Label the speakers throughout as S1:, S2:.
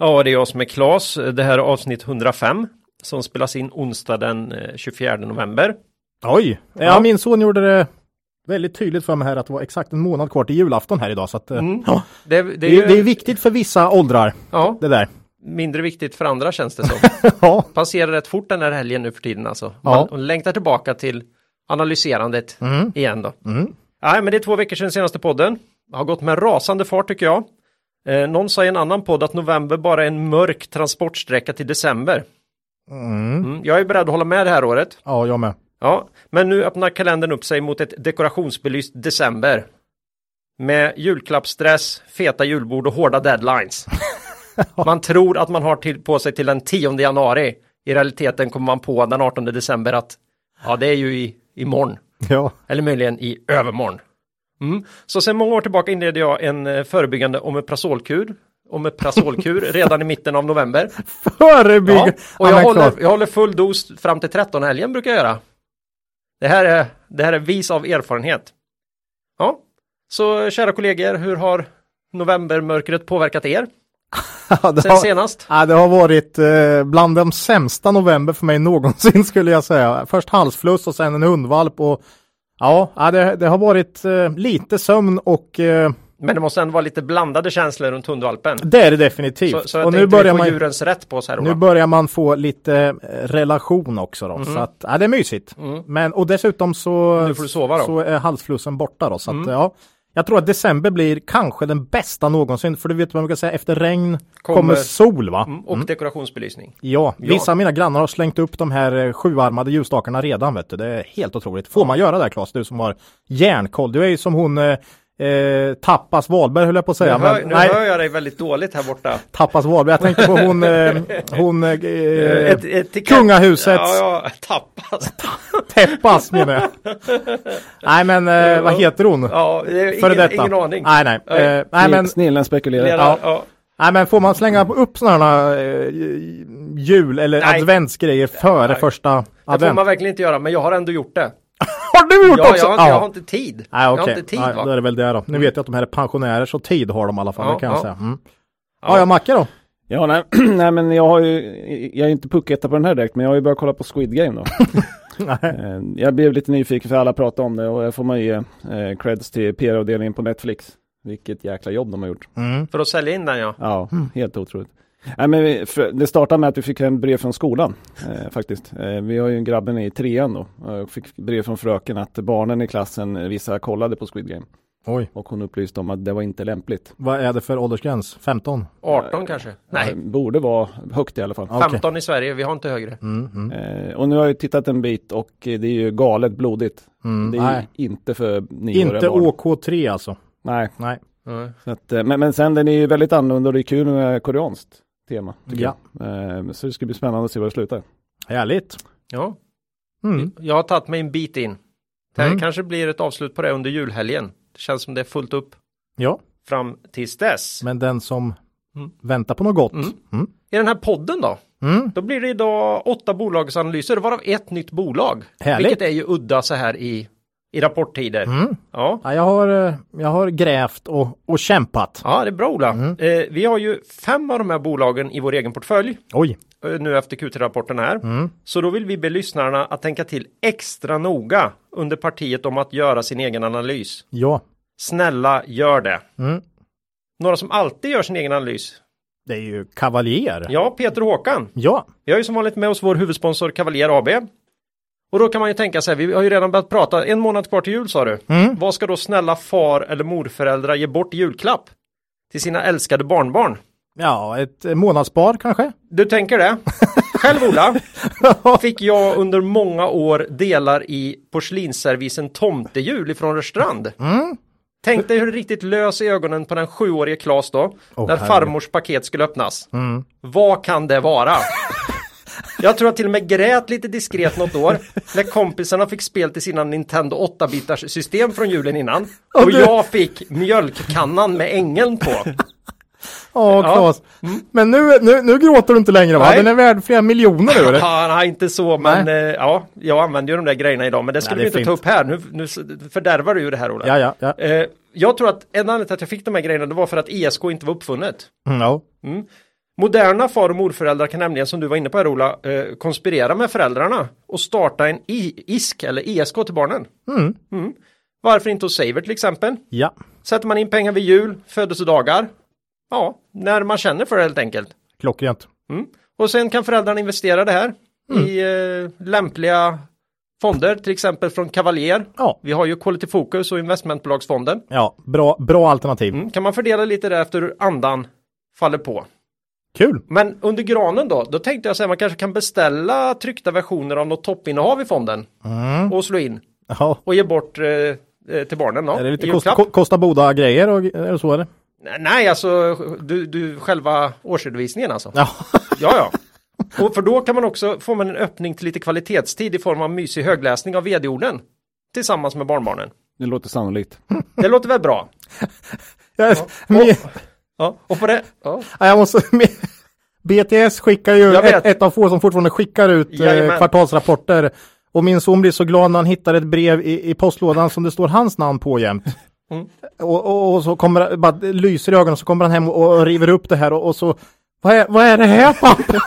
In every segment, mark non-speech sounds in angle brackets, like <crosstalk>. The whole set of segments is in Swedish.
S1: Ja, det är jag som är Klas. Det här är avsnitt 105 som spelas in onsdag den eh, 24 november.
S2: Oj, ja.
S1: Ja.
S2: min son gjorde det väldigt tydligt för mig här att det var exakt en månad kvar till julafton här idag. Så att, eh,
S1: Mm.
S2: ja,
S1: Det, det, är
S2: är, det är
S1: ju
S2: viktigt för vissa åldrar,
S1: ja,
S2: det där.
S1: mindre viktigt för andra känns det som. <laughs>
S2: ja,
S1: Passerar rätt fort den här helgen nu för tiden alltså.
S2: Ja.
S1: Man man längtar tillbaka till analyserandet
S2: Mm.
S1: igen då.
S2: Mm.
S1: Nej, men det är två veckor sedan senaste podden. Det har gått med rasande fart tycker jag. Eh, någon sa i en annan podd att november bara är en mörk transportsträcka till december.
S2: Mm.
S1: Mm. Jag är beredd att hålla med det här året.
S2: ja, jag med.
S1: Ja, men nu öppnar kalendern upp sig mot ett dekorationsbelyst december. Med julklappsstress, feta julbord och hårda deadlines. <laughs> Man tror att man har till, på sig till den 10 januari. I realiteten kommer man på den 18 december att ja, det är ju i, imorgon.
S2: Ja,
S1: Eller möjligen i övermorgon. Mm. Så sedan många år tillbaka inledde jag en eh, förebyggande omeprazolkur. Omeprazolkur <laughs> redan i mitten av november.
S2: förebygg!
S1: Ja, och
S2: Ja,
S1: jag håller, jag håller full dos fram till 13 helgen brukar jag göra. Det här är, det här är vis av erfarenhet. Ja, så kära kollegor, hur har novembermörkret påverkat er <laughs>
S2: Ja, det,
S1: sen
S2: har,
S1: senast?
S2: ja, det har varit eh, bland de sämsta november för mig någonsin <laughs> skulle jag säga. Först halsfluss och sen en hundvalp och ja, det, det har varit eh, lite sömn och eh,
S1: Men det måste ändå vara lite blandade känslor runt hundvalpen.
S2: det är det definitivt.
S1: Så, så
S2: och nu börjar man
S1: djurens rätt på oss här
S2: Nu
S1: Ola.
S2: börjar man få lite eh, relation också då, så att ja, det är mysigt.
S1: Mm.
S2: Men och dessutom så,
S1: Nu får du sova då.
S2: så är halsflussen borta då, så att
S1: Mm.
S2: ja. Jag tror att december blir kanske den bästa någonsin, för du vet vad man kan säga, efter regn kommer,
S1: Kommer-
S2: sol va?
S1: Mm, och dekorationsbelysning.
S2: Ja,
S1: Ja.
S2: vissa av mina grannar har slängt upp de här eh, sjuarmade ljusstakarna redan vet du. Det är helt otroligt. Får man göra det här Claes, du som har järnkoll? Du är ju som hon eh, eh, Tappas Wahlberg höll jag på att
S1: Nu,
S2: säga.
S1: hör,
S2: men,
S1: nu
S2: nej,
S1: hör jag dig väldigt dåligt här borta.
S2: Tappas Wahlberg. Jag tänkte på hon, eh, <laughs> hon eh,
S1: Ett- ett till-
S2: kungahusets
S1: Ja, ja, tappas. <laughs>
S2: Teppas menar jag. nej men eh, vad heter hon?
S1: Ja, är
S2: Före
S1: ingen,
S2: detta.
S1: ingen aning.
S2: Nej nej.
S1: Nej.
S2: Eh, nej men,
S3: Snillen spekulerar.
S1: Lera,
S2: Ja.
S1: ja.
S2: nej men får man slänga upp sådana eh, jul eller
S1: Nej.
S2: adventsgrejer före
S1: Nej.
S2: första
S1: Det får
S2: advent?
S1: man verkligen inte göra, men jag har ändå gjort det.
S2: Har du gjort
S1: Ja,
S2: också?
S1: jag, har inte- jag har inte tid.
S2: Nej,
S1: Jag har inte tid
S2: Nej,
S1: va?
S2: Då är det väl det då. Nu vet jag att de här är pensionärer så tid har de i alla fall.
S1: Ja,
S2: det kan jag
S1: ja.
S2: säga. Mm.
S1: Ja.
S2: Ja, ja, Macke då?
S3: Ja, nej, <clears throat> nej, men jag har ju, jag är inte pucketta på den här direkt, men jag har ju börjat kolla på Squid Game då.
S2: Nej. <laughs>
S3: Eh, jag blev lite nyfiken för alla pratar om det och jag får man ge eh, creds till PR-avdelningen på Netflix. Vilket jäkla jobb de har gjort.
S2: Mm.
S1: För att sälja in den ja.
S3: Ja, helt otroligt. Nej, men vi, för, det startade med att vi fick en brev från skolan eh, faktiskt. Eh, vi har ju en grabben i trean då. Och fick brev från fröken att barnen i klassen, eh, vissa kollade på Squid Game.
S2: Oj,
S3: Och hon upplyste om att det var inte lämpligt.
S2: vad är det för åldersgräns? 15?
S1: 18 kanske?
S3: Eh,
S1: Nej,
S3: borde vara högt i alla fall.
S2: Okej.
S1: 15 i Sverige, vi har inte högre.
S2: Mm, mm,
S3: Eh, och nu har jag tittat en bit och eh, det är ju galet blodigt.
S2: mm.
S3: Det är
S2: Nej,
S3: inte för nioåriga
S2: inte
S3: barn.
S2: OK3 alltså.
S3: Nej,
S2: Nej.
S3: Så att, eh, men, men sen den är ju väldigt annorlunda och det är kul med koreanskt tema. tycker
S2: Ja.
S3: jag. Eh, så det ska bli spännande att se var det slutar.
S2: Härligt.
S1: Ja,
S2: Mm.
S1: jag har tagit mig en bit in. Det här
S2: Mm.
S1: kanske blir ett avslut på det under julhelgen. Det känns som det är fullt upp
S2: Ja,
S1: fram tills dess.
S2: men den som
S1: Mm.
S2: väntar på något gott.
S1: Mm.
S2: Mm.
S1: I den här podden då?
S2: Mm.
S1: Då blir det idag åtta bolagsanalyser, varav ett nytt bolag.
S2: Härligt.
S1: Vilket är ju udda så här i, i rapporttider.
S2: Mm.
S1: Ja.
S2: Ja, jag, har, eh, jag har grävt och, och kämpat.
S1: ja, det är bra Ola.
S2: Mm.
S1: Eh, vi har ju fem av de här bolagen i vår egen portfölj.
S2: Oj.
S1: eh, Nu efter Q3-rapporten här.
S2: Mm.
S1: Så då vill vi be lyssnarna att tänka till extra noga under partiet om att göra sin egen analys.
S2: Ja.
S1: Snälla, gör det.
S2: Mm.
S1: Några som alltid gör sin egen analys.
S2: Det är ju Cavalier.
S1: Ja, Peter och Håkan.
S2: Ja.
S1: Vi har ju som vanligt med oss vår huvudsponsor Cavalier AB. Och då kan man ju tänka sig, vi har ju redan börjat prata, en månad kvar till jul sa du.
S2: Mm.
S1: Vad ska då snälla far eller morföräldrar ge bort i julklapp? Till sina älskade barnbarn?
S2: Ja, ett månadsspar kanske?
S1: Du tänker det? <laughs> Själv Ola, fick jag under många år delar i porslinsservisen Tomtejul ifrån Rörstrand.
S2: Mm.
S1: Tänk dig hur riktigt lös i ögonen på den sjuårige Klas då.
S2: Åh,
S1: när farmors paket skulle öppnas.
S2: Mm.
S1: Vad kan det vara? Jag tror att till och med grät lite diskret något år när kompisarna fick spel till sina Nintendo 8-bitars system från julen innan.
S2: Och
S1: jag fick mjölkkannan med ängeln på.
S2: Ja, Claes. Men nu, nu, nu gråter du inte längre va?
S1: Nej.
S2: Den är värd flera miljoner nu. eller? <laughs>
S1: Ja, nej, inte så, men eh, ja, jag använder ju de där grejerna idag, men det ska
S2: Nej,
S1: vi
S2: det
S1: inte ta upp här. Nu, nu fördärvar du ju det här, Ola.
S2: Ja, ja, ja.
S1: Eh, jag tror att en anledning till att jag fick de här grejerna, det var för att ESK inte var uppfunnet.
S2: Mm, ja.
S1: Moderna far och morföräldrar kan nämligen, som du var inne på här Ola, eh, konspirera med föräldrarna och starta en ISK eller ESK till barnen. Mm. Varför inte hos Saver till exempel?
S2: ja.
S1: Sätter man in pengar vid jul, födelsedagar, ja, när man känner för det helt enkelt.
S2: Klockrent.
S1: Och sen kan föräldrarna investera det här i eh, lämpliga fonder, till exempel från Cavalier.
S2: Ja.
S1: Vi har ju Quality Focus och investmentbolagsfonden.
S2: Ja, bra, bra alternativ.
S1: Mm. Kan man fördela lite där efter hur andan faller på.
S2: Kul.
S1: Men under granen då, då tänkte jag säga man kanske kan beställa tryckta versioner av något toppinnehav i fonden och slå in
S2: Ja.
S1: och ge bort eh, eh, till barnen då.
S2: Är det lite kost, Kosta Boda grejer och är det så eller?
S1: Nej, alltså du, du själva årsredovisningen alltså.
S2: Ja.
S1: Ja, ja. Och för då kan man också få man en öppning till lite kvalitetstid i form av mysig högläsning av vd-orden. Tillsammans med barnbarnen.
S3: Det låter sannolikt.
S1: Det låter väl bra? <laughs>
S2: Jag, me-
S1: Ja, och på det... Ja.
S2: ja, jag måste... <laughs> BTS skickar ju, ett, ett av få som fortfarande skickar ut eh,
S1: Jajamän.
S2: kvartalsrapporter. Och min son blir så glad när han hittar ett brev i, i postlådan som det står hans namn på jämt.
S1: Mm.
S2: Och, och, och så kommer bara lyser i ögonen så kommer han hem och, och river upp det här och, och så vad är, vad är det här pappa? <laughs>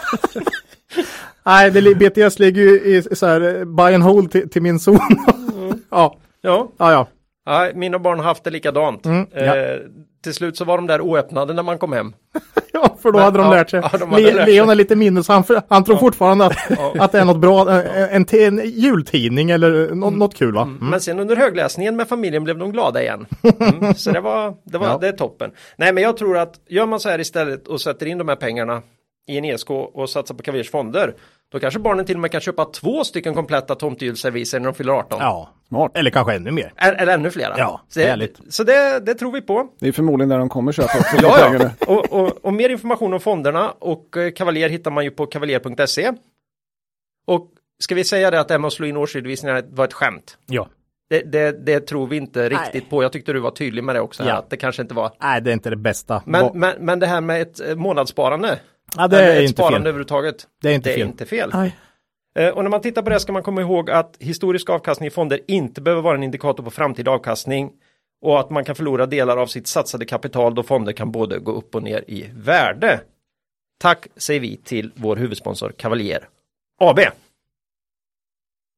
S2: Nej, det, BTS ligger ju i så här eh, buy and hold till, till min son. <laughs> ja,
S1: Ja,
S2: ja, ja.
S1: ja, mina barn har haft det likadant.
S2: Mm, ja.
S1: eh, till slut så var de där oöppnade när man kom hem. <laughs>
S2: Ja, för då
S1: Men,
S2: hade de
S1: ja,
S2: lärt sig.
S1: ja, de hade
S2: Le-
S1: lärt
S2: Leon
S1: sig.
S2: är lite minnes, han, han tror fortfarande att, att det är något bra, en, en, te- en jultidning eller nå- något kul va? Mm.
S1: Men sen under högläsningen med familjen blev de glada igen. Mm, så det var, det var <laughs>
S2: Ja.
S1: det är toppen. Nej men jag tror att gör man så här istället och sätter in de här pengarna i en ESK och satsar på Kavirs fonder. Då kanske barnen till och med kan köpa två stycken kompletta tomtejulsserviser när de fyller 18.
S2: Ja,
S3: Smart.
S2: eller kanske ännu mer.
S1: Eller, eller ännu flera.
S2: Ja,
S1: så det,
S2: härligt.
S1: så det, det tror vi på.
S3: Det är förmodligen där de kommer köpa också. <laughs>
S1: Ja, ja. Och, och, och mer information om fonderna och eh, Cavalier hittar man ju på kavaljer.se. Och ska vi säga det att det här med att slå in årsredovisningar var ett skämt?
S2: Ja.
S1: Det, det, det tror vi inte riktigt på. Jag tyckte du var tydlig med det också.
S2: Ja.
S1: Att det kanske inte var.
S2: Nej, det är inte det bästa.
S1: Men, men, men det här med ett eh, månadssparande.
S2: Ja, det är
S1: ett
S2: inte
S1: sparande
S2: fel.
S1: överhuvudtaget.
S2: Det är inte
S1: det är
S2: fel.
S1: inte fel.
S2: Nej.
S1: Eh, Och när man tittar på det ska man komma ihåg att historisk avkastning i fonder inte behöver vara en indikator på framtida avkastning och att man kan förlora delar av sitt satsade kapital då fonder kan både gå upp och ner i värde. Tack säger vi till vår huvudsponsor Cavalier AB.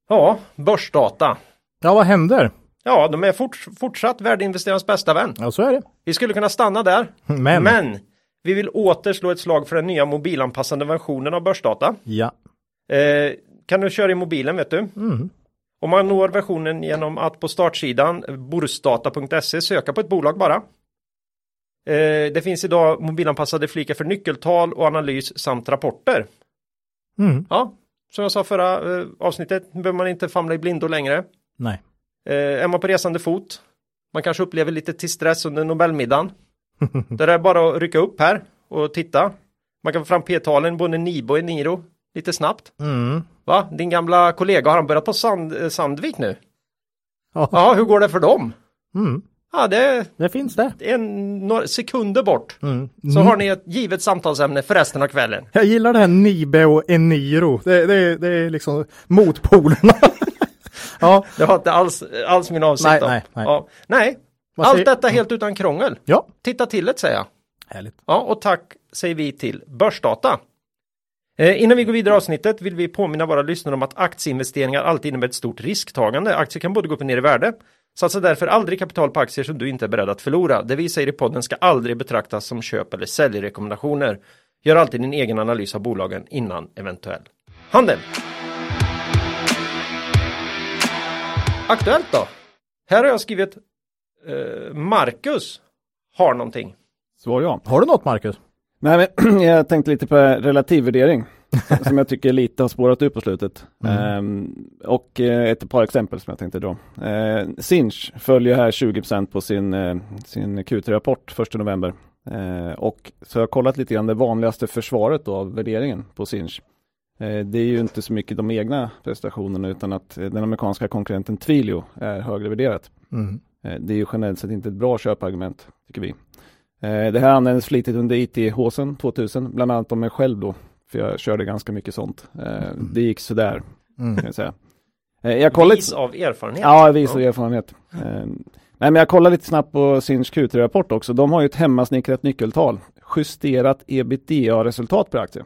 S1: Ja, börsdata.
S2: Ja, vad händer?
S1: Ja, de är fort, fortsatt värdeinvesterarens bästa vän.
S2: Ja, så är det.
S1: Vi skulle kunna stanna där,
S2: Men.
S1: men vi vill åter slå ett slag för den nya mobilanpassade versionen av börsdata.
S2: Ja.
S1: Eh, kan du köra i mobilen vet du?
S2: Mm.
S1: Och man når versionen genom att på startsidan borsdata.se söka på ett bolag bara. Eh, det finns idag mobilanpassade flikar för nyckeltal och analys samt rapporter.
S2: Mm.
S1: Ja, som jag sa förra eh, avsnittet behöver man inte famla i blindo längre.
S2: Nej.
S1: Eh, är man på resande fot, man kanske upplever lite till stress under Nobelmiddagen. Då är det bara att rycka upp här och titta. Man kan få fram p-talen både Nibo och Eniro lite snabbt.
S2: Mm.
S1: Va? Din gamla kollega, har han börjat på Sand, Sandvik nu?
S2: Ja.
S1: Ja, hur går det för dem?
S2: Mm.
S1: Ja, det
S2: Det finns det.
S1: en några sekunder bort.
S2: Mm.
S1: Så har ni ett givet samtalsämne för resten av kvällen.
S2: Jag gillar det här Nibe och Eniro. Det, det, det är liksom motpolerna. <laughs> ja.
S1: Det var inte alls, alls min avsikt.
S2: Nej, nej, nej.
S1: Ja, nej.
S2: Vad
S1: allt
S2: säger-
S1: detta helt utan krångel.
S2: Ja.
S1: Titta till det säger jag.
S2: Härligt.
S1: Ja, och tack säger vi till Börsdata. Eh, innan vi går vidare i avsnittet vill vi påminna våra lyssnare om att aktieinvesteringar alltid innebär ett stort risktagande. Aktier kan både gå upp och ner i värde. Satsa därför aldrig kapital på aktier som du inte är beredd att förlora. Det vi säger i podden ska aldrig betraktas som köp eller säljrekommendationer. Gör alltid din egen analys av bolagen innan eventuell handel. Aktuellt då? Här har jag skrivit Marcus har någonting.
S3: Svar ja.
S2: Har du något Marcus?
S3: Nej, men <clears throat> jag tänkte lite på relativvärdering. <laughs> som jag tycker lite har spårat upp på slutet.
S2: Mm.
S3: Ehm, och eh, ett par exempel som jag tänkte dra. Eh, Sinch följer här 20% på sin, eh, sin Q3-rapport 1 november. Eh, och så har jag kollat lite grann det vanligaste försvaret då av värderingen på Sinch. Eh, det är ju inte så mycket de egna prestationerna utan att eh, den amerikanska konkurrenten Twilio är högre värderat.
S2: Mm.
S3: Eh, Det är ju generellt sett inte ett bra köpargument, tycker vi. Eh, Det här användes flitigt under IT-håsen 2000, bland annat om mig själv då, för jag körde ganska mycket sånt. Eh, Det gick sådär,
S2: Mm.
S3: kan jag säga. Jag kollade
S1: Vis av erfarenhet.
S3: Ja, vis av erfarenhet. Nej, men jag kollade lite snabbt på Sinch Q3-rapport också. De har ju ett hemmasnickrat nyckeltal. Justerat ebitda-resultat per aktie.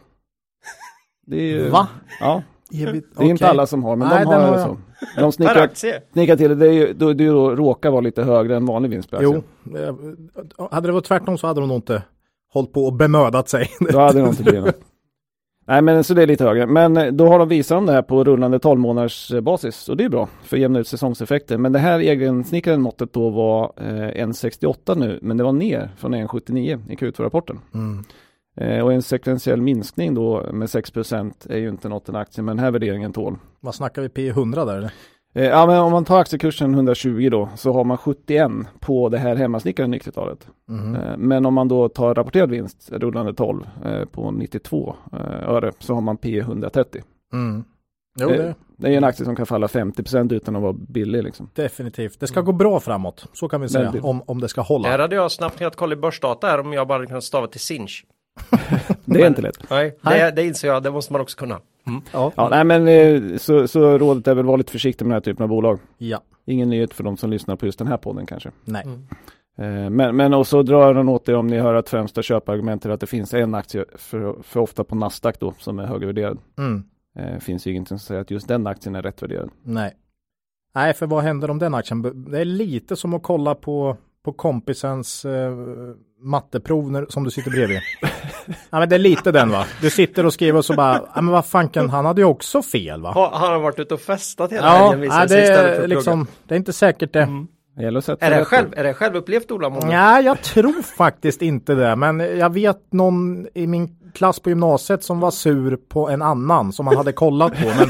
S3: Det är ju...
S2: Va?
S3: Ja,
S2: Ebit-
S3: det är inte
S2: okej.
S3: alla som har, men
S2: Nej,
S3: de har,
S2: har
S3: så. De
S1: Per
S3: snickrar, snickrar till det, det, är ju, då, det då råkar vara lite högre än vanlig vinst.
S2: Jo, eh, hade det varit tvärtom så hade de nog inte hållit på och bemödat sig.
S3: Då hade nog inte blivit något. Nej men så det är lite högre. Men eh, då har de visat om det här på rullande 12 månaders eh, basis. Och det är bra för att jämna ut säsongseffekter. Men det här egensnickrade måttet då var eh, 1,68 nu. Men det var ner från 1,79 i Q2-rapporten.
S2: Mm.
S3: Eh, och en sekventiell minskning då med 6% är ju inte något en aktie. Men den här värderingen tål.
S2: Vad snackar vi P100 där eller?
S3: Eh, ja men om man tar aktiekursen 120 då så har man 71 på det här hemmasnickrade nyckeltalet.
S2: Mhm.
S3: Eh, Men om man då tar rapporterad vinst, rullande 12 eh, på 92 eh, öre, så har man P 130.
S2: Mm. Jo, det,
S3: Det är en aktie som kan falla 50% utan att vara billig liksom.
S2: definitivt. Det ska gå bra framåt, så kan vi säga, om, om det ska
S1: Här
S2: hålla.
S1: hade jag snabbt kunnat kolla i börsdata här om jag bara kan stava till Sinch.
S3: Det är inte lätt.
S1: Nej, det, det inser jag. Det måste man också kunna.
S2: Ja.
S3: Ja, nej men eh, så, så rådet är väl vara lite försiktig med den här typen av bolag.
S2: ja,
S3: Ingen nyhet för de som lyssnar på just den här podden kanske.
S2: nej.
S3: Eh, Men, men också drar den åt er om ni hör att främsta köpargumentet är att det finns en aktie för, för ofta på Nasdaq då som är högvärderad.
S2: Mm.
S3: Eh, finns ju ingenting som säger att just den aktien är rätt värderad.
S2: Nej. Nej, för vad händer om den aktien? Det är lite som att kolla på, på kompisens eh, matteprov när, som du sitter bredvid. ja, men det är lite den va? Du sitter och skriver och så bara, ja men vad fanken, han hade ju också fel va?
S1: Har, har han varit ute och festat hela
S2: Ja,
S1: helgen sig
S2: det är liksom, det är inte säkert det.
S1: Plugga? Är det, själv, är det självupplevt Ola? Många?
S2: Nej, jag tror faktiskt inte det, men jag vet någon i min klass på gymnasiet som var sur på en annan som han hade kollat på, men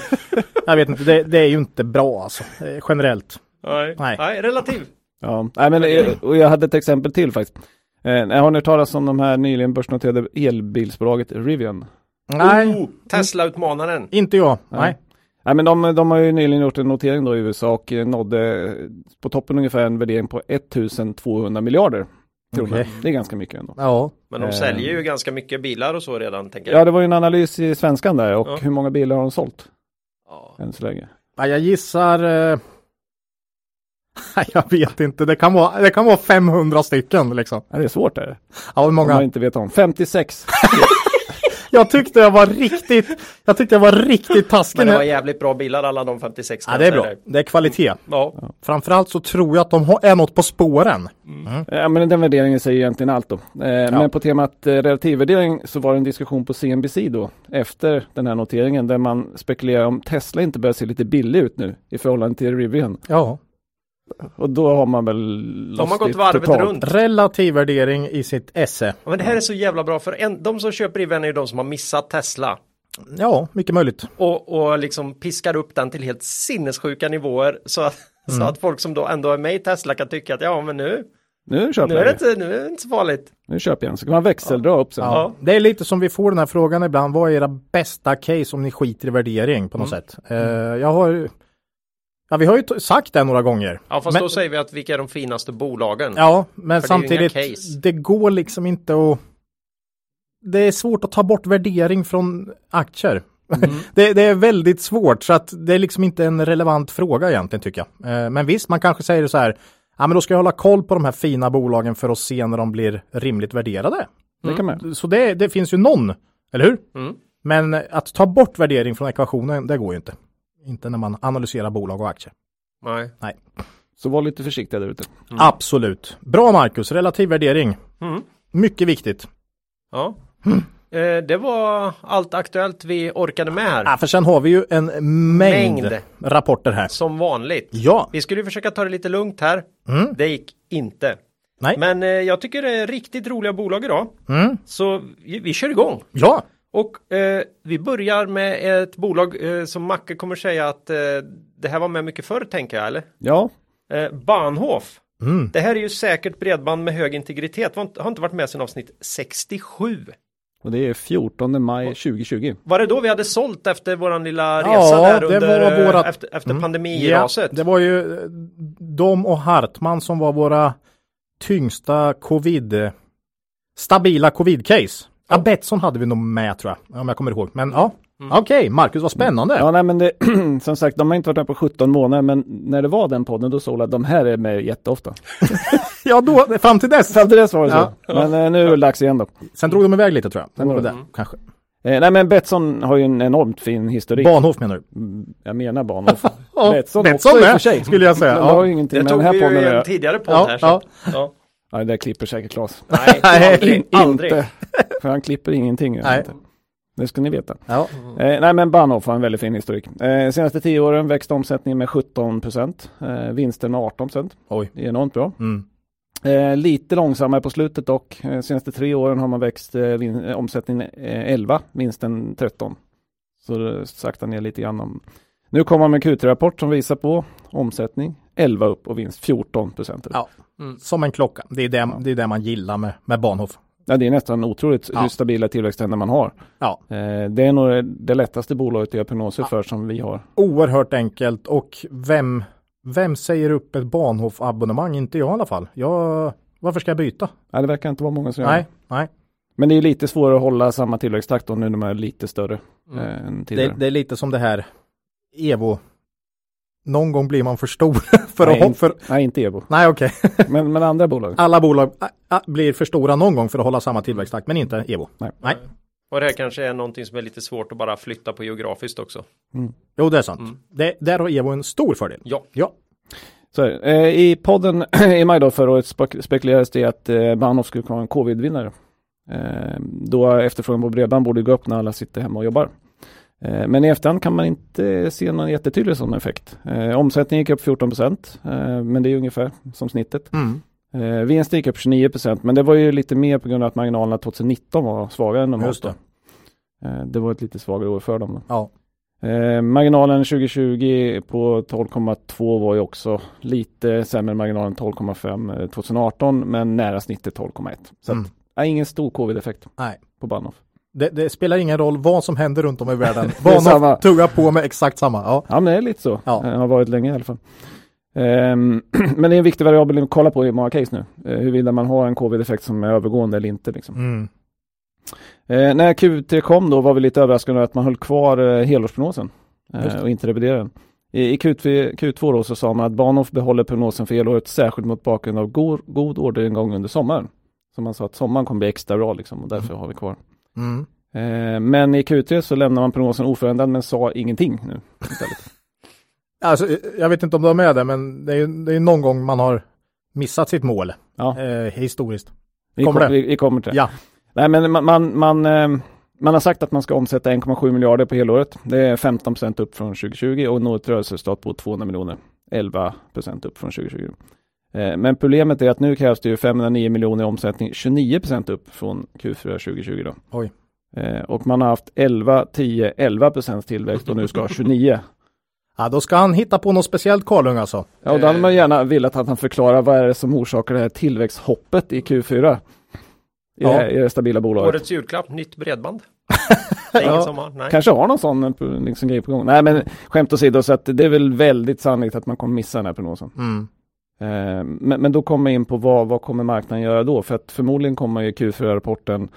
S2: jag vet inte, det, det är ju inte bra alltså, generellt.
S1: Nej.
S2: Nej.
S1: Nej, relativ.
S3: Ja, nej, men, eh, och jag hade ett exempel till faktiskt. Eh, har ni hört talas om de här nyligen börsnoterade elbilsbolaget Rivian?
S2: Nej,
S1: Oh, Tesla-utmanaren.
S2: inte jag. Nej.
S3: Nej, men de, de har ju nyligen gjort en notering då i USA och eh, nådde eh, på toppen ungefär en värdering på 1200 miljarder kronor.
S2: Okej.
S3: Det är ganska mycket ändå.
S2: Ja,
S1: Men de
S3: Eh.
S1: säljer ju ganska mycket bilar och så redan, tänker jag.
S3: Ja, det var ju en analys i svenskan där och
S1: Ja.
S3: hur många bilar har de sålt
S1: Ja.
S3: än så länge?
S2: Ja, jag gissar... Eh... Jag vet inte, det kan, vara, det kan vara 500 stycken liksom.
S3: Ja, det är svårt är det.
S2: Ja, hur
S3: Om man
S2: många?
S3: inte vet om. 56. <laughs>
S2: Jag tyckte jag var riktigt, jag tyckte jag var riktigt taskig.
S1: Men det var jävligt bra bilar alla de 56
S2: Ja, det är bra. Det är kvalitet.
S1: Ja.
S2: Framförallt så tror jag att de har, är något på spåren.
S3: Ja, men den värderingen säger egentligen allt då. Eh, Men på temat eh, relativvärdering så var det en diskussion på CNBC då efter den här noteringen där man spekulerar om Tesla inte börjar se lite billig ut nu i förhållande till Rivian.
S2: Ja.
S3: Och då har man väl
S1: De har gått varvet
S3: totalt.
S1: runt.
S2: Relativ värdering i sitt esse.
S1: Ja, Men det här är så jävla bra för en, de som köper Rivian är ju de som har missat Tesla.
S2: Ja, mycket möjligt.
S1: Och, och liksom piskar upp den till helt sinnessjuka nivåer så att,
S2: Mm.
S1: så att folk som då ändå är med i Tesla kan tycka att ja men nu,
S3: Nu köper
S1: nu är det
S3: jag.
S1: inte, nu är det inte så farligt.
S3: Nu köper jag en. Så kan man växeldra upp sen.
S2: Ja. Det är lite som vi får den här frågan ibland. Vad är era bästa case om ni skiter i värdering på något sätt? Eh, jag har Ja, vi har ju sagt det några gånger.
S1: Ja fast
S2: Men-
S1: då säger vi att vilka är de finaste bolagen?
S2: Ja, men
S1: För det
S2: samtidigt,
S1: case.
S2: det går liksom inte att... Det är svårt att ta bort värdering från aktier.
S1: Mm. <laughs>
S2: det, det är väldigt svårt, så att det är liksom inte en relevant fråga egentligen tycker jag. Eh, Men visst, man kanske säger så här, ja men då ska jag hålla koll på de här fina bolagen för att se när de blir rimligt värderade.
S3: Det kan man.
S2: Så det, det finns ju någon, eller hur?
S1: Mm.
S2: Men att ta bort värdering från ekvationen, det går ju inte. Inte när man analyserar bolag och aktier.
S1: Nej.
S2: Nej.
S3: Så var lite försiktiga där ute.
S2: Absolut. Bra Marcus, relativ värdering.
S1: Mm.
S2: Mycket viktigt.
S1: Ja. Eh, det var allt aktuellt vi orkade med här.
S2: Ja, för sen har vi ju en mängd,
S1: Mängd.
S2: rapporter här.
S1: Som vanligt.
S2: Ja,
S1: Vi skulle ju försöka ta det lite lugnt här.
S2: Mm.
S1: Det gick inte.
S2: nej,
S1: Men eh, jag tycker det är riktigt roliga bolag idag.
S2: Mm.
S1: Så vi, vi kör igång.
S2: ja,
S1: Och eh, vi börjar med ett bolag eh, som Macke kommer säga att eh, det här var med mycket förr tänker jag, eller?
S3: Ja,
S1: Eh, Bahnhof.
S2: Mm.
S1: Det här är ju säkert bredband med hög integritet. Har inte, har inte varit med sedan avsnitt 67.
S3: och det är 14 maj 2020.
S1: Var det då vi hade sålt efter våran lilla resa
S2: Ja,
S1: där under,
S2: var vårat-
S1: efter, efter
S2: Mm.
S1: pandemiraset?
S2: Ja, det var ju eh, de och Hartman som var våra tyngsta covid stabila covid-case. Ja, Betsson hade vi nog med tror jag, om jag kommer ihåg. Men ja,
S1: Mm.
S2: okej, Marcus, vad spännande.
S3: Ja, nej men det, <clears throat> som sagt, de har inte varit med på 17 månader, men när det var den podden, då såg jag att de här är med jätteofta. <laughs>
S2: Ja, då, fram till dess.
S3: Fram till dess var det
S2: Ja.
S3: så. Men eh, nu är det dags igen då.
S2: Sen drog de iväg lite tror jag. Sen
S3: Mm.
S2: var det där, kanske.
S3: Eh, nej men Betsson har ju en enormt fin historik.
S2: Bahnhof menar du?
S3: Mm, Jag menar Bahnhof. <laughs>
S2: Ja,
S3: Betsson,
S2: Betsson
S3: också i och
S2: med,
S3: för sig.
S2: skulle jag säga.
S3: Men
S2: Ja.
S3: det har ju ingenting
S1: Det
S3: med den
S1: tog
S3: här
S1: vi
S3: podden
S1: ju
S3: att
S1: i en tidigare podd
S2: Ja,
S1: här.
S2: ja.
S1: Så. Ja.
S3: Ja, det där klipper säkert Claes. <laughs>
S1: Nej, aldrig,
S3: In,
S1: aldrig.
S3: Inte. För han klipper ingenting.
S2: Nej.
S3: Inte. Det ska ni veta.
S2: Ja.
S3: Eh, nej men Bahnhof har en väldigt fin historik. Eh, senaste tio åren växte omsättningen med 17 procent. Eh, vinsten med 18 procent.
S2: Oj.
S3: Det är enormt bra.
S2: Mm.
S3: Eh, lite långsammare på slutet dock. Eh, senaste tre åren har man växt eh, vin- eh, omsättningen eh, 11, vinsten 13. Så det saktar ner lite grann. Om. Nu kommer man med Q3-rapport som visar på omsättning 11 upp och vinst 14 procent upp.
S2: Ja.
S1: Mm.
S2: Som en klocka. Det är det, det, är det man gillar med, med Bahnhof.
S3: Ja, det är nästan otroligt
S2: Ja.
S3: hur stabila tillväxttänder man har.
S2: Ja.
S3: Eh, det är nog det lättaste bolaget att göra prognoser för som vi har.
S2: Oerhört enkelt och vem, vem säger upp ett Bahnhof-abonnemang? Inte jag i alla fall. Jag, varför ska jag byta?
S3: Ja, det verkar inte vara många som gör
S2: Nej,
S3: det.
S2: nej.
S3: Men det är lite svårare att hålla samma tillväxttakt då nu när man är lite större
S1: Mm.
S3: eh, än
S2: Det,
S3: tidigare.
S2: det är lite som det här Evo. Någon gång blir man för stor <laughs> för
S3: Nej,
S2: att hoppa. För...
S3: Nej, inte Ebo.
S2: Nej, okej. <laughs>
S3: Men, men andra bolag.
S2: Alla bolag blir för stora någon gång för att hålla samma tillväxttakt, men inte Evo.
S3: Nej.
S2: Nej.
S1: Och det här kanske är någonting som är lite svårt att bara flytta på geografiskt också.
S2: Jo, det är sant.
S1: Mm.
S2: Det, där har Evo en stor fördel.
S1: Ja.
S2: Ja.
S3: Så, eh, I podden <clears throat> i maj då förra året spek- spekulerades det att eh, Bahnhof skulle vara en covid-vinnare. Eh, då efterfrågan på bredband borde gå upp när alla sitter hemma och jobbar. Eh, men i efterhand kan man inte se någon jättetydlig sån effekt. Eh, omsättningen gick upp 14 procent, eh, men det är ungefär som snittet.
S2: Mm.
S3: Eh, vinsten gick upp 29 procent, men det var ju lite mer på grund av att marginalerna 2019 var svagare än normalt.
S2: Just det.
S3: Eh, det var ett lite svagare år för dem.
S2: Ja.
S3: Eh, marginalen 2020 på 12,2 var ju också lite sämre marginalen 12,5 eh, 2018 men nära snittet 12,1. Så
S2: Mm.
S3: att, ingen stor covid-effekt
S2: Nej.
S3: på Bahnhof.
S2: Det, det spelar ingen roll vad som händer runt om i världen. <laughs>
S3: Det.
S2: Bahnhof tuggar på med exakt samma. Ja.
S3: Ja men det är lite så.
S2: Ja.
S3: Eh, har varit länge i alla fall. Ehm, <clears throat> men det är en viktig variabel att kolla på i många case nu. Eh, huruvida man har en covid-effekt som är övergående eller inte. Liksom.
S2: Mm.
S3: Eh, när Q3 kom då var vi lite överraskade att man höll kvar eh, helårsprognosen
S2: det.
S3: och inte reviderade den. I, i Q2, Q2 då så sa man att Bahnhof behåller prognosen för helåret särskilt mot bakgrund av god, god orderingång under sommaren. Så man sa att sommaren kommer bli extra bra liksom och därför har vi kvar.
S2: Mm.
S3: Eh, men i Q3 så lämnar man prognosen oförändrad men sa ingenting nu istället. <laughs>
S2: Alltså, jag vet inte om du har med det, men det är ju det är någon gång man har missat sitt mål
S3: Ja,
S2: eh, historiskt.
S3: vi,
S2: kommer
S3: kom,
S2: det?
S3: vi, vi kommer till det.
S2: Ja.
S3: Nej men man, man, man, eh, man har sagt att man ska omsätta 1,7 miljarder på helåret. Det är 15 procent upp från 2020 och nå ett rörelseresultat på 200 miljoner. 11 procent upp från 2020. Eh, Men problemet är att nu krävs det ju 509 miljoner i omsättning, 29 procent upp från Q4 2020 då.
S2: Oj.
S3: Eh, Och man har haft 11, 10, 11 procents tillväxt och nu ska ha <laughs> 29.
S2: Ja, då ska han hitta på något speciellt Karlung alltså.
S3: Ja, och då hade man gärna velat att han förklarar vad är det som orsakar det här tillväxthoppet i Q4. I,
S2: Ja.
S3: det, här, i det stabila bolaget.
S1: Årets julklapp, nytt bredband. <laughs>
S2: Ja.
S1: som har, nej.
S3: Kanske har någon sån eh, liksom, grej på gång. Nej men skämt åsido så att det är väl väldigt sannolikt att man kommer missa den här prognosen.
S2: Mm.
S3: Eh, men, men då kommer jag in på vad, vad kommer marknaden göra då? För att förmodligen kommer ju Q4-rapporten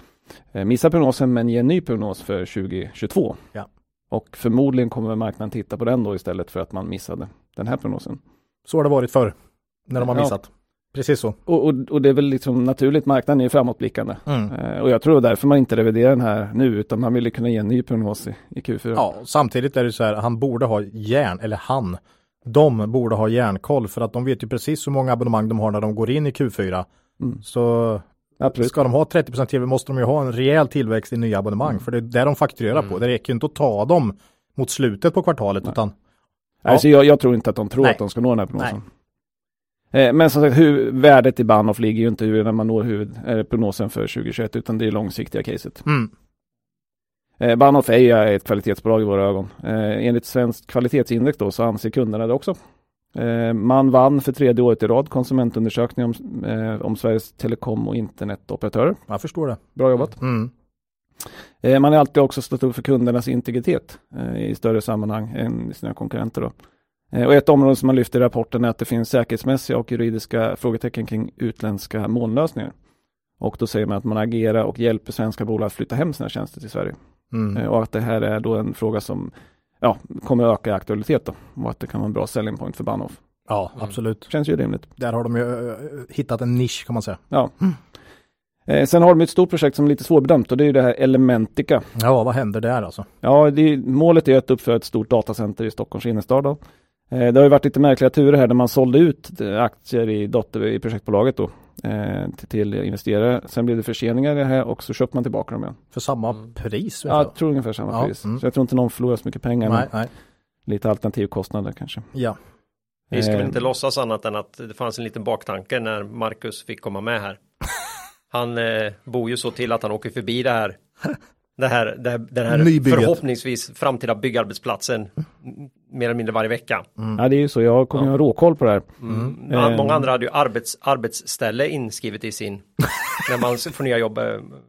S3: eh, missa prognosen men ge en ny prognos för 2022.
S2: Ja.
S3: Och förmodligen kommer marknaden titta på den då istället för att man missade den här prognosen.
S2: Så har det varit förr. När de har
S3: Ja.
S2: missat. Precis så.
S3: Och, och, och det är väl liksom naturligt, marknaden är framåtblickande.
S2: Mm.
S3: Eh, och jag tror därför man inte reviderar den här nu utan man ville kunna ge en ny prognos i, i Q4.
S2: Ja, samtidigt är det så här, han borde ha järn, eller han, de borde ha järnkoll för att de vet ju precis hur många abonnemang de har när de går in i Q4.
S3: Mm.
S2: Så
S3: Absolut.
S2: ska de ha 30% TV måste de ju ha en rejäl tillväxt i nya abonnemang, för det är där de fakturerar
S1: Mm.
S2: på. Det räcker ju inte att ta dem mot slutet på kvartalet,
S3: Nej.
S2: utan
S3: Alltså jag, jag tror inte att de tror
S2: Nej.
S3: att de ska nå den här prognosen. Eh, Men som sagt, hur, värdet i Bahnhof ligger ju inte hur när man når huvud, eh, prognosen för 2021 utan det är långsiktiga caset.
S2: mm.
S3: Eh, Bahnhof är ju ett kvalitetsbolag i våra ögon. Eh, enligt Svenskt kvalitetsindex då så anser kunderna det också. Eh, man vann för tredje året i rad konsumentundersökningen om, eh, om Sveriges telekom och internetoperatörer.
S2: Jag förstår det.
S3: Bra jobbat.
S2: Mm.
S3: Eh, man har alltid också stått upp för kundernas integritet eh, i större sammanhang än sina konkurrenter. Då. Eh, och ett område som man lyfter i rapporten är att det finns säkerhetsmässiga och juridiska frågetecken kring utländska molnlösningar. Och då säger man att man agerar och hjälper svenska bolag att flytta hem sina tjänster till Sverige.
S2: Mm.
S3: Eh, Och att det här är då en fråga som ja, kommer öka i aktualitet då. Och att det kan vara en bra selling point för Bahnhof.
S2: Ja, absolut.
S3: Känns ju rimligt.
S2: Där har de ju eh, hittat en nisch kan man säga.
S3: Ja. Eh, sen har de ett stort projekt som är lite svårbedömt och det är ju det här Elementica.
S2: Ja, vad händer där alltså?
S3: Ja, det, målet är att uppföra ett stort datacenter i Stockholms innerstad. Då. Eh, det har ju varit lite märkliga turer här där man sålde ut eh, aktier i, dotter, i projektbolaget då, eh, till, till investerare. Sen blev det förseningar i det här och så köpte man tillbaka dem igen.
S2: För samma
S1: Mm.
S2: pris?
S3: Ja, jag tror ungefär samma
S2: Ja,
S3: pris.
S2: mm.
S3: Så jag tror inte någon förlorar så mycket pengar.
S2: nej, nej.
S3: lite alternativkostnader kanske.
S2: Ja.
S1: Vi ska väl
S3: Eh,
S1: inte låtsas annat än att det fanns en liten baktanke när Marcus fick komma med här. Han eh, bor ju så till att han åker förbi det här. Det här, det här, den här
S2: Nybygget.
S1: förhoppningsvis framtida byggarbetsplatsen mer eller mindre varje vecka.
S3: Ja, det är ju så. Jag kommer ju ha råkoll på det här.
S1: Mm.
S3: Eh.
S1: Många andra hade ju arbets, arbetsställe inskrivet i sin <laughs> när man får nya jobb. eh,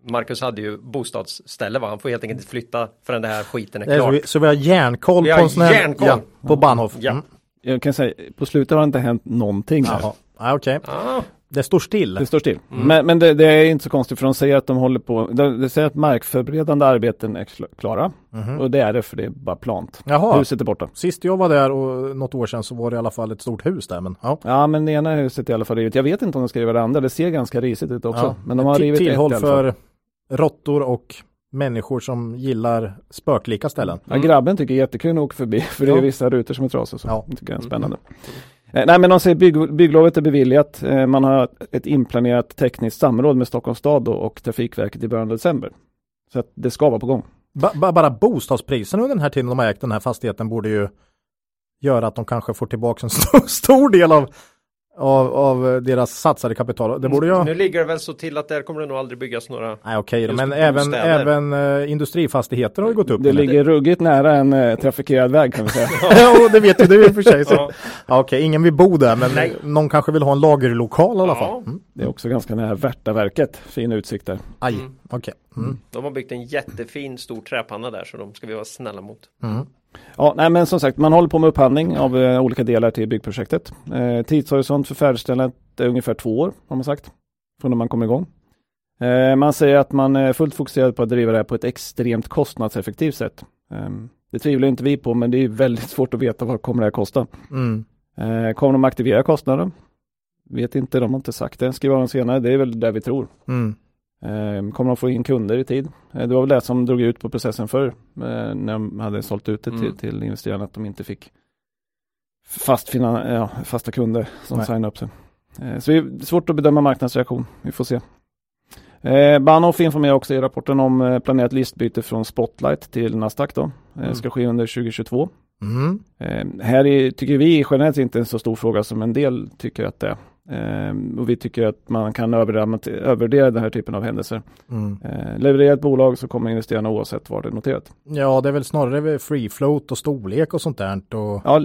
S1: Marcus hade ju bostadsställe va? Han får helt enkelt inte flytta förrän det här skiten är
S2: är så, så vi har järnkoll
S1: Vi
S2: på
S1: har
S2: en sån här,
S1: järnkoll.
S2: Ja, på Bahnhof.
S1: Ja.
S2: Mm.
S3: Jag kan säga, på slutet har det inte hänt någonting.
S2: Jaha. Ja, okej.
S1: Ah,
S2: Det står still.
S3: Det står still. Men, men det, det är inte så konstigt för de säger att de håller på, de, de säger att markförberedande arbeten är kl- klara. Och det är det för det är bara plant.
S2: Jaha.
S3: Huset är borta.
S2: Sist jag var där och något år sedan så var det i alla fall ett stort hus där. Men, ja.
S3: Ja men det ena huset i alla fall rivit. Jag vet inte om de ska riva det andra. Det ser ganska risigt ut också.
S2: Ja.
S3: Men de har rivit ett i
S2: Tillhåll
S3: fall.
S2: för råttor och människor som gillar spöklika ställen.
S3: Ja, grabben tycker det är jättekul att åka förbi. För det är vissa rutor som är trasiga. Så.
S2: Ja.
S3: Det tycker jag är spännande. Eh, Eh, nej men de säger bygg, bygglovet är beviljat. Eh, man har ett inplanerat tekniskt samråd med Stockholms stad och Trafikverket i början av december. Så att det ska vara på gång.
S2: Ba bara bostadspriserna under den här tiden de har ägt den här fastigheten borde ju göra att de kanske får tillbaka en <laughs> stor, stor del av, av, av deras satsade kapital. Det borde ju...
S1: Nu ligger det väl så till att där kommer det nog aldrig byggas några.
S2: Nej okej,
S1: Just
S2: men även, även uh, industrifastigheter har ju gått upp.
S3: Det ligger ruggigt nära en eh, trafikerad väg kan vi säga. <laughs>
S2: ja, det vet ju du i och för sig. Så.
S1: Ja.
S2: Ja, okej, ingen vill bo där, men
S1: Nej.
S2: någon kanske vill ha en lagerlokal i alla
S1: Ja.
S2: fall. Mm.
S3: Det är också ganska nära Värtaverket. Fin utsikt där.
S2: Aj, okej. Mm.
S1: De har byggt en jättefin stor träpanna där så de ska vi vara snälla mot.
S2: Mm.
S3: Ja, nej men som sagt, man håller på med upphandling av eh, olika delar till byggprojektet. Eh, tidshorisont för färdigställandet är ungefär två år, har man sagt, från när man kommer igång. Eh, man säger att man är fullt fokuserad på att driva det här på ett extremt kostnadseffektivt sätt. Eh, det tvivlar inte vi på, men det är väldigt svårt att veta vad kommer det här kosta.
S2: Mm.
S3: Eh, kommer de aktivera kostnaden? Inte inte, de har inte sagt det. Skriver de senare, det är väl där vi tror.
S2: Mm.
S3: Eh, Kommer de få in kunder i tid? Eh, Det var väl det som drog ut på processen förr eh, när de hade sålt ut det till,
S1: Mm.
S3: till investerarna att de inte fick fast ja, fasta kunder som
S2: Nej.
S3: signade upp sig. Eh, Så det är svårt att bedöma marknadsreaktion. Vi får se. Eh, Bahnhof informerar också i rapporten om planerat listbyte från Spotlight till Nasdaq då.
S1: Mm.
S3: Ska ske under 2022.
S2: Mm.
S3: Eh, här är, tycker vi generellt inte en så stor fråga som en del tycker att det är. Eh, och vi tycker att man kan övervärdera den här typen av händelser.
S2: Mm.
S3: Eh, levererar ett bolag så kommer investerarna oavsett var det är noterat.
S2: Ja, det är väl snarare free float och storlek och sånt där. Och...
S3: Ja,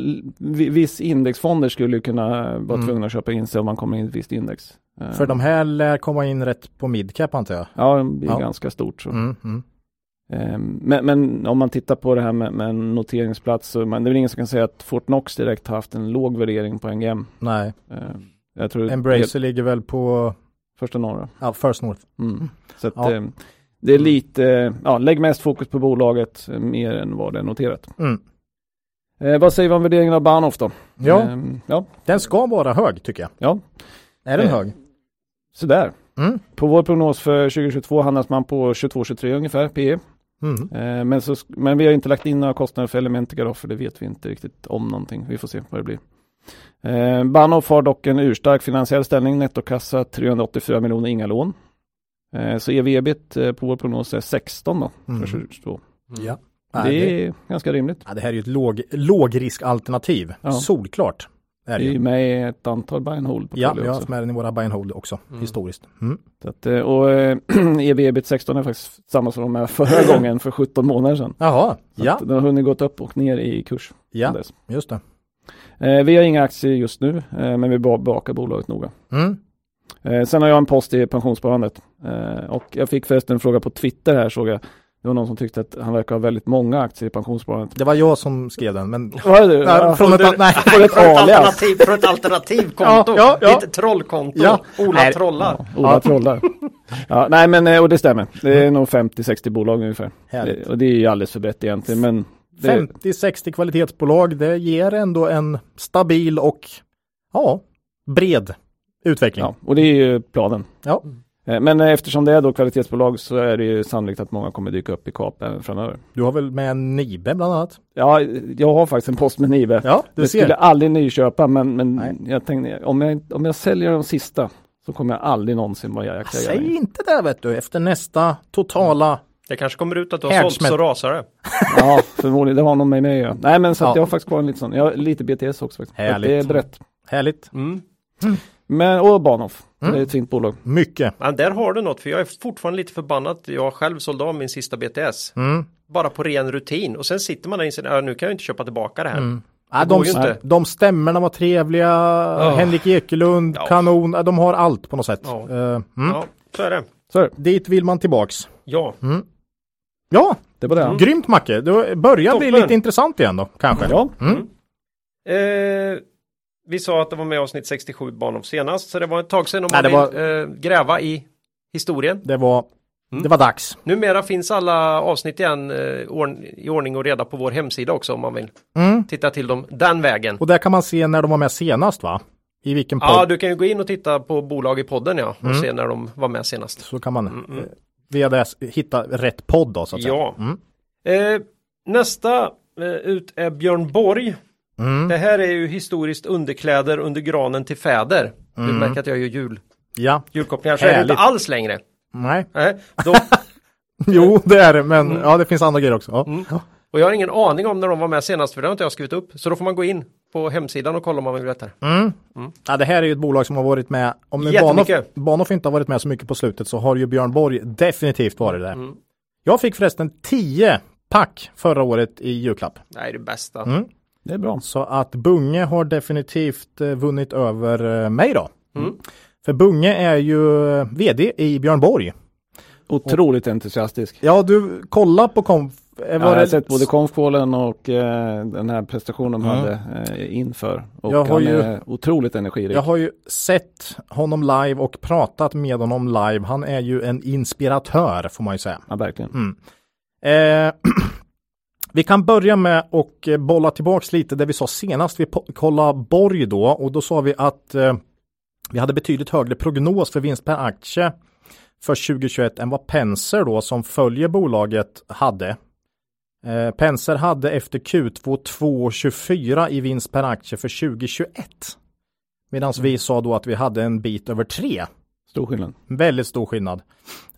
S3: viss indexfonder skulle kunna vara
S2: Mm.
S3: tvungna att köpa in sig om man kommer in i ett visst index. Eh,
S2: För de här lär komma in rätt på midcap antar jag.
S3: Ja, det är
S2: Ja.
S3: ganska stort. Så.
S2: Mm. Mm.
S3: Eh, men, men om man tittar på det här med, med en noteringsplats så man, det är väl ingen som kan säga att Fortnox direkt har haft en låg värdering på NGM.
S2: Nej,
S3: Eh, jag tror
S2: Embracer ligger väl på
S3: första norra.
S2: ja, First North.
S3: Mm. Så att,
S2: Ja.
S3: eh, det är lite, ja, lägg mest fokus på bolaget eh, mer än vad det är noterat.
S2: Mm.
S3: Eh, vad säger vi om värderingen av Bahnhof då?
S2: Ja,
S3: Eh, ja,
S2: den ska vara hög tycker jag.
S3: ja,
S2: Är den
S3: Eh,
S2: hög?
S3: sådär.
S2: Mm.
S3: På vår prognos för 2022 handlas man på 22-23 ungefär PE.
S2: Mm.
S3: Eh, men, så, men vi har inte lagt in några kostnader för Elementica då, för det vet vi inte riktigt om någonting. Vi får se vad det blir. Eh, Bahnhof har dock en urstark finansiell ställning, nettokassa 384 miljoner, inga lån. Eh, så ev-ebit eh, på vår prognos är 16 då,
S2: Mm.
S3: för 2022.
S2: Ja.
S3: Det
S2: det,
S3: är ganska rimligt.
S2: ja, det här är ju ett låg, lågriskalternativ.
S3: Ja.
S2: Solklart. är det
S3: är
S2: ju.
S3: ju med i ett antal buy and hold
S2: Ja, vi har haft med den i våra buy and hold också, historiskt. Mm.
S3: Så att, eh, och EV ebit 16 är faktiskt samma som de med förra <clears throat> gången för 17 månader sedan.
S2: Jaha,
S3: Så
S2: ja,
S3: Den har hunnit gått upp och ner i kurs.
S2: ja, just det.
S3: Eh, vi har inga aktier just nu, eh, men vi bevakar bolaget noga.
S2: Mm.
S3: Eh, sen har jag en post i pensionssparandet. Eh, och jag fick förresten en fråga på Twitter här såg jag. Det var någon som tyckte att han verkar ha väldigt många aktier i pensionssparandet.
S2: Det var jag som skrev den, men
S3: Var det du?
S2: Nej, från ett, nej.
S3: Får ett
S1: Från ett alternativ, från ett alternativkonto.
S2: Ja, ja, ja.
S1: Ditt trollkonto.
S2: Ja.
S1: Ola
S2: Nej.
S1: trollar.
S3: Ja, Ola trollar. Ja, nej men och det stämmer. Det är nog 50-60 bolag ungefär.
S2: Härligt.
S3: Det, och det är ju alldeles för brett egentligen men
S2: 50-60 kvalitetsbolag, det ger ändå en stabil och ja, bred utveckling.
S3: ja, och det är ju planen.
S2: Ja.
S3: Eh, Men eftersom det är då kvalitetsbolag så är det ju sannolikt att många kommer dyka upp i kap även framöver.
S2: Du har väl med en Nibe bland annat?
S3: Ja, jag har faktiskt en post med Nibe.
S2: Ja, du
S3: jag
S2: ser.
S3: skulle aldrig nyköpa men, men
S2: Nej.
S3: jag tänkte om jag, om jag säljer de sista så kommer jag aldrig någonsin vara jaktägare.
S2: Säg inte det vet du, efter nästa totala
S1: Det kanske kommer ut att du har sålt så rasar det. <laughs>
S3: Ja, förmodligen. Det har nog med mig att göra. Nej, men så att
S2: Ja.
S3: jag har faktiskt kvar en liten sån. Jag har lite BTS också. Faktiskt.
S2: Härligt.
S3: Det är brett.
S2: härligt.
S1: Mm.
S3: Men, och Bahnhof.
S2: Mm.
S3: Det är ett fint bolag.
S2: Mycket.
S1: Men där har du något, för jag är fortfarande lite förbannad. Jag själv sålde av min sista BTS.
S2: Mm.
S1: Bara på ren rutin. Och sen sitter man där och inser, "Ja, nu kan jag inte köpa tillbaka det här.
S2: Mm.
S1: Går
S2: de,
S1: inte.
S2: de stämmorna var trevliga, Henrik Ekelund,
S1: Ja.
S2: kanon, de har allt på något sätt.
S1: Ja.
S2: Eh, mm.
S1: Ja, så är det.
S3: Så.
S2: Dit vill man tillbaks.
S1: Ja.
S2: Ja,
S3: Det var det.
S1: Mm.
S2: grymt Macke. Det börjar bli
S1: Toppen.
S2: lite intressant igen då, kanske.
S3: Ja,
S2: Mm.
S1: Eh, vi sa att det var med avsnitt 67 Bahnhof senast, så det var ett tag sedan om
S2: Nej,
S1: man vill eh, gräva i historien.
S2: Det var,
S1: Mm.
S2: det var dags.
S1: Numera finns alla avsnitt igen eh, ordn- i ordning och reda på vår hemsida också om man vill
S2: Mm.
S1: titta till dem den vägen.
S2: Och där kan man se när de var med senast va? I vilken podd.
S1: Ja, du kan ju gå in och titta på bolag i podden ja och
S2: Mm.
S1: se när de var med senast.
S2: Så kan man Eh, det hitta rätt podd då så att säga.
S1: Ja.
S2: Mm.
S1: Eh, nästa eh, ut är Björn Borg.
S2: Mm.
S1: Det här är ju historiskt underkläder under granen till fäder. Du
S2: Mm.
S1: märker att jag gör jul,
S2: Ja,
S1: julkopplingar, så är det
S2: Härligt.
S1: inte alls längre.
S2: nej.
S1: Nej, då, <laughs>
S2: Jo, det är det, men
S1: Mm.
S2: ja, det finns andra grejer också. Ja.
S1: Mm.
S2: Ja.
S1: och jag har ingen aning om när de var med senast, för det har inte jag skrivit upp. Så då får man gå in på hemsidan och kolla om man vill veta.
S2: Mm.
S1: Mm.
S2: Ja, det här är ju ett bolag som har varit med, om nu. Bahnhof inte har varit med så mycket på slutet så har ju Björn Borg definitivt varit där.
S1: Mm.
S2: Jag fick förresten 10 pack förra året i julklapp.
S1: Det är det bästa.
S2: Mm.
S3: det är bra.
S2: Så att Bunge har definitivt eh, vunnit över eh, mig då.
S1: Mm.
S2: För Bunge är ju eh, vd i Björn Borg.
S3: Otroligt entusiastisk.
S2: Ja, du kolla på konf... eh,
S3: jag har
S2: det-
S3: sett både konfkålen och eh, den här prestationen de
S2: Mm.
S3: hade eh, inför. Och
S2: Jag har
S3: han
S2: ju-
S3: är otroligt energirik.
S2: Jag har ju sett honom live och pratat med honom live. Han är ju en inspiratör får man ju säga.
S3: Ja, verkligen.
S2: Mm. Eh, <clears throat> vi kan börja med och bolla tillbaks lite det vi sa senast. Vi kollade Borg då och då sa vi att eh, vi hade betydligt högre prognos för vinst per aktie för 2021 än vad Penser då som följer bolaget hade. Eh, Penser hade efter Q2 2,24 i vinst per aktie för 2021. Medan vi sa då att vi hade en bit över 3.
S3: Stor skillnad.
S2: Väldigt stor skillnad.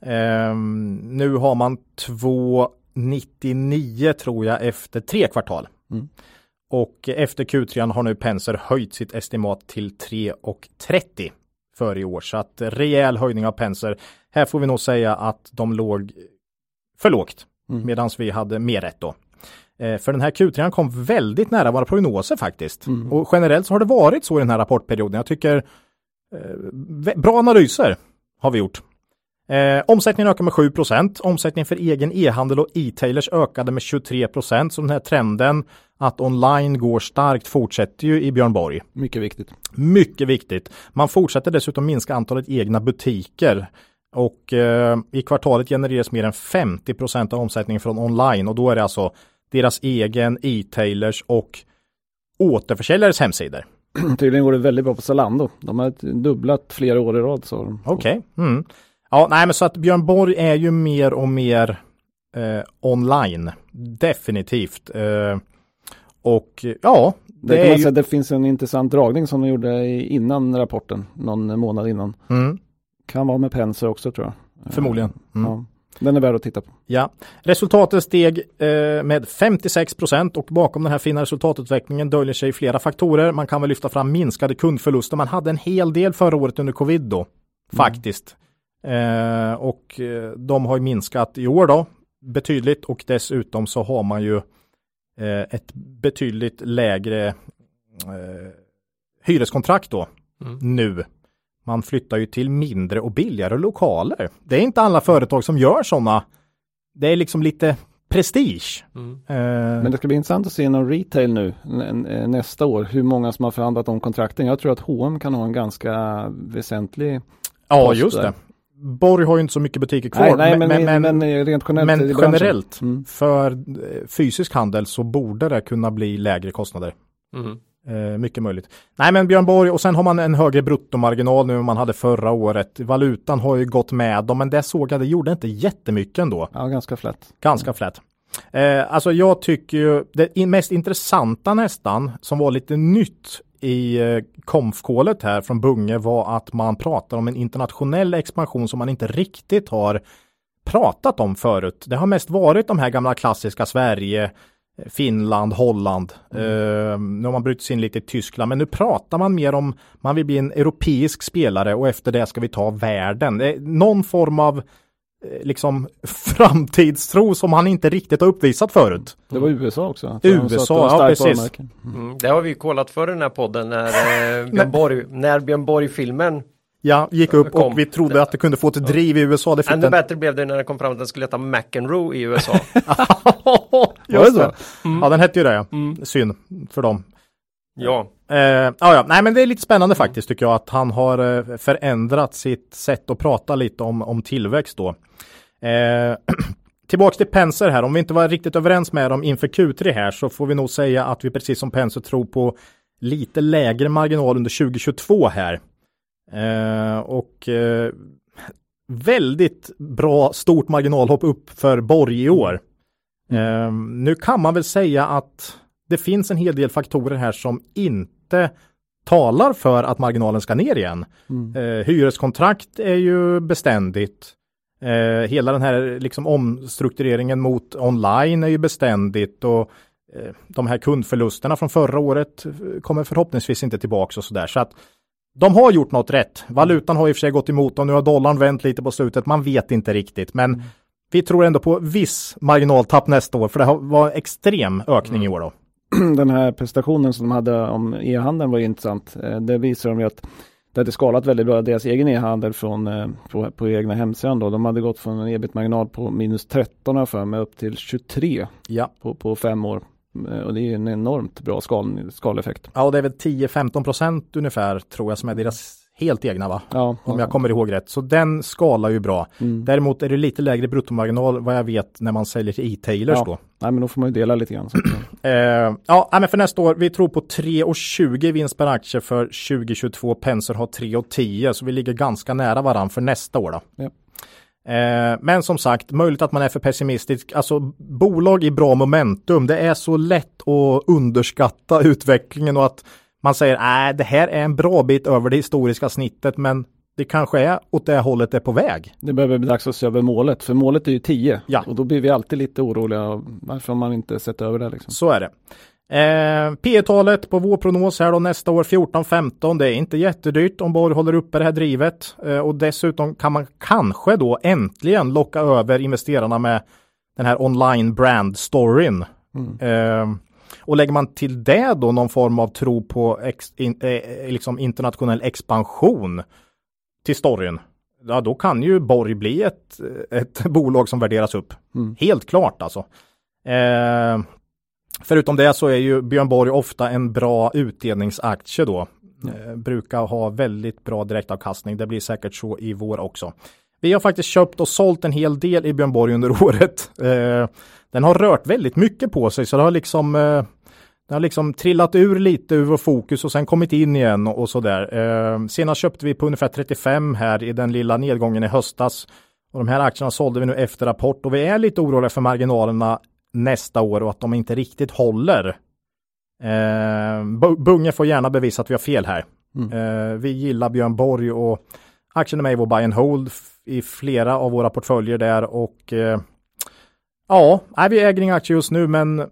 S2: Ehm, nu har man 2,99 tror jag efter tre kvartal.
S3: Mm.
S2: Och efter Q3 har nu Penser höjt sitt estimat till 3,30 för i år. Så att rejäl höjning av Penser. Här får vi nog säga att de låg för lågt.
S3: Mm.
S2: Medan vi hade mer rätt då. Eh, För den här Q3 kom väldigt nära våra prognoser faktiskt.
S3: Mm.
S2: Och generellt så har det varit så i den här rapportperioden. Jag tycker eh, bra analyser har vi gjort. Eh, omsättningen ökar med 7% Omsättningen för egen e-handel och e-tailers ökade med 23% Så den här trenden att online går starkt fortsätter ju i Björn Borg.
S3: Mycket viktigt.
S2: Mycket viktigt. Man fortsätter dessutom minska antalet egna butiker. Och eh, i kvartalet genereras mer än 50% av omsättningen från online och då är det alltså deras egen e-tailers och återförsäljares hemsidor. <clears throat>
S3: Tydligen går det väldigt bra på Zalando. De har dubblat flera år i rad.
S2: Okej. Mm. Ja, nej, men så att Björn Borg är ju mer och mer eh, online. Definitivt. Eh, och ja,
S3: Det,
S2: det, ju...
S3: det finns en intressant dragning som de gjorde innan rapporten, någon månad innan.
S2: Mm,
S3: Kan vara med Penser också tror jag.
S2: förmodligen. Mm.
S3: Ja. Den är värd att titta på.
S2: Ja, resultatet steg eh, med 56 procent och bakom den här fina resultatutvecklingen döljer sig flera faktorer. Man kan väl lyfta fram minskade kundförluster. Man hade en hel del förra året under covid då, faktiskt. Eh, och eh, de har minskat i år då betydligt och dessutom så har man ju eh, ett betydligt lägre eh, hyreskontrakt då nu. Man flyttar ju till mindre och billigare lokaler. Det är inte alla företag som gör sådana. Det är liksom lite prestige. Eh,
S3: Men det ska bli intressant att se inom retail nu n- nästa år hur många som har förhandlat om kontrakten. Jag tror att H&M kan ha en ganska väsentlig
S2: ja, just
S3: där.
S2: det. Borg har ju inte så mycket butiker kvar.
S3: Nej, nej men, men, men, rent generellt.
S2: men generellt
S3: Mm.
S2: för eh, fysisk handel så borde det kunna bli lägre kostnader.
S1: Mm.
S2: Eh, mycket möjligt. Nej men Björn Borg och sen har man en högre bruttomarginal nu än man hade förra året. Valutan har ju gått med dem men det såg jag, det gjorde inte jättemycket ändå.
S3: Ja, ganska flätt.
S2: Ganska flat. Eh, alltså jag tycker ju det mest intressanta nästan som var lite nytt i eh, konfkålet här från Bunge var att man pratar om en internationell expansion som man inte riktigt har pratat om förut. Det har mest varit de här gamla klassiska Sverige, Finland, Holland. Eh, nu har man brutit sig in lite i Tyskland, men nu pratar man mer om man vill bli en europeisk spelare och efter det ska vi ta världen. Någon form av eh, liksom <laughs> framtidstro som han inte riktigt har uppvisat förut.
S3: Det var USA också.
S2: USA, ja, precis.
S1: Mm. Det har vi kollat för i den här podden när eh, <laughs> Björn Borg, när Björn Borg-filmen
S2: Ja, gick upp
S1: Kom.
S2: och vi trodde att det kunde få ett driv i USA. Det
S1: Ännu bättre blev det när det kom fram att den skulle heta McEnroe i USA. <laughs>
S2: Just det. Ja, den hette ju det. Ja. Synd för dem.
S1: ja.
S2: Eh, ja, ja, nej, men det är lite spännande faktiskt tycker jag att han har eh, förändrat sitt sätt att prata lite om, om tillväxt då. Eh, <clears throat> tillbaks till Penser här, om vi inte var riktigt överens med dem inför Q3 här så får vi nog säga att vi precis som Penser tror på lite lägre marginal under 2022 här. Eh, och eh, väldigt bra stort marginalhopp upp för Borg i år. Eh, nu kan man väl säga att det finns en hel del faktorer här som inte talar för att marginalen ska ner igen. Eh, hyreskontrakt är ju beständigt. Eh, hela den här liksom omstruktureringen mot online är ju beständigt och eh, de här kundförlusterna från förra året eh, kommer förhoppningsvis inte tillbaka och sådär. Så att de har gjort något rätt. Valutan har i och för sig gått emot dem. Nu har dollarn vänt lite på slutet. Man vet inte riktigt, men vi tror ändå på viss marginaltapp nästa år, för det var extrem ökning i år då. <clears throat>
S3: den här prestationen som de hade om e-handeln var intressant. Eh, Det visar de ju att det hade skalat väldigt bra, deras egen e-handel från, eh, på, på egna hemsidan då. De hade gått från en ebit-marginal på minus 13 har jag för mig upp till 23
S2: Ja.
S3: på, på fem år. Eh, Och det är en enormt bra skal, skaleffekt.
S2: Ja, och det är väl 10-15 procent ungefär tror jag som är deras helt egna va?
S3: Ja,
S2: Om jag kommer ihåg rätt. Så den skalar ju bra.
S3: Mm.
S2: Däremot är det lite lägre bruttomarginal vad jag vet när man säljer till e-tailers
S3: Ja.
S2: då.
S3: Nej men då får man ju dela lite grann. <clears throat>
S2: Eh, ja, men för nästa år, vi tror på 3,20 i vinst per aktie för 2022. Penser har 3,10 så vi ligger ganska nära varann för nästa år då.
S3: Ja.
S2: Eh, men som sagt, möjligt att man är för pessimistisk. Alltså bolag i bra momentum, det är så lätt att underskatta <laughs> utvecklingen och att man säger nej, det här är en bra bit över det historiska snittet, men det kanske är åt det hållet det är på väg.
S3: Det behöver bli dags att se över målet, för målet är ju 10.
S2: Ja.
S3: Och då blir vi alltid lite oroliga varför har man inte sett över det liksom.
S2: Så är det. Eh, P talet på vår prognos här då nästa år 14-15. Det är inte jättedyrt om Borg håller uppe det här drivet. Eh, och dessutom kan man kanske då äntligen locka över investerarna med den här online brand storyn. Eh, och lägger man till det då någon form av tro på ex, in, eh, liksom internationell expansion till storyn. Ja, då kan ju Borg bli ett, ett <laughs> bolag som värderas upp.
S3: Mm.
S2: Helt klart alltså. Eh, Förutom det så är ju Björn Borg ofta en bra utdelningsaktie då. Eh, brukar ha väldigt bra direktavkastning. Det blir säkert så i vår också. Vi har faktiskt köpt och sålt en hel del i Björn Borg under <laughs> året. Eh, den har rört väldigt mycket på sig så det har liksom eh, det har liksom trillat ur lite ur vår fokus och sen kommit in igen och, och sådär. Eh, senast köpte vi på ungefär 35 här i den lilla nedgången i höstas. Och de här aktierna sålde vi nu efter rapport och vi är lite oroliga för marginalerna nästa år och att de inte riktigt håller. Eh, Bu- Bunge får gärna bevisa att vi har fel här.
S3: Mm.
S2: Eh, vi gillar Björn Borg och Aktien är med i vår buy and hold i flera av våra portföljer där och eh, ja, vi äger inga aktier just nu men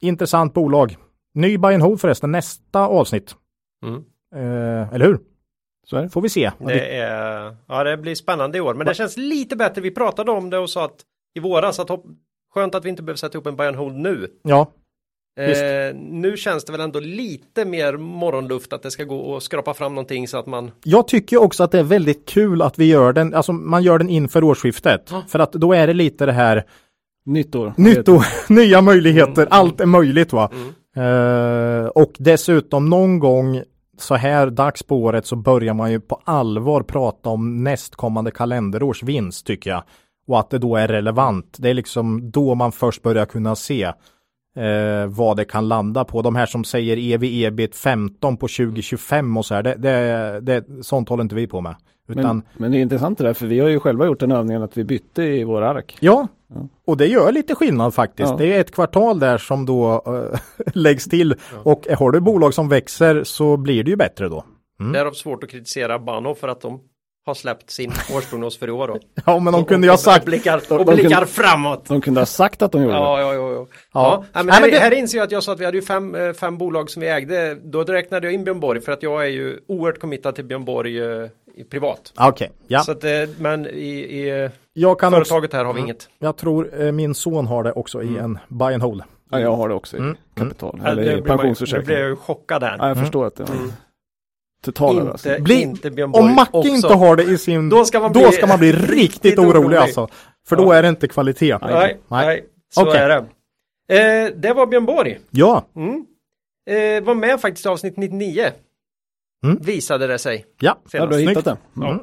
S2: intressant bolag. Ny buy and hold förresten nästa avsnitt.
S1: Mm.
S2: Eh, eller hur?
S3: Så är.
S2: Får vi se.
S1: Det, är, ja, det blir spännande i år, men det känns lite bättre. Vi pratade om det och sa att i våras att hopp, skönt att vi inte behöver sätta upp en buy and hold nu.
S2: Ja.
S1: Eh, nu känns det väl ändå lite mer morgonluft att det ska gå och skrapa fram någonting så att man
S2: Jag tycker också att det är väldigt kul att vi gör den, alltså man gör den inför årsskiftet. För att då är det lite det här
S3: Nytt år.
S2: nytt och <laughs> nya möjligheter,
S1: Mm.
S2: allt är möjligt va. Eh, och dessutom någon gång så här dags på året så börjar man ju på allvar prata om nästkommande kalenderårs vinst tycker jag. Och att det då är relevant. Det är liksom då man först börjar kunna se eh, vad det kan landa på. De här som säger ev ebit 15 på 2025 och så här, det, det, det, sånt håller inte vi på med. Utan,
S3: Men, men det är intressant det där, för vi har ju själva gjort den övningen att vi bytte i våra ark.
S2: Ja,
S3: Ja.
S2: och det gör lite skillnad faktiskt.
S3: Ja.
S2: Det är ett kvartal där som då äh, <laughs> läggs till och har du bolag som växer så blir det ju bättre då. Mm.
S1: Därav svårt att kritisera Bano för att de har släppt sin <laughs> årsprognos för i år. Då.
S2: Ja, men de
S1: Och-
S2: kunde ju ha sagt.
S1: Och blickar,
S3: de
S1: och blickar
S3: kunde-
S1: framåt.
S3: De kunde ha sagt att de gjorde det.
S1: Ja, ja, ja. ja.
S2: Ja.
S1: ja. men
S2: Nej,
S1: här,
S2: men det-
S1: här inser jag att jag sa att vi hade ju fem, eh, fem bolag som vi ägde. Då räknade jag in Björn Borg för att jag är ju oerhört committad till Björn Borg eh, i privat.
S2: Okej, ja.
S1: Så att, eh, men i, i eh,
S2: Jag kan också,
S1: företaget här har vi inget.
S2: jag tror eh, min son har det också i en buy and hold.
S3: Ja, jag har det också i
S2: Mm.
S3: kapital. Eller i
S1: man- Nu
S3: pensionsförsäkring.
S1: blir jag ju chockad här.
S3: Ja, jag förstår att det var överraskning.
S1: Inte,
S2: Bli-
S1: inte Björn Borg
S2: Om Macke
S1: också.
S2: inte har det i sin,
S1: Då ska man
S2: då
S1: bli
S2: ska man bli riktigt orolig,
S1: orolig.
S2: alltså. För då
S1: Ja.
S2: är det inte kvalitet.
S1: Nej, nej. så
S2: Okej.
S1: är det. Eh, det var Björn Borg.
S2: Ja,
S1: Mm. Eh, var med faktiskt i avsnitt 99.
S2: Mm.
S1: Visade det sig.
S2: ja.
S3: Ja, du har hittat det.
S2: Mm.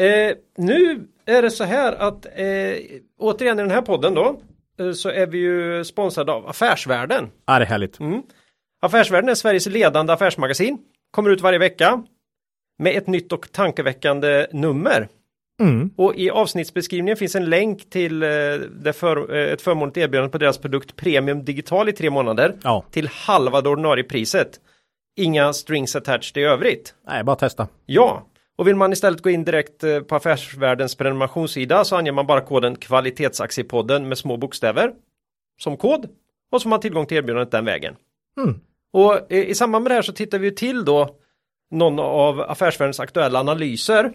S1: Eh, nu är det så här att eh, återigen i den här podden då eh, så är vi ju sponsrade av Affärsvärlden.
S2: Ja, det är härligt.
S1: Mm. Affärsvärlden är Sveriges ledande affärsmagasin. Kommer ut varje vecka med ett nytt och tankeväckande nummer.
S2: Mm.
S1: Och i avsnittsbeskrivningen finns en länk till eh, för, eh, ett förmånligt erbjudande på deras produkt Premium Digital i tre månader
S2: Ja,
S1: till halva det ordinarie priset. Inga strings attached i övrigt.
S2: nej, bara testa.
S1: Ja, och vill man istället gå in direkt eh, på Affärsvärldens prenumerationssida så anger man bara koden kvalitetsaktiepodden med små bokstäver som kod och så har man tillgång till erbjudandet den vägen.
S2: Mm.
S1: Och eh, i samband med det här så tittar vi till då någon av Affärsvärldens aktuella analyser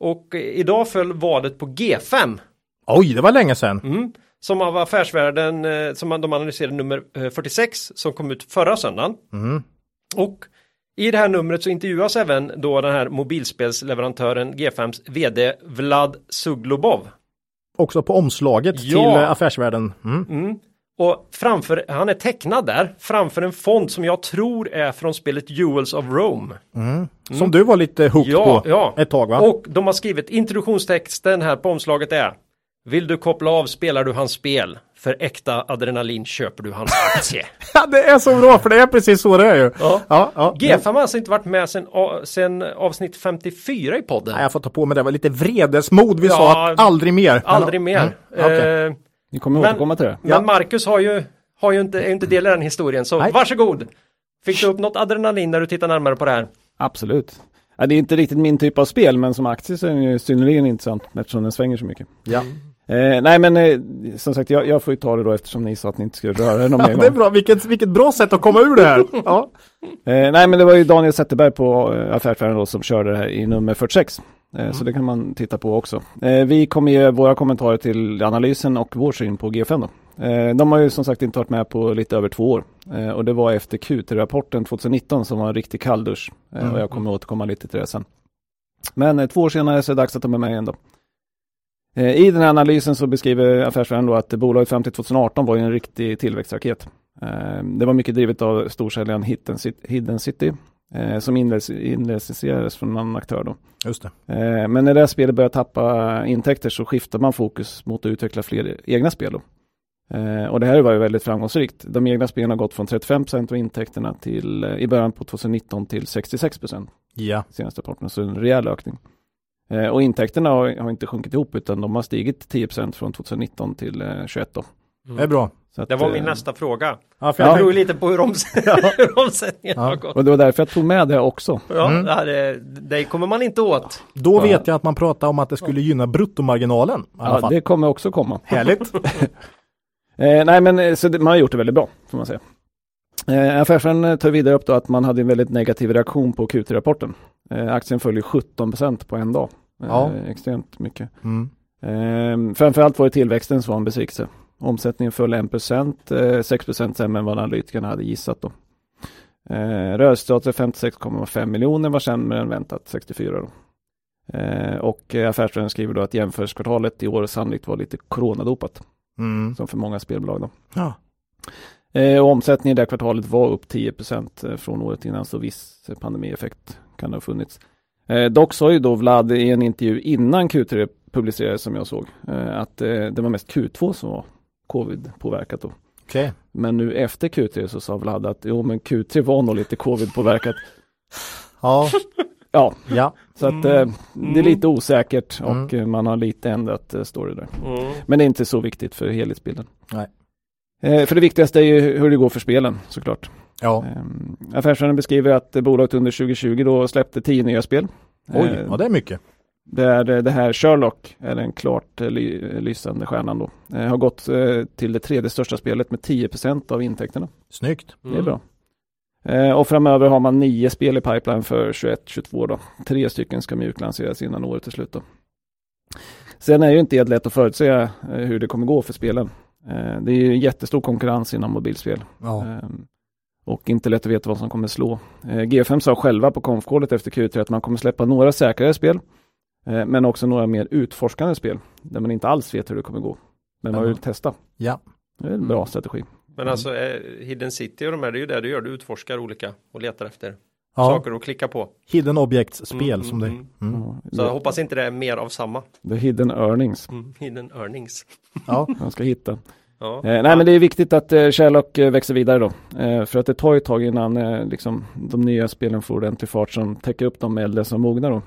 S1: och eh, idag föll vadet på G5
S2: Oj, det var länge sedan.
S1: mm, som av Affärsvärlden eh, som de analyserade nummer eh, 46 som kom ut förra söndagen.
S2: Mm.
S1: Och i det här numret så intervjuas även då den här mobilspelsleverantören G5s vd Vlad Suglobov.
S2: Också på omslaget
S1: Ja.
S2: till eh, Affärsvärlden. Mm.
S1: Mm. Och framför, han är tecknad där, framför en font som jag tror är från spelet Jewels of Rome.
S2: Som du var lite hooked
S1: Ja,
S2: på
S1: ja.
S2: ett tag va?
S1: Och de har skrivit introduktionstexten här på omslaget är Vill du koppla av spelar du hans spel. För äkta adrenalin köper du hans aktie. <laughs>
S2: Ja, det är så bra för det är precis så det är ju.
S1: Ja.
S2: Ja, ja.
S1: G5 har alltså inte varit med sen, sen avsnitt 54 i podden.
S2: Nej, jag får ta på mig det. Det var lite vredesmod. Vi sa att aldrig mer.
S1: Aldrig mer.
S2: Mm, okej.
S1: Eh,
S3: Ni kommer
S1: Men-
S3: återkomma till det.
S1: men
S2: Ja.
S1: Marcus har ju, har ju inte, är inte del i den historien, så
S2: Nej.
S1: varsågod. Fick du upp något adrenalin när du tittar närmare på det här?
S3: Absolut. Ja, det är inte riktigt min typ av spel, men som aktie så är den ju synnerligen intressant eftersom den svänger så mycket.
S2: Ja.
S3: Eh, nej, men eh, som sagt, jag, jag får ju ta det då eftersom ni sa att ni inte skulle röra det någon <laughs>
S2: Ja,
S3: mer
S2: det är
S3: gång.
S2: bra. Vilket, vilket bra sätt att komma ur det här. <laughs> Ja.
S3: Eh, nej, men det var ju Daniel Zetterberg på eh, Affärsvärlden då som körde det här i nummer 46. Eh, Så det kan man titta på också. Eh, vi kommer ge våra kommentarer till analysen och vår syn på G5 då. Eh, de har ju som sagt inte varit med på lite över två år. Och det var efter Q3-rapporten 2019 som var en riktig kalldusch. Eh, och jag kommer återkomma lite till det sen. Men två år senare så är det dags att de är med igen då. I den här analysen så beskriver Affärsvärlden då att bolaget fram till 2018 var en riktig tillväxtraket. Det var mycket drivet av storsäljaren Hidden City eh, som inlic- inlicensierades från en annan aktör då.
S2: Just det.
S3: Eh, Men när det här spelet börjar tappa intäkter så skiftar man fokus mot att utveckla fler egna spel då. Eh, Och det här var ju väldigt framgångsrikt. De egna spelen har gått från 35% av intäkterna till eh, i början på 2019 till 66%
S2: Ja.
S3: senaste rapporten, så en rejäl ökning. Eh, Och intäkterna har, har inte sjunkit ihop utan de har stigit 10% från 2019 till eh, 21 då.
S2: Det är bra.
S3: Så att,
S1: Det var min
S3: eh,
S1: nästa fråga.
S2: Ja, för
S1: Det
S2: jag
S1: beror lite på hur, oms- <laughs> <laughs> hur omsättningen har gått.
S3: Och det var därför jag tog med det också.
S1: Ja, det, här är, det kommer man inte åt.
S2: då vet jag att man pratar om att det skulle gynna bruttomarginalen. I alla
S3: Ja,
S2: fall.
S3: det kommer också komma. <laughs>
S2: Härligt.
S3: Eh, nej men eh, så det, man har gjort det väldigt bra, får man säga. Eh, affärsen eh, tar vidare upp då att man hade en väldigt negativ reaktion på Q3-rapporten. Eh, aktien följer 17% på en dag. Eh,
S2: Ja.
S3: Extremt mycket.
S2: Mm.
S3: Eh, framförallt var det tillväxten som var en besvikelse. Omsättningen föll 1 eh, 6 sämre än vad analytikerna hade gissat då. Eh, Rörelseresultatet 56,5 miljoner var sämre än väntat, 64 då. Eh, och eh, affärsvärlden skriver då att jämförelsekvartalet i år sannolikt var lite coronadopat,
S2: Mm.
S3: som för många spelbolag då.
S2: Ja.
S3: Eh, och omsättningen i det kvartalet var upp 10% från året innan, så viss pandemieffekt kan det ha funnits. Eh, dock sa ju då Vlad i en intervju innan Q3 publicerades som jag såg, eh, att eh, det var mest Q2 som var covid-påverkat då.
S2: Okej.
S3: Men nu efter Q3 så sa Vlad att jo men Q3 var nog lite covid-påverkat.
S2: Ja.
S3: Ja,
S2: ja.
S3: så att eh, det är lite osäkert och eh, man har lite ändrat eh, story där.
S1: Mm.
S3: Men det är inte så viktigt för helhetsbilden.
S2: Nej.
S3: Eh, för det viktigaste är ju hur det går för spelen såklart.
S2: Ja.
S3: Um, Affärsvärlden beskriver att eh, bolaget under 2020 då släppte tio nya spel.
S2: Oj,
S3: Eh,
S2: ja det är mycket.
S3: Det, är, eh, det här Sherlock är den klart eh, ly, lysande stjärnan då. Eh, har gått eh, till det tredje största spelet med 10% av intäkterna.
S2: Snyggt.
S3: Det är bra. Eh, och framöver har man nio spel i pipeline för 21-22 då. Tre stycken ska mjuklanseras innan året är slut då. Sen är det ju inte helt lätt att förutsäga eh, hur det kommer gå för spelen. Eh, det är ju jättestor konkurrens inom mobilspel.
S2: Ja.
S3: Ehm, Och inte lätt att veta vad som kommer slå. Eh, G5 sa själva på konfkålet efter Q3 att man kommer släppa några säkrare spel. Eh, Men också några mer utforskande spel. Där man inte alls vet hur det kommer gå. Men man vill testa.
S2: Ja.
S3: Det är en bra strategi.
S1: Men alltså eh, Hidden City och de här, det är ju det du gör. Du utforskar olika och letar efter
S2: ja.
S1: saker att klicka på.
S2: Hidden objects-spel
S1: Mm,
S2: som det
S1: mm,
S2: mm.
S1: Så jag hoppas inte det är mer av samma.
S3: the hidden earnings.
S1: Mm. Hidden earnings.
S2: Ja. <laughs>
S3: Man ska hitta.
S1: Ja.
S3: Eh, nej men det är viktigt att eh, Sherlock eh, växer vidare då. Eh, för att det tar ju ett tag innan eh, liksom, de nya spelen får ordentlig fart som täcker upp de äldre som mognar då.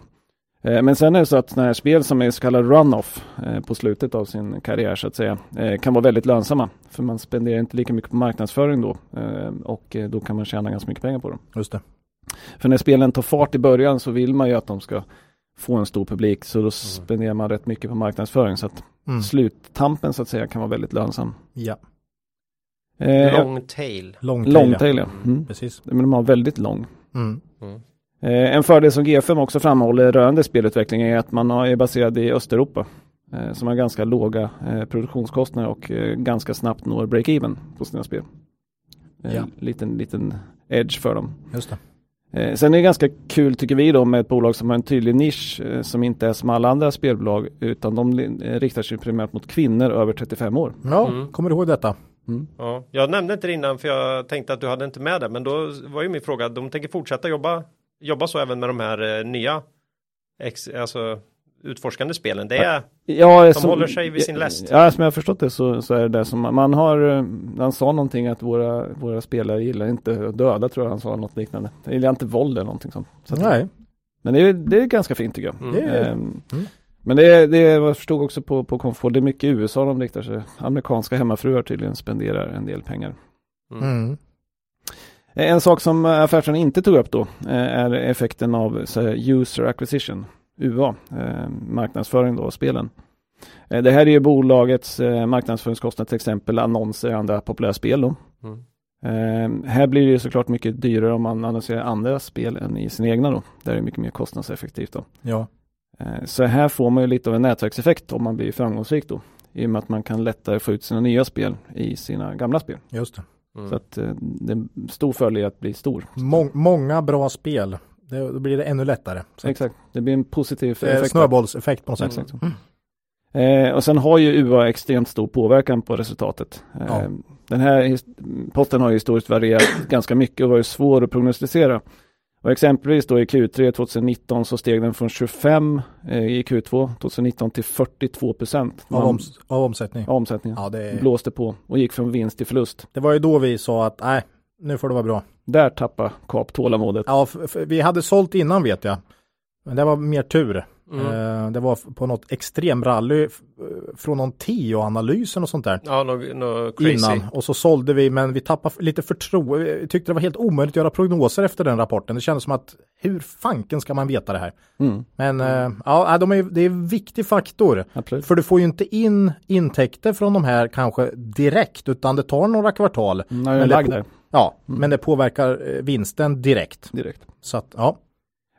S3: Eh, men sen är det så att sådana här spel som är så kallade run-off eh, på slutet av sin karriär så att säga eh, kan vara väldigt lönsamma. För man spenderar inte lika mycket på marknadsföring då och då kan man tjäna ganska mycket pengar på dem.
S2: Just det.
S3: För när spelen tar fart i början så vill man ju att de ska få en stor publik så då spenderar man rätt mycket på marknadsföring så att
S2: Mm.
S3: sluttampen så att säga kan vara väldigt lönsam.
S2: Ja.
S3: Eh,
S1: Long tail.
S2: Long
S3: Long tail ja. Mm.
S2: Precis.
S3: Men de har väldigt lång.
S2: Mm.
S3: Eh, en fördel som G5 också framhåller rörande spelutveckling är att man har- är baserad i Östeuropa. Eh, som har ganska låga eh, produktionskostnader och eh, ganska snabbt når break-even på sina spel. Eh,
S2: Ja.
S3: liten, liten edge för dem.
S2: Just det.
S3: Eh, sen är det ganska kul tycker vi då med ett bolag som har en tydlig nisch eh, som inte är som alla andra spelbolag utan de eh, riktar sig primärt mot kvinnor över 35 år.
S2: Ja,
S1: Mm.
S2: kommer du ihåg detta?
S1: Ja. Jag nämnde inte det innan för jag tänkte att du hade inte med det. Men då var ju min fråga, de tänker fortsätta jobba, jobba så även med de här eh, nya ex, alltså, utforskande spelen. Det är,
S3: Ja,
S1: De håller sig vid sin läst.
S3: Ja, som jag har förstått det så, så är det det som man, har, eh, han sa någonting att våra, våra spelare gillar inte att döda tror jag han sa något liknande. De gillar inte våld eller någonting sånt. Så att,
S2: Nej.
S3: Men det är, det är ganska fint tycker jag.
S1: Mm.
S3: Ehm,
S2: Mm.
S3: Men det är, det är, jag förstod också på, på Konfol, det är mycket i USA de riktar sig. Amerikanska hemmafruar tydligen spenderar en del pengar.
S2: mm.
S3: Eh, En sak som affären inte tog upp då eh, är effekten av user acquisition, UA, eh, marknadsföring då av spelen. Det här är ju bolagets marknadsföringskostnad till exempel annonser i andra populära spel då.
S1: Mm.
S3: Eh, här blir det ju såklart mycket dyrare om man annonserar andra spel än i sina egna då. Där är det mycket mer kostnadseffektivt då.
S2: Ja.
S3: Eh, så här får man ju lite av en nätverkseffekt om man blir framgångsrik då. I och med att man kan lättare få ut sina nya spel i sina gamla spel.
S2: Just det.
S1: Mm.
S3: Så att eh, det är en stor fördel att bli stor.
S2: Må- många bra spel. Det, då blir det ännu lättare. Så
S3: Exakt, det blir en positiv
S2: är
S3: effekt.
S2: snöbollseffekt på något sätt.
S3: Exakt. Eh, och sen har ju UA extremt stor påverkan på resultatet. Eh,
S2: Ja.
S3: Den här posten har ju historiskt varierat ganska mycket och varit svår att prognostisera. Och exempelvis då i Q3 2019 så steg den från 25 eh, i Q2 2019 till 42 procent
S2: Av, oms- av omsättning.
S3: av omsättningen.
S2: Ja, det,
S3: Blåste på och gick från vinst till förlust.
S2: det var ju då vi sa att nej, nu får det vara bra.
S3: Där tappade Kap tålamodet.
S2: Ja, vi hade sålt innan vet jag. Men det var mer tur.
S1: Mm.
S2: Eh, det var på något extremrally eh, från någon TIO-analysen och sånt där.
S1: Ja, något no crazy.
S2: Innan och så sålde vi men vi tappade lite förtroende. Vi tyckte det var helt omöjligt att göra prognoser efter den rapporten. Det kändes som att hur fanken ska man veta det här?
S3: Mm,
S2: Men eh, ja, de är, det är en viktig faktor.
S3: absolut.
S2: För du får ju inte in intäkter från de här kanske direkt utan det tar några kvartal.
S3: Mm, ju
S2: Men
S3: en
S2: det på- Ja, men det påverkar eh, vinsten direkt.
S3: direkt.
S2: Så att ja.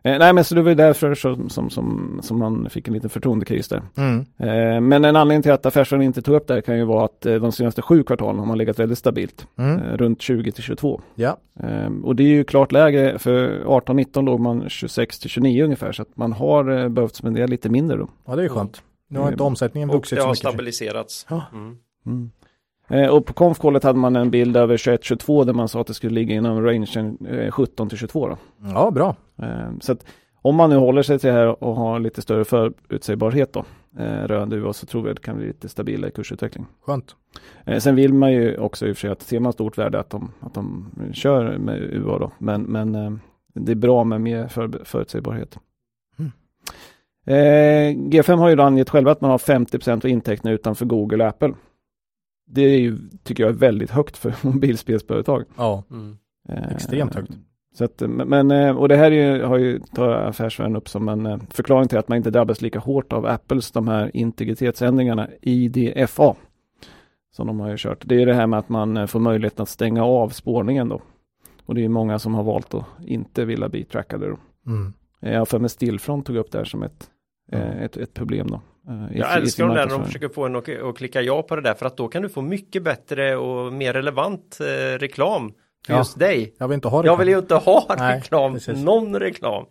S3: Eh, nej men så det var ju därför som, som, som, som man fick en liten förtroendekris där.
S2: Mm.
S3: Eh, men en anledning till att affärsvärlden inte tog upp det här kan ju vara att eh, de senaste sju kvartalen har man legat väldigt stabilt.
S2: Mm.
S3: Eh, runt 20 till 22.
S2: Ja.
S3: Eh, och det är ju klart lägre, för 18-19 låg man 26 till 29 ungefär. Så att man har eh, behövt spendera lite mindre då.
S2: ja, det är ju skönt. Nu har inte
S3: Mm.
S2: omsättningen
S1: Och
S2: vuxit
S1: det
S2: så
S1: har
S2: mycket.
S1: stabiliserats.
S2: Ja.
S1: Mm.
S3: Eh, och på konfkålet hade man en bild över 21-22 där man sa att det skulle ligga inom rangen eh, 17 till 22 då.
S2: Ja, bra.
S3: Eh, så att om man nu håller sig till det här och har lite större förutsägbarhet då eh, rörande UA så tror vi att det kan bli lite stabilare kursutveckling.
S2: Skönt.
S3: Eh, sen vill man ju också i och för sig att ser man stort värde att de, att de kör med UA då. Men, men eh, det är bra med mer för, förutsägbarhet.
S2: Mm.
S3: Eh, G5 har ju då angett själva att man har 50 av intäkterna utanför Google och Apple. Det är ju, tycker jag, är väldigt högt för <laughs> mobilspelsföretag.
S2: Ja,
S1: Mm.
S3: Eh,
S2: Extremt högt.
S3: Så att, men, eh, och det här är ju, har ju tar affärsvärlden upp som en eh, förklaring till att man inte drabbas lika hårt av Apples de här integritetsändringarna IDFA. Som de har ju kört. Det är det här med att man eh, får möjlighet att stänga av spårningen då. Och det är många som har valt att inte vilja bli trackade då.
S2: mm.
S3: Jag för mig Stillfront tog upp det här som ett,
S2: Ja.
S3: ett, ett problem då. i-
S1: Jag älskar de där när de försöker få en att att klicka ja på det där för att då kan du få mycket bättre och mer relevant eh, reklam
S2: Ja.
S1: just dig.
S2: Jag vill inte ha det.
S1: Jag vill ju inte ha
S2: Nej,
S1: reklam,
S2: precis.
S1: någon reklam.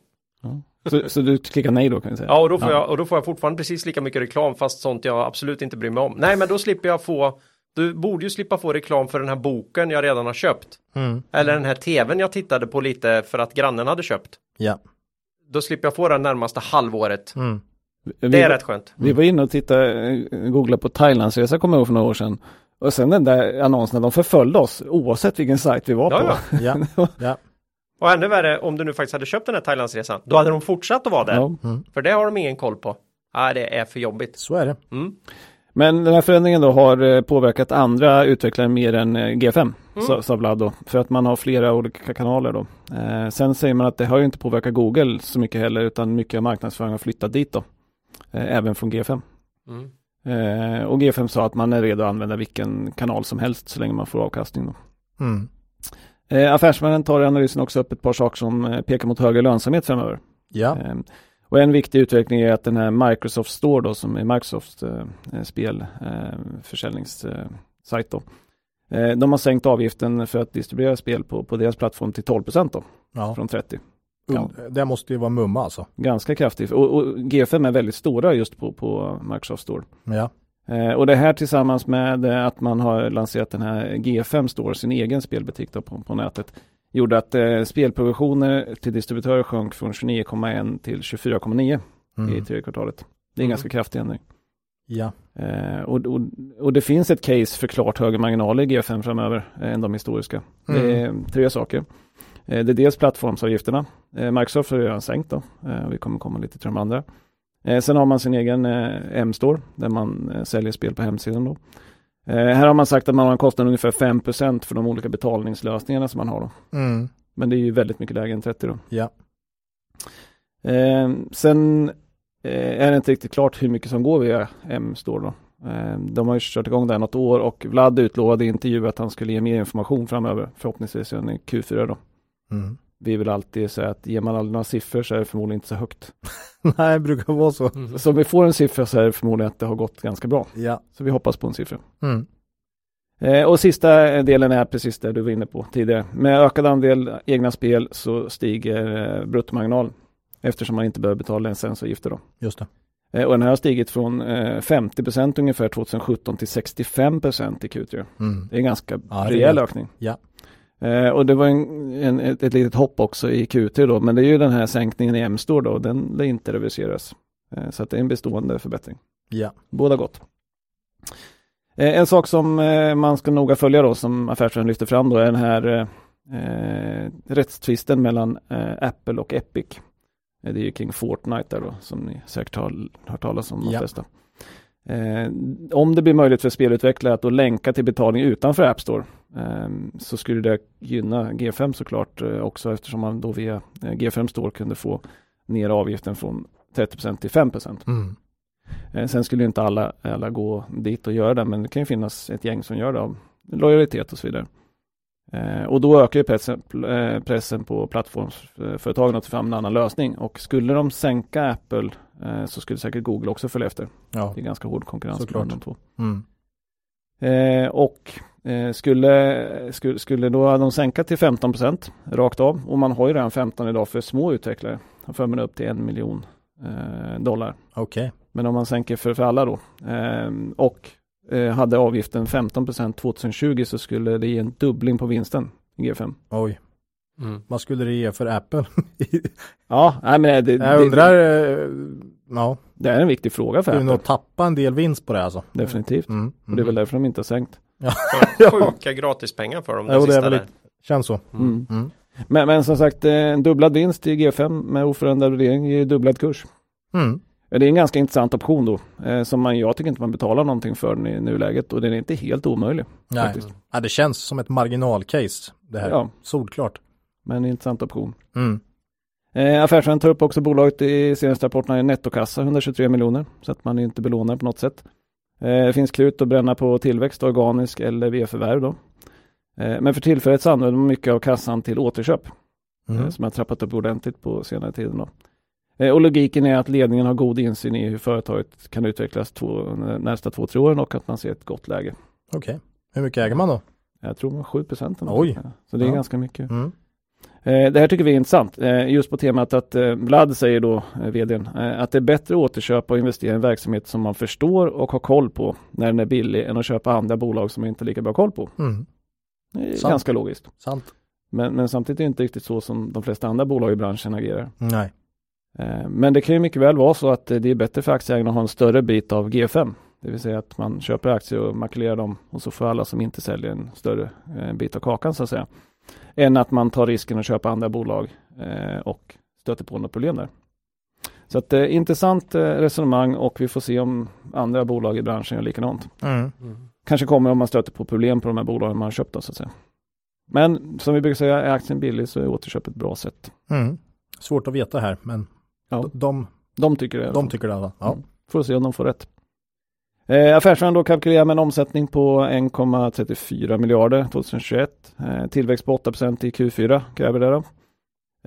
S3: Så, så du klickar nej då kan vi säga?
S1: Ja, och då, får Jag, och då får jag fortfarande precis lika mycket reklam fast sånt jag absolut inte bryr mig om. Nej, men då slipper jag få, du borde ju slippa få reklam för den här boken jag redan har köpt.
S2: Mm.
S1: Eller den här tvn jag tittade på lite för att grannen hade köpt.
S2: Ja.
S1: Då slipper jag få den närmaste halvåret.
S2: Mm.
S3: Vi,
S1: Det är rätt skönt.
S3: vi var inne och tittade, eh, googlade på Thailandsresa kommer jag ihåg för några år sedan. Och sen den där annonserna, de förföljde oss oavsett vilken sajt vi var
S1: Ja,
S3: på.
S1: ja. <laughs>
S2: Ja. ja.
S1: Och ännu värre, om du nu faktiskt hade köpt den här Thailandsresan, då hade de fortsatt att vara där.
S3: Ja.
S1: För det har de ingen koll på. Nej, det är för jobbigt.
S2: Så är det.
S1: Mm.
S3: Men den här förändringen då har eh, påverkat andra utvecklare mer än eh, G5, sa, sa Vlad då, för att man har flera olika kanaler då. Eh, sen säger man att det har ju inte påverkat Google så mycket heller, utan mycket av marknadsföringen har flyttat dit då, eh, även från G5.
S1: Mm.
S3: Eh, och G5 sa att man är redo att använda vilken kanal som helst så länge man får avkastning då.
S2: Mm.
S3: Eh, affärsmännen tar i analysen också upp ett par saker som eh, pekar mot högre lönsamhet framöver.
S2: Ja.
S3: Eh, och en viktig utveckling är att den här Microsoft Store då som är Microsofts eh, eh, spelförsäljningssajt då. Eh, de har sänkt avgiften för att distribuera spel på, på deras plattform till 12 då,
S2: ja.
S3: från 30. Ja.
S2: Det måste ju vara mumma alltså.
S3: Ganska kraftigt. Och, och G5 är väldigt stora just på, på Microsoft Store.
S2: Ja.
S3: Eh, och det här tillsammans med eh, att man har lanserat den här G5 Store, sin egen spelbutik då på, på nätet, gjorde att eh, spelprovisioner till distributörer sjönk från 29,1 till 24,9 i
S2: Mm.
S3: tredje kvartalet. Det är en
S1: Mm.
S3: ganska kraftig ändring.
S2: Ja.
S3: Eh, och, och, och det finns ett case för klart högre marginaler i G5 framöver eh, än de historiska. Det är tre saker. Eh, det är dels plattformsavgifterna. Eh, Microsoft har redan sänkt då. Eh, vi kommer komma lite till de andra. Sen har man sin egen M-store där man säljer spel på hemsidan då. Här har man sagt att man har en kostnad ungefär 5% för de olika betalningslösningarna som man har då.
S2: Mm.
S3: Men det är ju väldigt mycket lägre än 30 då.
S2: Ja.
S3: Sen är det inte riktigt klart hur mycket som går via M-store då. De har ju kört igång det här något år och Vlad utlovade i intervju att han skulle ge mer information framöver, förhoppningsvis under Q4 då.
S2: Mm.
S3: Vi vill alltid säga att ger man aldrig några siffror så är det förmodligen inte så högt. <laughs>
S2: Nej, det brukar vara så.
S3: Så om vi får en siffra så är det förmodligen att det har gått ganska bra.
S2: Ja.
S3: Så vi hoppas på en siffra.
S2: Mm.
S3: Eh, och sista delen är precis det du var inne på tidigare. Med ökad andel egna spel så stiger eh, bruttomarginal eftersom man inte behöver betala licensavgifter då.
S2: Just det.
S3: Eh, och den här har stigit från eh, 50% ungefär 2017 till 65% i Q3.
S2: Mm.
S3: Det är en ganska
S2: Ja,
S3: rejäl ökning.
S2: Ja.
S3: Eh, och det var en, en, ett, ett litet hopp också i Q3 då, men det är ju den här sänkningen i M-store då, den lär inte reviseras. Eh, så att det är en bestående förbättring.
S2: Ja.
S3: Båda gott. Eh, en sak som eh, man ska noga följa då, som affärsvärlden lyfter fram då, är den här eh, rättstvisten mellan eh, Apple och Epic. Det är ju kring Fortnite där då, som ni säkert har hört talas om de
S2: Ja.
S3: flesta. Om det blir möjligt för spelutvecklare att då länka till betalning utanför App Store så skulle det gynna G5 såklart eh, också eftersom man då via eh, G5 Store kunde få ner avgiften från 30% till 5%.
S2: Mm.
S3: Eh, sen skulle inte alla, alla gå dit och göra det, men det kan ju finnas ett gäng som gör det av lojalitet och så vidare. Eh, och då ökar ju pressen, eh, pressen på plattformsföretagen att ta fram en annan lösning. Och skulle de sänka Apple eh, så skulle säkert Google också följa efter.
S2: Ja.
S3: Det är ganska hård konkurrens mellan de två.
S2: Mm.
S3: Eh, och eh, skulle, skulle, skulle då de sänka till 15 rakt av och man har ju redan 15 idag för små utvecklare. Jag för mig upp till en miljon eh, dollar.
S2: Okej.
S3: Men om man sänker för, för alla då ehm, och eh, hade avgiften 15% 2020 så skulle det ge en dubbling på vinsten i G5.
S2: Oj.
S1: Mm.
S2: Vad skulle det ge för Apple? <laughs>
S3: Ja, nej, men det,
S2: Jag
S3: det,
S2: undrar, eh, ja,
S3: det är en viktig fråga för
S2: du
S3: Apple.
S2: nog tappa en del vinst på det alltså.
S3: Definitivt.
S2: Mm.
S3: Och det är väl därför de inte har sänkt. <laughs>
S1: Sjuka gratispengar för dem. Det
S2: Jo, det är väl känns så.
S3: Mm.
S2: Mm.
S3: Men, men som sagt, eh, en dubblad vinst i G5 med oförändrad värdering ger dubblad kurs.
S2: Mm.
S3: Det är en ganska intressant option då, eh, som man, jag tycker inte man betalar någonting för den i nuläget och den är inte helt omöjlig.
S2: Nej. Ja, det känns som ett marginalcase det här.
S3: Ja,
S2: Solklart.
S3: Men en intressant option.
S2: Mm.
S3: Eh, Affärsvärlden tar upp också bolaget i senaste rapporterna i nettokassa 123 miljoner så att man är inte belånar på något sätt. Eh, finns krut att bränna på tillväxt, organisk eller via förvärv då. Eh, men för tillfället så använder man mycket av kassan till återköp
S2: Mm.
S3: eh, som har trappat upp ordentligt på senare tiden. Då. Eh, och logiken är att ledningen har god insyn i hur företaget kan utvecklas två, nästa två, tre åren och att man ser ett gott läge.
S2: Okej. Hur mycket äger man då?
S3: Jag tror man 7 procent.
S2: Oj.
S3: Så det är
S2: Ja.
S3: ganska mycket.
S2: Mm.
S3: Eh, Det här tycker vi är intressant. Eh, Just på temat att eh, Vlad säger då, vdn, att det är bättre att återköpa och investera i en verksamhet som man förstår och har koll på när den är billig än att köpa andra bolag som man inte har lika bra koll på.
S2: Mm.
S3: Det är
S2: Sant.
S3: ganska logiskt.
S2: Sant.
S3: Men, men samtidigt är det inte riktigt så som de flesta andra bolag i branschen agerar.
S2: Nej.
S3: Men det kan ju mycket väl vara så att det är bättre för aktieägarna att ha en större bit av G5. Det vill säga att man köper aktier och makulerar dem och så får alla som inte säljer en större bit av kakan så att säga. Än att man tar risken att köpa andra bolag eh, och stöter på något problem där. Så att eh, intressant eh, resonemang och vi får se om andra bolag i branschen gör likadant.
S2: Mm.
S3: Kanske kommer om man stöter på problem på de här bolagen man har köpt då, så att säga. Men som vi brukar säga, är aktien billig så är återköp ett bra sätt.
S2: Mm. Svårt att veta här, men
S3: Ja.
S2: de, de,
S3: De tycker det.
S2: de tycker det. alla. Ja.
S3: Mm. Får se om de får rätt. Eh, Affärsvärlden då kalkylerar med en omsättning på 1,34 miljarder 2021. Eh, tillväxt på 8% i Q4 kräver det då.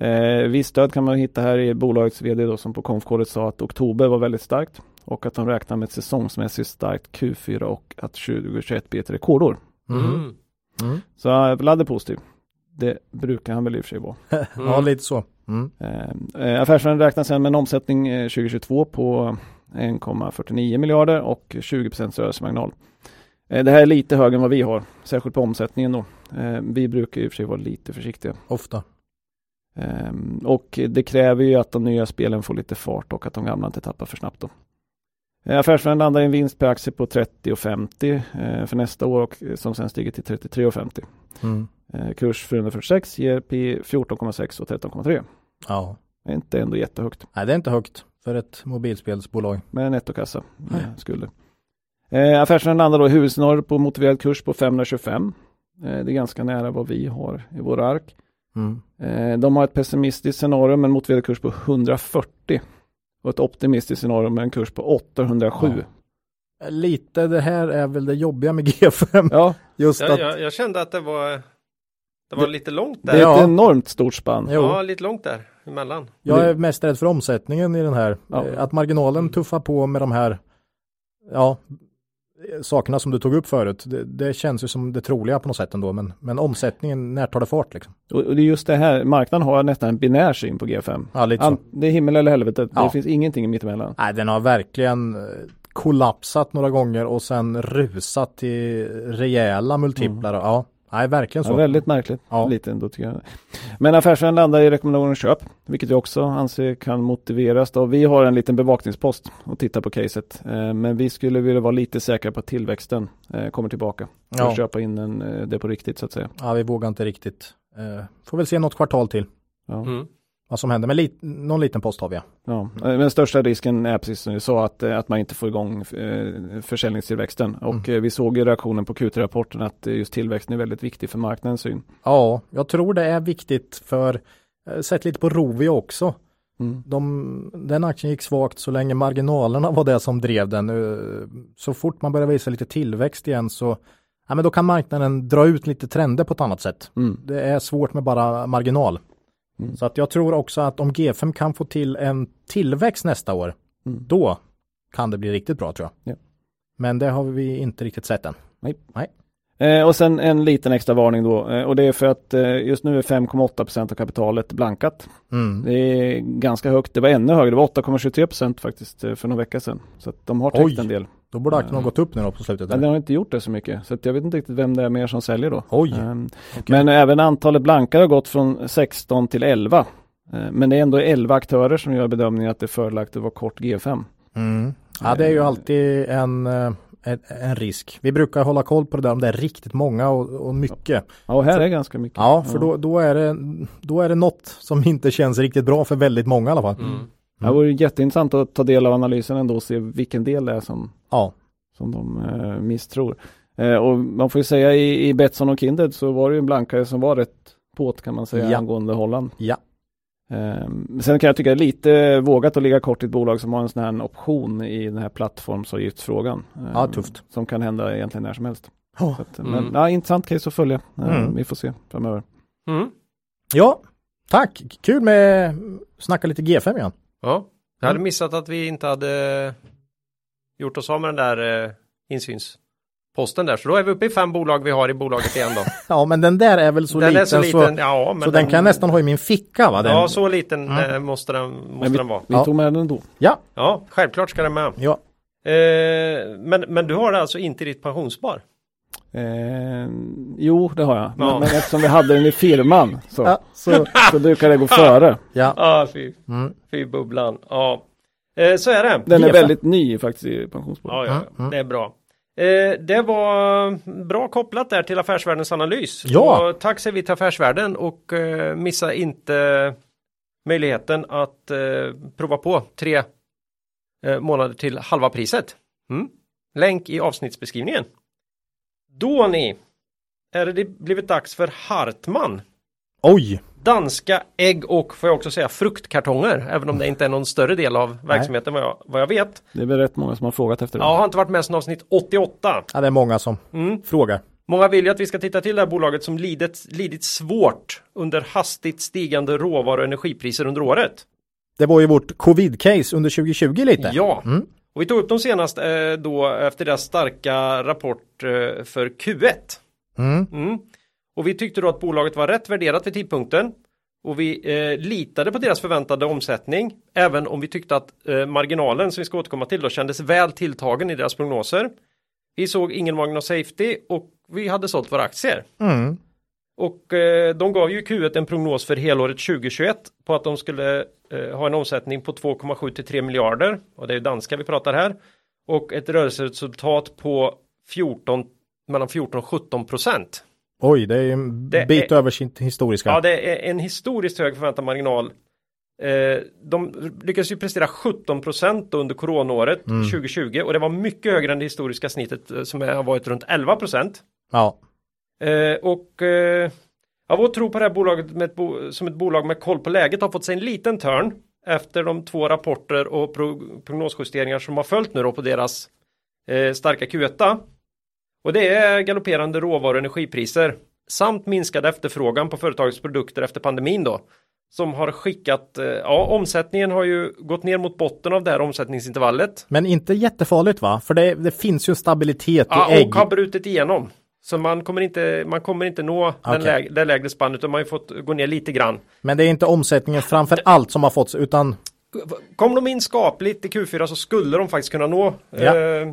S3: Eh, viss stöd kan man hitta här i bolagets vd då som på konfkåret sa att oktober var väldigt starkt och att de räknar med ett säsongsmässigt starkt Q4 och att 2021 blir ett rekordår.
S2: Mm.
S1: Mm.
S2: Mm.
S3: Så eh, Vlad är positiv. Det brukar han väl i och för sig vara. <laughs>
S2: Ja, lite så. Mm.
S3: Eh, Affärsvärlden räknar sedan med en omsättning eh, 2022 på 1,49 miljarder och 20 rörelsemarginal. Eh, Det här är lite högre än vad vi har, särskilt på omsättningen då. Eh, Vi brukar i och för sig vara lite försiktiga.
S2: Ofta.
S3: Eh, Och det kräver ju att de nya spelen får lite fart och att de gamla inte tappar för snabbt då. Eh, Affärsvärlden landar i en vinst per aktie på 30,50 eh, för nästa år och som sen stiger till 33,50.
S2: Mm.
S3: Kurs 446 ger P 14,6 och 13,3.
S2: Ja.
S3: Det är inte ändå jättehögt.
S2: Nej, det är inte högt för ett mobilspelsbolag.
S3: med nettokassa skulder. Eh, affärsvärden landar då i huvudsnurr på motiverad kurs på 525. Eh, det är ganska nära vad vi har i våra ark.
S2: Mm.
S3: Eh, de har ett pessimistiskt scenario med en motiverad kurs på 140 och ett optimistiskt scenario med en kurs på 807.
S2: Ja. Lite det här är väl det jobbiga med G5.
S3: Ja,
S2: Just
S1: Jag,
S2: att,
S1: jag, jag kände att det var, det var lite långt
S3: det
S1: där.
S3: är
S2: Ja.
S3: ett enormt stort spann.
S2: jo,
S1: Ja, lite långt där emellan.
S2: jag är mest rädd för omsättningen i den här.
S3: Ja.
S2: Eh, Att marginalen tuffar på med de här ja, sakerna som du tog upp förut. Det, det känns ju som det troliga på något sätt ändå. Men, men omsättningen, när tar det fart liksom?
S3: Och, och det är just det här, marknaden har nästan en binär syn på G5.
S2: Ja, lite så.
S3: Det är himmel eller helvete,
S2: Ja.
S3: det finns ingenting mittemellan.
S2: Nej, den har verkligen eh, kollapsat några gånger och sen rusat till rejäla multiplar. Ja, nej, verkligen så.
S3: Ja, väldigt märkligt.
S2: Ja.
S3: Lite ändå tycker jag. Men affärsvärden landar i rekommendationen köp, vilket jag också anser kan motiveras. Då. Vi har en liten bevakningspost och tittar på caset. Eh, men vi skulle vilja vara lite säkra på att tillväxten eh, kommer tillbaka.
S2: Ja.
S3: Och köpa in en, eh, det på riktigt så att säga.
S2: Ja, vi vågar inte riktigt. Får väl se något kvartal till.
S3: Ja.
S1: Mm.
S2: Vad som händer. Men lit, någon liten post har vi.
S3: Ja, eh, men den största risken är precis som du sa att, eh, att man inte får igång eh, försäljningstillväxten. Och mm. vi såg ju reaktionen på Q3-rapporten att just tillväxten är väldigt viktig för marknadens syn.
S2: Ja, jag tror det är viktigt för, sett lite på Rovi också. Mm. De, den aktien gick svagt så länge marginalerna var det som drev den. Så fort man börjar visa lite tillväxt igen så ja, men då kan marknaden dra ut lite trender på ett annat sätt. Mm. Det är svårt med bara marginal. Mm. Så att jag tror också att om G5 kan få till en tillväxt nästa år, mm. då kan det bli riktigt bra tror jag. Ja. Men det har vi inte riktigt sett än.
S3: Nej. Nej. Eh, och sen en liten extra varning då eh, och det är för att eh, just nu är 5,8% av kapitalet blankat. Mm. Det är ganska högt. Det var ännu högre. Det var 8,23% faktiskt eh, för några veckor sedan. Så att de har täckt en del.
S2: Då borde aktien ha gått upp nu då på slutet.
S3: Men den har inte gjort det så mycket. Så jag vet inte riktigt vem det är mer som säljer då. Oj. Um, okay. Men även antalet blankare har gått från 16 till 11. Uh, men det är ändå 11 aktörer som gör bedömningen att det är fördelaktigt att vara kort G5.
S2: Mm. Ja det är ju alltid en, eh, en, en, risk. Vi brukar hålla koll på det där om det är riktigt många och, och mycket.
S3: Ja och här är ganska mycket.
S2: Ja för Då, då, är det, då är det något som inte känns riktigt bra för väldigt många i alla fall. Mm.
S3: Det vore jätteintressant att ta del av analysen ändå och se vilken del det är som,
S2: ja.
S3: som de eh, misstror. Eh, och man får ju säga i, i Betsson och Kindred så var det ju en blankare som var rätt påt kan man säga ja. angående Holland.
S2: Ja.
S3: Eh, sen kan jag tycka det är lite vågat att ligga kort i ett bolag som har en sån här option i den här plattformsavgiftsfrågan.
S2: Eh, ja, tufft.
S3: Som kan hända egentligen när som helst. Oh. Att, mm. Men ja, intressant case att följa. Eh, mm. Vi får se framöver.
S2: Mm. Ja, tack. Kul med snacka lite G5 igen.
S1: Ja, jag hade mm. missat att vi inte hade gjort oss av med den där eh, insynsposten där. Så då är vi uppe i fem bolag vi har i bolaget igen då. <laughs>
S2: ja, men den där är väl så den liten, är så, liten så, ja, så den, den, kan jag nästan ha i min ficka va? Den...
S1: Ja, så liten mm. eh, måste, den, måste
S3: vi,
S1: den vara.
S3: Vi tog med den då.
S2: Ja.
S1: Ja, självklart ska den med.
S2: Ja.
S1: Eh, men, men du har det alltså inte i ditt pensionsspar?
S3: Eh, jo, det har jag. Ja. Men, men, eftersom vi hade den i firman så, ja, så, så brukar det gå före.
S1: Ja, ah, fy. Mm. fy bubblan. Ja, eh, så är det.
S3: Den är väldigt ny faktiskt i pensionsbolaget.
S1: Ja, ja, mm. det är bra. Eh, det var bra kopplat där till Affärsvärldens analys.
S2: Ja.
S1: Och tack säger vi till Affärsvärlden och eh, missa inte möjligheten att eh, prova på tre eh, månader till halva priset. Mm. Länk i avsnittsbeskrivningen. Då ni, är det blivit dags för Hartman.
S2: Oj!
S1: Danska ägg och får jag också säga fruktkartonger, även om det inte är någon större del av verksamheten vad jag, vad jag vet.
S3: Det är väl rätt många som har frågat efter det.
S1: Ja, har inte varit med sedan avsnitt 88.
S2: Ja, det är många som mm. frågar.
S1: Många vill ju att vi ska titta till det här bolaget som lidit, lidit svårt under hastigt stigande råvaru och energipriser under året.
S2: Det var ju vårt covid-case under 2020 lite.
S1: Ja, mm. Och vi tog upp dem senast eh, då efter deras starka rapport eh, för Q1.
S2: Mm.
S1: Mm. Och vi tyckte då att bolaget var rätt värderat vid tidpunkten. Och vi eh, litade på deras förväntade omsättning. Även om vi tyckte att eh, marginalen som vi ska återkomma till då kändes väl tilltagen i deras prognoser. Vi såg ingen marginal safety och vi hade sålt våra aktier.
S2: Mm.
S1: Och eh, de gav ju Q1 en prognos för helåret 2021 på att de skulle eh, ha en omsättning på 2,7 till 3 miljarder. Och det är danska vi pratar här. Och ett rörelseresultat på 14, mellan 14 och 17 procent.
S2: Oj, det är en det bit är, över sin historiska.
S1: Ja, det är en historiskt hög förväntad marginal. Eh, de lyckades ju prestera 17 procent under coronaåret mm. 2020 och det var mycket högre än det historiska snittet eh, som har varit runt 11 procent.
S2: Ja.
S1: Eh, och eh, ja, vår tro på det här bolaget ett bo som ett bolag med koll på läget har fått sig en liten törn efter de två rapporter och pro prognosjusteringar som har följt nu då på deras eh, starka Q1. Och det är galopperande råvaru och energipriser samt minskad efterfrågan på företagets produkter efter pandemin då som har skickat, eh, ja omsättningen har ju gått ner mot botten av det här omsättningsintervallet.
S2: Men inte jättefarligt va? För det, det finns ju stabilitet
S1: ja,
S2: i ägg.
S1: och har brutit igenom. Så man kommer inte, man kommer inte nå okay. den läg, det lägre spannet utan man har fått gå ner lite grann.
S2: Men det är inte omsättningen framför allt som har fått utan
S1: Kom de in skapligt i Q4 så skulle de faktiskt kunna nå, ja. eh,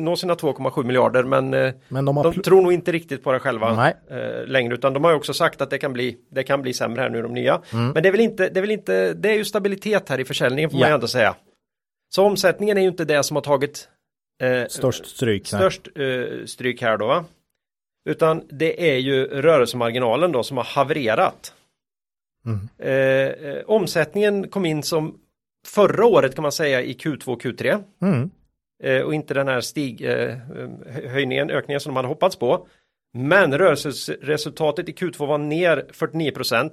S1: nå sina 2,7 miljarder men, eh, men de, de tror nog inte riktigt på det själva eh, längre utan de har ju också sagt att det kan bli, det kan bli sämre här nu de nya. Mm. Men det är väl inte, det är väl inte, det är ju stabilitet här i försäljningen får ja. man ju ändå säga. Så omsättningen är ju inte det som har tagit
S2: eh, störst stryk,
S1: störst, eh, stryk här då. Utan det är ju rörelsemarginalen då som har havererat. Eh, eh, omsättningen kom in som förra året kan man säga i Q2 och Q3.
S2: Mm.
S1: Eh, och inte den här stig, eh, höjningen, ökningen som de hade hoppats på. Men rörelseresultatet i Q2 var ner 49%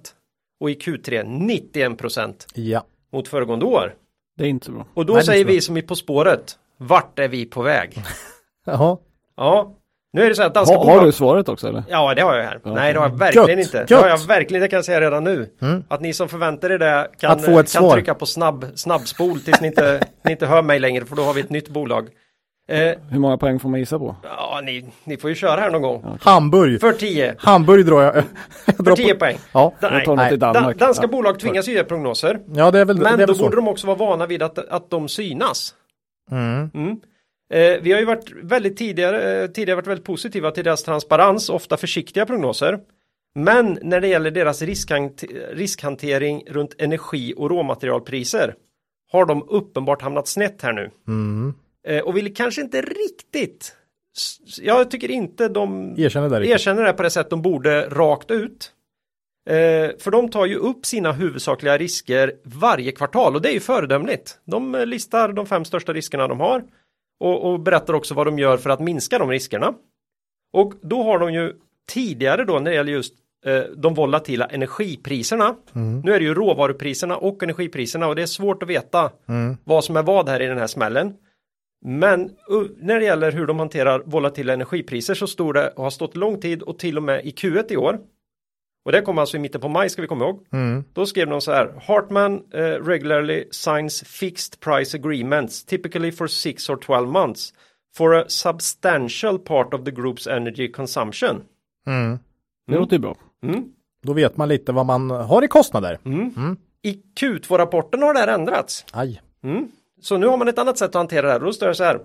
S1: och i Q3 91%
S2: Ja.
S1: mot föregående år.
S3: Det är inte bra.
S1: Och då
S2: Nej,
S1: säger vi som är På spåret, vart är vi på väg? <laughs>
S2: Jaha.
S1: Ja, nu är det så att danska
S3: Ha, har
S1: bolag...
S3: du svaret också eller?
S1: Ja, det har jag här.
S3: Ja,
S1: Nej, det har jag verkligen
S2: Gött,
S1: inte. Det
S2: gött.
S1: har jag verkligen, det kan jag säga redan nu.
S2: Mm.
S1: Att ni som förväntar er det kan,
S2: Att få ett
S1: kan
S2: svar.
S1: trycka på snabb, snabbspol tills ni inte, ni inte hör mig längre, för då har vi ett nytt bolag. Eh,
S3: Hur många poäng får man gissa på?
S1: ja, ni, ni får ju köra här någon gång.
S2: Hamburg.
S1: För 10.
S2: Hamburg drar jag. jag <laughs>
S1: För
S2: drar
S1: 10
S2: på.
S1: poäng.
S2: Ja.
S1: Da-
S3: Jag tar något i
S1: Dan-
S3: Danmark.
S1: danska
S3: Ja.
S1: bolag tvingas ju ge prognoser.
S2: ja, det är väl,
S1: Men
S2: det är
S1: då
S2: väl så.
S1: borde de också vara vana vid att, att de synas.
S2: Mm.
S1: Mm. Eh, vi har ju varit väldigt tidigare, eh, tidigare varit väldigt positiva till deras transparens, ofta försiktiga prognoser. Men när det gäller deras riskhant riskhantering runt energi och råmaterialpriser har de uppenbart hamnat snett här nu.
S2: Mm.
S1: Eh, och vill kanske inte riktigt, jag tycker inte de
S2: Erkänner det
S1: erkänner det på det sätt de borde rakt ut. Eh, för de tar ju upp sina huvudsakliga risker varje kvartal och det är ju föredömligt. De listar de fem största riskerna de har och, och berättar också vad de gör för att minska de riskerna. Och då har de ju tidigare då när det gäller just eh, de volatila energipriserna. Nu är det ju råvarupriserna och energipriserna och det är svårt att veta
S2: Mm.
S1: vad som är vad här i den här smällen. Men när det gäller hur de hanterar volatila energipriser så står det och har stått lång tid och till och med i Q1 i år. Och det kom alltså i mitten på maj ska vi komma ihåg.
S2: Mm.
S1: Då skrev de så här. Hartman eh, regularly signs fixed price agreements typically for 6 or 12 months for a substantial part of the group's energy consumption.
S2: Mm.
S3: Det låter ju bra.
S1: Mm.
S2: Då vet man lite vad man har i kostnader.
S1: Mm. I Q2-rapporten har det här ändrats.
S2: Aj.
S1: Mm. Så nu har man ett annat sätt att hantera det här. Då står det så här.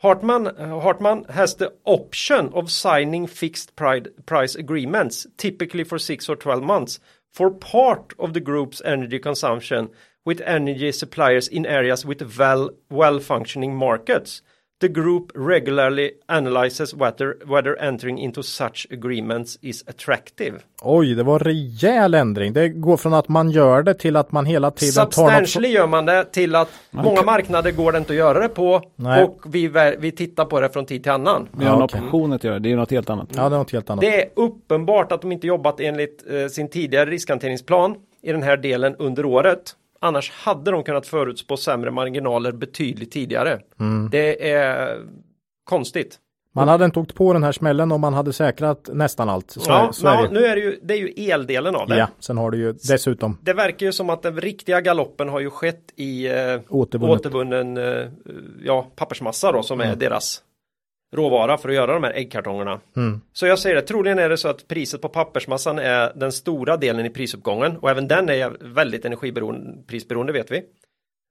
S1: Hartman, Hartman has the option of signing fixed price agreements, typically for 6 or 12 months, for part of the group's energy consumption with energy suppliers in areas with well, well functioning markets. The group regularly analyzes whether, whether entering into such agreements is attractive.
S2: Oj, det var rejäl ändring. Det går från att man gör det till att man hela tiden tar något...
S1: Substantially gör man det till att många
S3: kan-
S1: marknader går det inte att göra det på
S2: Nej.
S1: och vi, vi tittar på det från tid till annan.
S3: Vi har en
S2: Ja, okej.
S3: option att göra, det är något helt annat.
S2: Ja, det är något helt annat.
S1: Det är uppenbart att de inte jobbat enligt eh, sin tidigare riskhanteringsplan i den här delen under året. Annars hade de kunnat förutspå sämre marginaler betydligt tidigare.
S2: Mm.
S1: Det är konstigt.
S2: Man hade inte åkt på den här smällen om man hade säkrat nästan allt. Så,
S1: ja,
S2: så är
S1: ja, nu är det ju, det är ju eldelen av det.
S2: Ja, sen har du ju dessutom
S1: Det verkar ju som att den riktiga galoppen har ju skett i eh, återvunnen eh, ja, pappersmassa då som är deras råvara för att göra de här äggkartongerna.
S2: Mm.
S1: Så jag säger det, troligen är det så att priset på pappersmassan är den stora delen i prisuppgången och även den är väldigt energiberoende, prisberoende vet vi.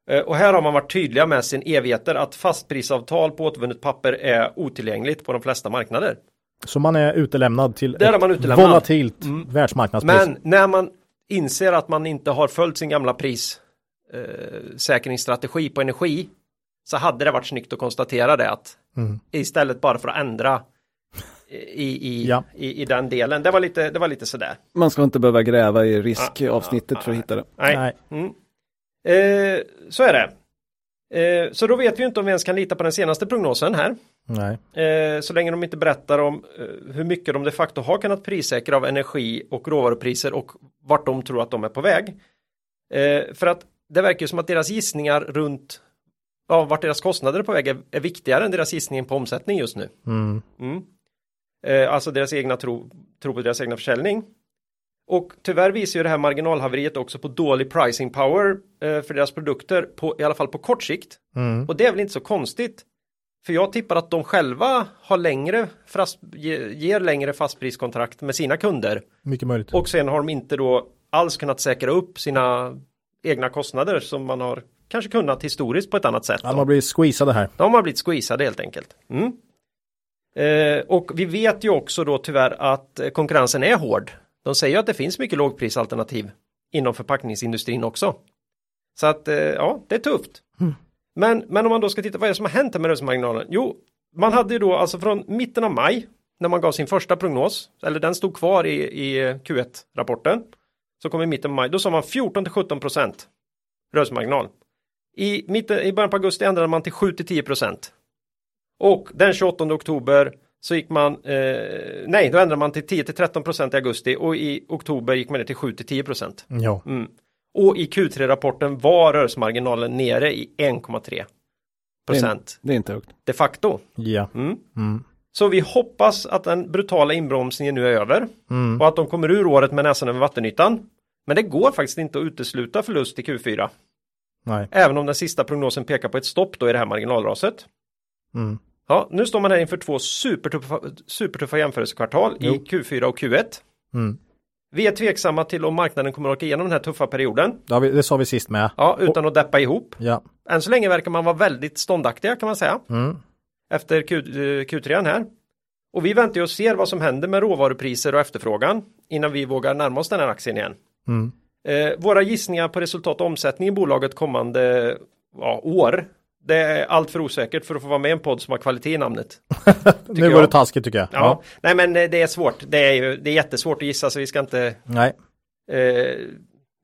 S1: Eh, Och här har man varit tydliga med sin evigheter att fastprisavtal på återvunnet papper är otillgängligt på de flesta marknader.
S2: Så man är utelämnad till
S1: Där är
S2: ett
S1: man utelämnad. Mm.
S2: volatilt världsmarknadspris.
S1: Men när man inser att man inte har följt sin gamla prissäkringsstrategi eh, på energi så hade det varit snyggt att konstatera det att
S2: Mm.
S1: istället bara för att ändra i, i,
S2: Ja.
S1: i, i den delen. Det var lite, det var lite sådär.
S3: Man ska inte behöva gräva i riskavsnittet för att hitta det.
S1: Nej.
S2: Nej.
S1: Mm. Eh, så är det. Eh, så då vet vi inte om vi ens kan lita på den senaste prognosen här.
S2: Nej.
S1: Eh, så länge de inte berättar om eh, hur mycket de de facto har kunnat prissäkra av energi och råvarupriser och vart de tror att de är på väg. Eh, för att det verkar ju som att deras gissningar runt ja, vart deras kostnader är på väg är, är viktigare än deras gissning på omsättning just nu.
S2: Mm.
S1: Mm. Eh, alltså deras egna tro, tro på deras egna försäljning. Och tyvärr visar ju det här marginalhaveriet också på dålig pricing power eh, för deras produkter, på, i alla fall på kort sikt.
S2: Mm.
S1: Och det är väl inte så konstigt. För jag tippar att de själva har längre fast, ge, ger längre fastpriskontrakt med sina kunder.
S2: Mycket möjligt.
S1: Och sen har de inte då alls kunnat säkra upp sina egna kostnader som man har kanske kunnat historiskt på ett annat sätt. Då.
S2: man blir squeezade här.
S1: De har blivit squeezade helt enkelt. Mm. Eh, och vi vet ju också då tyvärr att eh, konkurrensen är hård. De säger att det finns mycket lågprisalternativ inom förpackningsindustrin också. Så att eh, ja, det är tufft. Men, men om man då ska titta, vad är det som har hänt med rörelsemarginalen? Jo, man hade ju då alltså från mitten av maj när man gav sin första prognos, eller den stod kvar i, i Q1-rapporten. som kom i mitten av maj, då sa man 14 till 17 procent rörelsemarginal. I, mitten, I början på augusti ändrade man till 7 till 10 procent. Och den 28 oktober så gick man, eh, nej, då ändrade man till 10 till 13 procent i augusti och i oktober gick man ner till 7 till 10 procent.
S2: Ja.
S1: Mm. Och i Q3-rapporten var rörelsemarginalen nere i 1,3 procent
S3: Det är inte högt.
S1: de facto.
S2: Ja.
S1: Mm.
S2: Mm.
S1: Så vi hoppas att den brutala inbromsningen nu är över
S2: Mm.
S1: och att de kommer ur året med näsan över vattenytan. Men det går faktiskt inte att utesluta förlust i Q4.
S2: Nej.
S1: Även om den sista prognosen pekar på ett stopp då i det här marginalraset.
S2: Mm.
S1: Ja, nu står man här inför två supertuffa, supertuffa jämförelsekvartal
S2: Jo.
S1: i Q4 och Q1.
S2: Mm.
S1: Vi är tveksamma till om marknaden kommer att åka igenom den här tuffa perioden.
S2: Vi, det sa vi sist med.
S1: Ja, utan att deppa ihop.
S2: Ja.
S1: Än så länge verkar man vara väldigt ståndaktiga kan man säga.
S2: Mm.
S1: Efter Q, eh, Q3 här. Och vi väntar ju och ser vad som händer med råvarupriser och efterfrågan innan vi vågar närma oss den här aktien igen.
S2: Mm.
S1: Eh, våra gissningar på resultat och omsättning i bolaget kommande ja, år. Det är allt för osäkert för att få vara med i en podd som har kvalitet i namnet. <laughs>
S2: Nu var det taskigt tycker jag.
S1: Ja. Nej men eh, det är svårt. Det är ju det är jättesvårt att gissa så vi ska inte
S2: Nej.
S1: eh,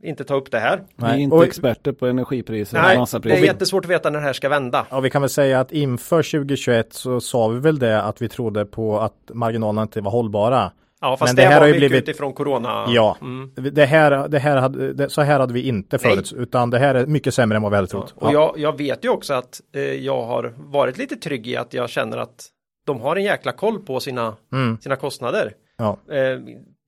S1: inte ta upp det här.
S3: Vi är
S2: Nej.
S3: inte
S2: Och,
S3: experter på energipriser och
S1: Nej, det är jättesvårt att veta när det här ska vända.
S2: ja, vi kan väl säga att inför 2021 så sa vi väl det att vi trodde på att marginalerna inte var hållbara.
S1: Ja, fast
S2: Men
S1: det,
S2: det här
S1: var
S2: har ju
S1: mycket
S2: blivit-
S1: utifrån corona.
S2: Ja,
S1: Mm.
S2: det här, det här hade, det, så här hade vi inte
S1: Nej.
S2: förut, utan det här är mycket sämre än vad vi hade trott.
S1: Och jag, jag vet ju också att eh, jag har varit lite trygg i att jag känner att de har en jäkla koll på sina,
S2: Mm.
S1: sina kostnader.
S2: Ja.
S1: Eh,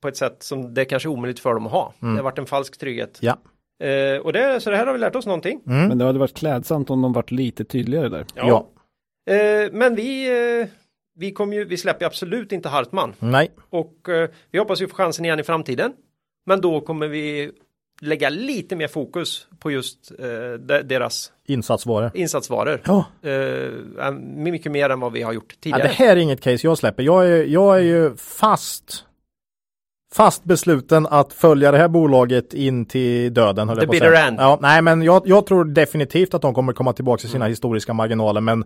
S1: på ett sätt som det kanske är omöjligt för dem att ha. Det har varit en falsk trygghet.
S2: Ja.
S1: Eh, och det, så det här har vi lärt oss någonting.
S2: Mm.
S3: Men det hade varit klädsamt om de varit lite tydligare där.
S2: Ja.
S1: Eh, men vi, eh, vi, kommer ju, vi släpper ju absolut inte Hartman.
S2: Nej,
S1: Och eh, vi hoppas vi får chansen igen i framtiden. Men då kommer vi lägga lite mer fokus på just eh, de, deras
S2: insatsvaror.
S1: insatsvaror.
S2: Ja.
S1: Eh, mycket mer än vad vi har gjort
S2: ja,
S1: tidigare.
S2: det här är inget case jag släpper. Jag är, jag är ju fast fast besluten att följa det här bolaget in till döden.
S1: The bitter end.
S2: Ja, nej, men jag, jag tror definitivt att de kommer komma tillbaka till sina historiska marginaler, men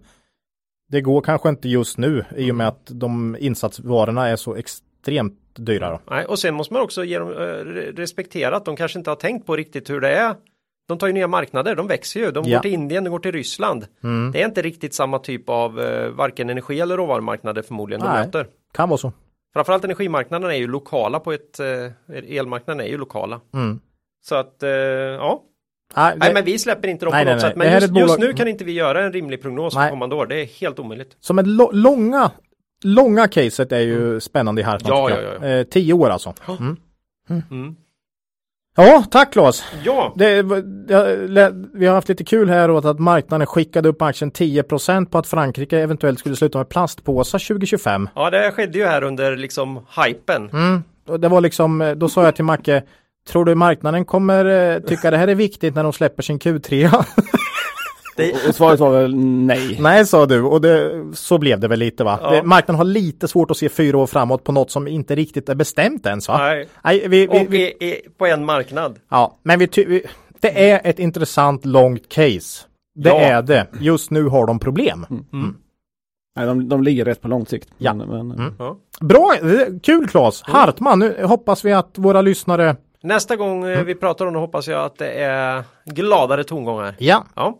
S2: det går kanske inte just nu i och med att de insatsvarorna är så extremt dyra. Då.
S1: Nej, och sen måste man också ge dem, eh, re- respektera att de kanske inte har tänkt på riktigt hur det är. De tar ju nya marknader, de växer ju. De
S2: Ja.
S1: går till Indien, de går till Ryssland.
S2: Mm.
S1: Det är inte riktigt samma typ av eh, varken energi eller råvarumarknader förmodligen de
S2: Nej.
S1: möter.
S2: Kan vara så.
S1: Framförallt energimarknaden är ju lokala på ett, eh, elmarknaden är ju lokala.
S2: Mm.
S1: Så att, ja.
S2: Nej,
S1: Nej men vi släpper inte dem
S2: Nej,
S1: på
S2: nej,
S1: något
S2: nej.
S1: sätt. Men just,
S2: bolag-
S1: just nu kan inte vi göra en rimlig prognos
S2: Nej.
S1: för kommande år. Det är helt omöjligt.
S2: Som ett långa, långa caset är ju spännande i Hartman.
S1: Ja, ja,
S2: jag. Eh, tio år alltså.
S1: Ja.
S2: Mm.
S1: Mm.
S2: Ja, tack Claes.
S1: Ja,
S2: Det, det, vi har haft lite kul här åt att marknaden skickade upp aktien 10% på att Frankrike eventuellt skulle sluta med plastpåsar 2025.
S1: ja, det skedde ju här under liksom hypen.
S2: Mm. Det var liksom, eh, då sa jag till Macke, tror du marknaden kommer eh, tycka det här är viktigt när de släpper sin Q3? <laughs>
S3: Och, svaret var väl nej.
S2: Nej, sa du, och det, så blev det väl lite va?
S1: Ja.
S2: Marknaden har lite svårt att se fyra år framåt på något som inte riktigt är bestämt ens va?
S1: Nej.
S2: Nej, vi, vi,
S1: Och
S2: vi,
S1: i, i, på en marknad.
S2: ja, men vi, vi, det är ett intressant långt case. Det
S1: Ja.
S2: är det. Just nu har de problem.
S3: Nej, de, de ligger rätt på lång sikt.
S2: Ja.
S3: Men, men,
S2: Mm.
S1: Ja.
S2: Bra, eh, kul Claes. Hartman, nu hoppas vi att våra lyssnare,
S1: Nästa gång
S2: Mm.
S1: eh, vi pratar om det hoppas jag att det är gladare tongångar.
S2: ja,
S1: Ja.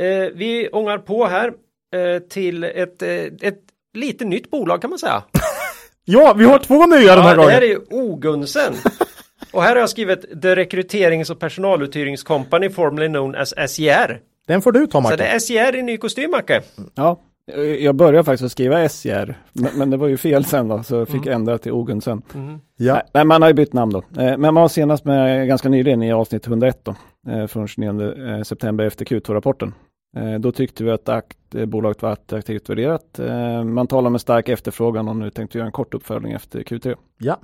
S1: Eh, vi ångar på här eh, till ett, eh, ett lite nytt bolag kan man säga. <laughs>
S2: ja, vi har två nya den här
S1: Ja, det
S2: gången.
S1: här är ju Ogunsen. <laughs> Och här har jag skrivit The Rekryterings och personaluthyrings company formerly known as SJR.
S2: Den får du ta
S1: Så
S2: Macke.
S1: det är SJR i ny kostym Macke.
S3: ja, jag började faktiskt att skriva SJR, men, men det var ju fel sen då, så jag fick ändra till Ogunsen.
S2: Ja.
S3: Nej, man har ju bytt namn då. Eh, Men man var senast med ganska nyligen i avsnitt 101 då, eh, från 29 eh, september efter Q2-rapporten. Eh, Då tyckte vi att akt, eh, bolaget var attraktivt värderat. Eh, Man talar om en stark efterfrågan och nu tänkte vi göra en kort uppföljning efter Q3.
S2: Ja.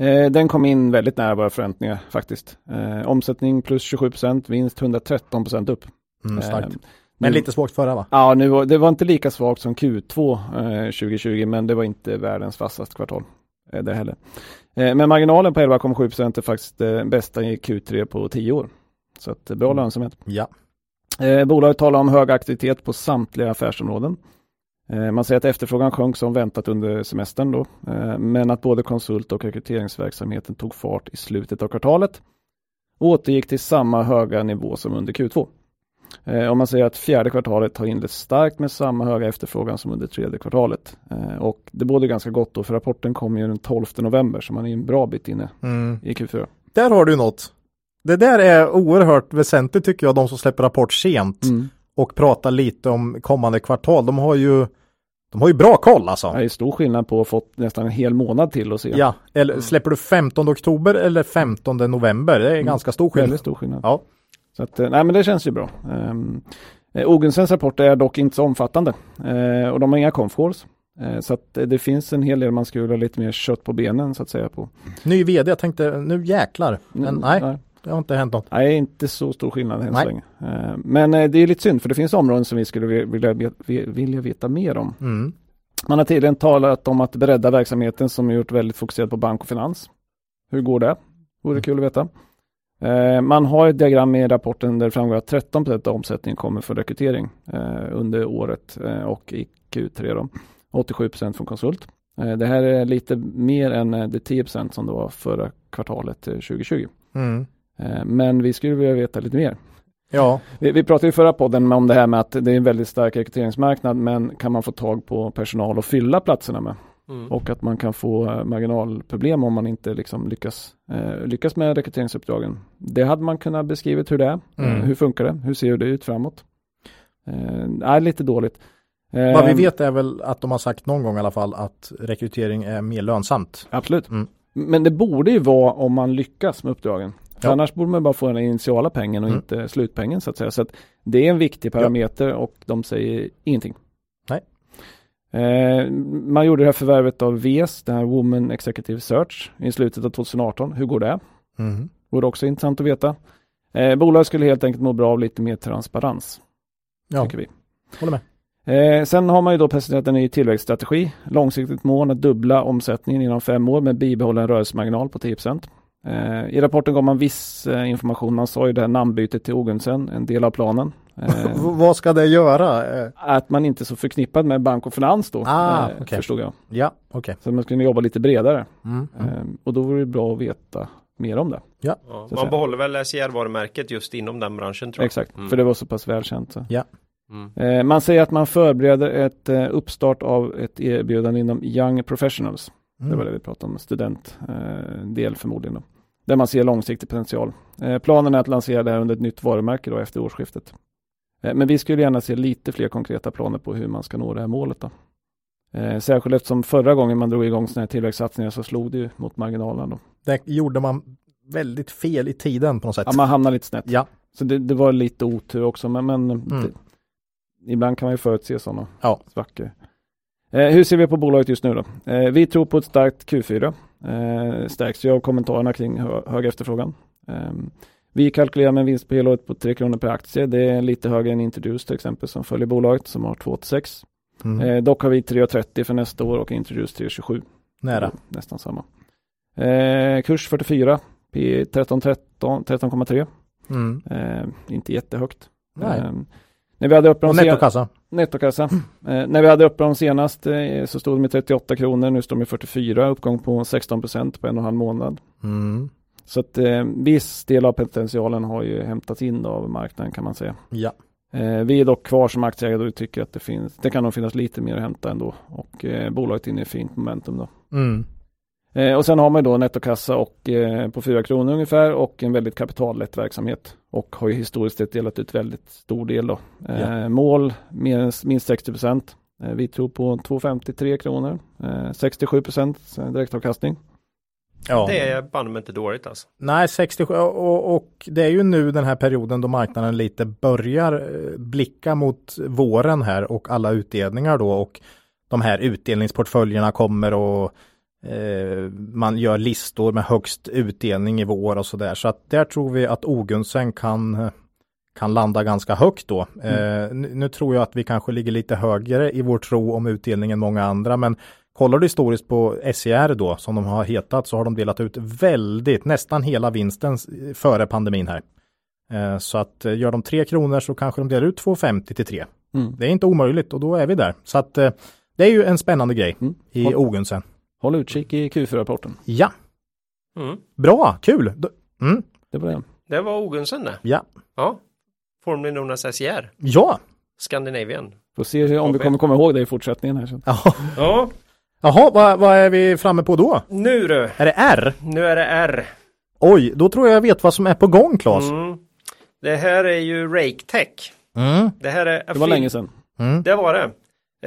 S3: Eh, Den kom in väldigt nära våra förväntningar faktiskt. Eh, Omsättning plus 27 procent, vinst 113 procent upp.
S2: Mm, starkt. Men
S3: nu-
S2: lite svagt förra va?
S3: Ja, nu var, det var inte lika svagt som Q2 eh, 2020, men det var inte världens vassaste kvartal eh, det heller. Eh, men marginalen på 11,7 procent är faktiskt eh, bästa i Q3 på 10 år. Så att, eh, bra lönsamhet.
S2: Ja.
S3: Eh, bolaget talar om hög aktivitet på samtliga affärsområden. Eh, man säger att efterfrågan sjönk som väntat under semestern då, eh, men att både konsult och rekryteringsverksamheten tog fart i slutet av kvartalet och återgick till samma höga nivå som under Q2. Eh, om man säger att fjärde kvartalet har inletts starkt med samma höga efterfrågan som under tredje kvartalet. Och det borde ganska gott då, för rapporten kommer ju den 12 november, så man är en bra bit inne mm. i Q4.
S2: Där har du något. Det där är oerhört väsentligt tycker jag, de som släpper rapport sent mm. och pratar lite om kommande kvartal. De har ju de har ju bra koll alltså.
S3: Det är stor skillnad på att få nästan en hel månad till att se.
S2: Ja, eller mm. släpper du 15 oktober eller 15 november? Det är mm. ganska stor skillnad. Väldigt
S3: stor skillnad. Ja. Så att, eh, nej men det känns ju bra. Um, Ogensens rapport är dock inte så omfattande uh, och de har inga confcalls. Uh, så att det finns en hel del man skulle ha lite mer kött på benen så att säga på.
S2: Ny vd, jag tänkte nu jäklar. Men mm, nej. nej. Det har inte hänt något.
S3: Nej, inte så stor skillnad än så länge. Eh, men eh, det är lite synd för det finns områden som vi skulle vilja, vilja veta mer om. Mm. Man har tidigare talat om att bredda verksamheten som är gjort väldigt fokuserad på bank och finans. Hur går det? Vore mm. kul att veta. Eh, man har ett diagram i rapporten där det framgår att 13 av omsättningen kommer från rekrytering under året och i Q3 då. 87% från konsult. Det här är lite mer än de 10% som det var förra kvartalet 2020. Mm. Eh, men vi skulle vilja veta lite mer.
S2: Ja.
S3: Vi, vi pratade i förra podden om det här med att det är en väldigt stark rekryteringsmarknad men kan man få tag på personal och fylla platserna med? Mm. Och att man kan få eh, marginalproblem om man inte liksom lyckas, eh, lyckas med rekryteringsuppdragen. Det hade man kunnat beskrivit hur det är. Eh, mm. hur funkar det? Hur ser det ut framåt? Eh, är lite dåligt.
S2: Eh, Vad vi vet är väl att de har sagt någon gång i alla fall att rekrytering är mer lönsamt.
S3: Absolut. Mm. Men det borde ju vara om man lyckas med uppdragen. Ja. Annars borde man bara få den initiala pengen och mm. inte slutpengen så att säga. Så att det är en viktig parameter ja. och de säger ingenting. Eh, man gjorde det här förvärvet av VES, det här Woman Executive Search, i slutet av 2018. Hur går det? Mm. Vore också intressant att veta. Eh, bolaget skulle helt enkelt må bra av lite mer transparens. Ja, tycker vi.
S2: håller med.
S3: Eh, sen har man ju då presenterat en ny tillväxtstrategi. Långsiktigt mål att dubbla omsättningen inom fem år med bibehållen rörelsemarginal på 10 Eh, I rapporten gav man viss eh, information. Man sa ju det här namnbytet till Ogunsen, en del av planen. <laughs>
S2: Eh, vad ska det göra?
S3: Att man inte är så förknippad med bank och finans då,
S2: ah, okay.
S3: förstod jag.
S2: Ja, okay.
S3: Så man skulle jobba lite bredare. Mm, mm. Och då vore det bra att veta mer om det.
S2: Ja.
S1: ja man behåller väl SCR-varumärket just inom den branschen tror jag.
S3: Exakt, mm. för det var så pass välkänt. Så.
S2: Ja.
S3: Mm. Man säger att man förbereder ett uppstart av ett erbjudande inom Young Professionals. Mm. Det var det vi pratade om, studentdel förmodligen. Då där man ser långsiktig potential. Eh, planen är att lansera det här under ett nytt varumärke då efter årsskiftet. Eh, men vi skulle gärna se lite fler konkreta planer på hur man ska nå det här målet. Då. Eh, särskilt eftersom förra gången man drog igång sådana här tillväxtsatsningar så slog det ju mot marginalen. Då.
S2: Det gjorde man väldigt fel i tiden på något sätt.
S3: Ja, man hamnade lite snett.
S2: Ja.
S3: Så det, det var lite otur också, men, men mm. det, ibland kan man ju förutse sådana
S2: ja.
S3: svackor. Eh, hur ser vi på bolaget just nu då? Eh, vi tror på ett starkt Q4. Eh, stärks ju av kommentarerna kring hö hög efterfrågan. Eh, vi kalkylerar med en vinst på helåret på 3 kronor per aktie. Det är lite högre än Introduce till exempel som följer bolaget som har 2,86. Mm. Dock har vi 3,30 för nästa år och Introduce 3,27.
S2: Nära.
S3: Nästan samma. Kurs 44, P 13,13, 13,3. Mm. Eh, inte jättehögt.
S2: Nej. Eh,
S3: när vi hade upp
S2: dem nettokassa.
S3: Nettokassa. Eh, när vi hade upp dem senast eh, så stod de i 38 kronor, nu står de i 44, uppgång på 16 procent på en och en halv månad.
S2: Mm.
S3: Så att eh, viss del av potentialen har ju hämtats in av marknaden kan man säga.
S2: Ja.
S3: Eh, vi är dock kvar som aktieägare och tycker att det finns, det kan nog finnas lite mer att hämta ändå och eh, bolaget inne i fint momentum då.
S2: Mm.
S3: Eh, och sen har man då nettokassa och, eh, på 4 kronor ungefär och en väldigt kapitallätt verksamhet. Och har ju historiskt sett delat ut väldigt stor del då. Eh, ja. Mål minst, minst 60 procent. Eh, vi tror på 2,53 kronor. 67 procent direktavkastning.
S1: Ja. Det är banne inte dåligt alltså.
S2: Nej, 67 och, och, det är ju nu den här perioden då marknaden lite börjar blicka mot våren här och alla utdelningar då och de här utdelningsportföljerna kommer och Eh, man gör listor med högst utdelning i vår och sådär. Så att där tror vi att Ogunsen kan, kan landa ganska högt då. Mm. Eh, nu tror jag att vi kanske ligger lite högre i vår tro om utdelning än många andra. Men kollar du historiskt på SCR då, som de har hetat, så har de delat ut väldigt, nästan hela vinsten före pandemin här. Eh, så att gör de 3 kronor så kanske de delar ut 2,50 till 3.
S3: Mm.
S2: Det är inte omöjligt och då är vi där. Så att det är ju en spännande grej
S3: Mm.
S2: i Ogunsen.
S3: Håll utkik i Q4-rapporten.
S2: Ja,
S1: Mm.
S2: bra, kul. Mm.
S3: Det var det.
S1: Det var Ogunsen det.
S2: Ja.
S1: Ja. Formerly known as SJR.
S2: Ja.
S1: Scandinavian.
S3: Får se om vi kommer komma ihåg det i fortsättningen här sen.
S2: Ja.
S1: Ja,
S2: Jaha, vad, vad är vi framme på då?
S1: nu du.
S2: Är det R?
S1: Nu är det R.
S2: Oj, då tror jag jag vet vad som är på gång, Claes.
S1: Mm. Det här är ju RakeTech.
S2: Mm.
S1: Det här är
S3: Det var länge sedan.
S1: Det var det.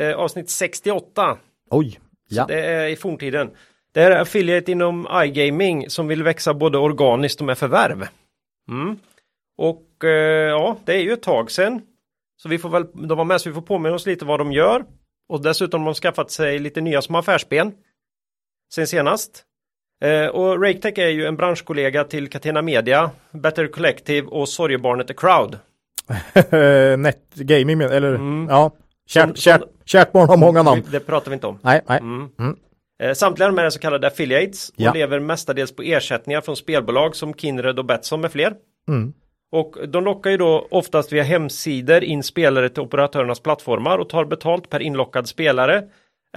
S1: Eh, avsnitt 68.
S2: Oj. Ja.
S1: Det är i forntiden. Det är affiliate inom iGaming som vill växa både organiskt och med förvärv. Mm. Och eh, ja, det är ju ett tag sedan. Så vi får väl, de var med så vi får påminna oss lite vad de gör. Och dessutom har de skaffat sig lite nya små affärsben. Sen senast. Eh, och RakeTech är ju en branschkollega till Catena Media, Better Collective och sorgebarnet The Crowd. <laughs>
S2: Netgaming, med- eller
S1: Mm.
S2: ja. Kärt, kärt, kärt barn har många namn.
S1: Det pratar vi inte om.
S2: Nej, nej.
S1: Mm.
S2: Mm.
S1: Eh, Samtliga de är så kallade affiliates och
S2: Ja.
S1: lever mestadels på ersättningar från spelbolag som Kindred och Betsson med fler.
S2: Mm.
S1: Och de lockar ju då oftast via hemsidor in spelare till operatörernas plattformar och tar betalt per inlockad spelare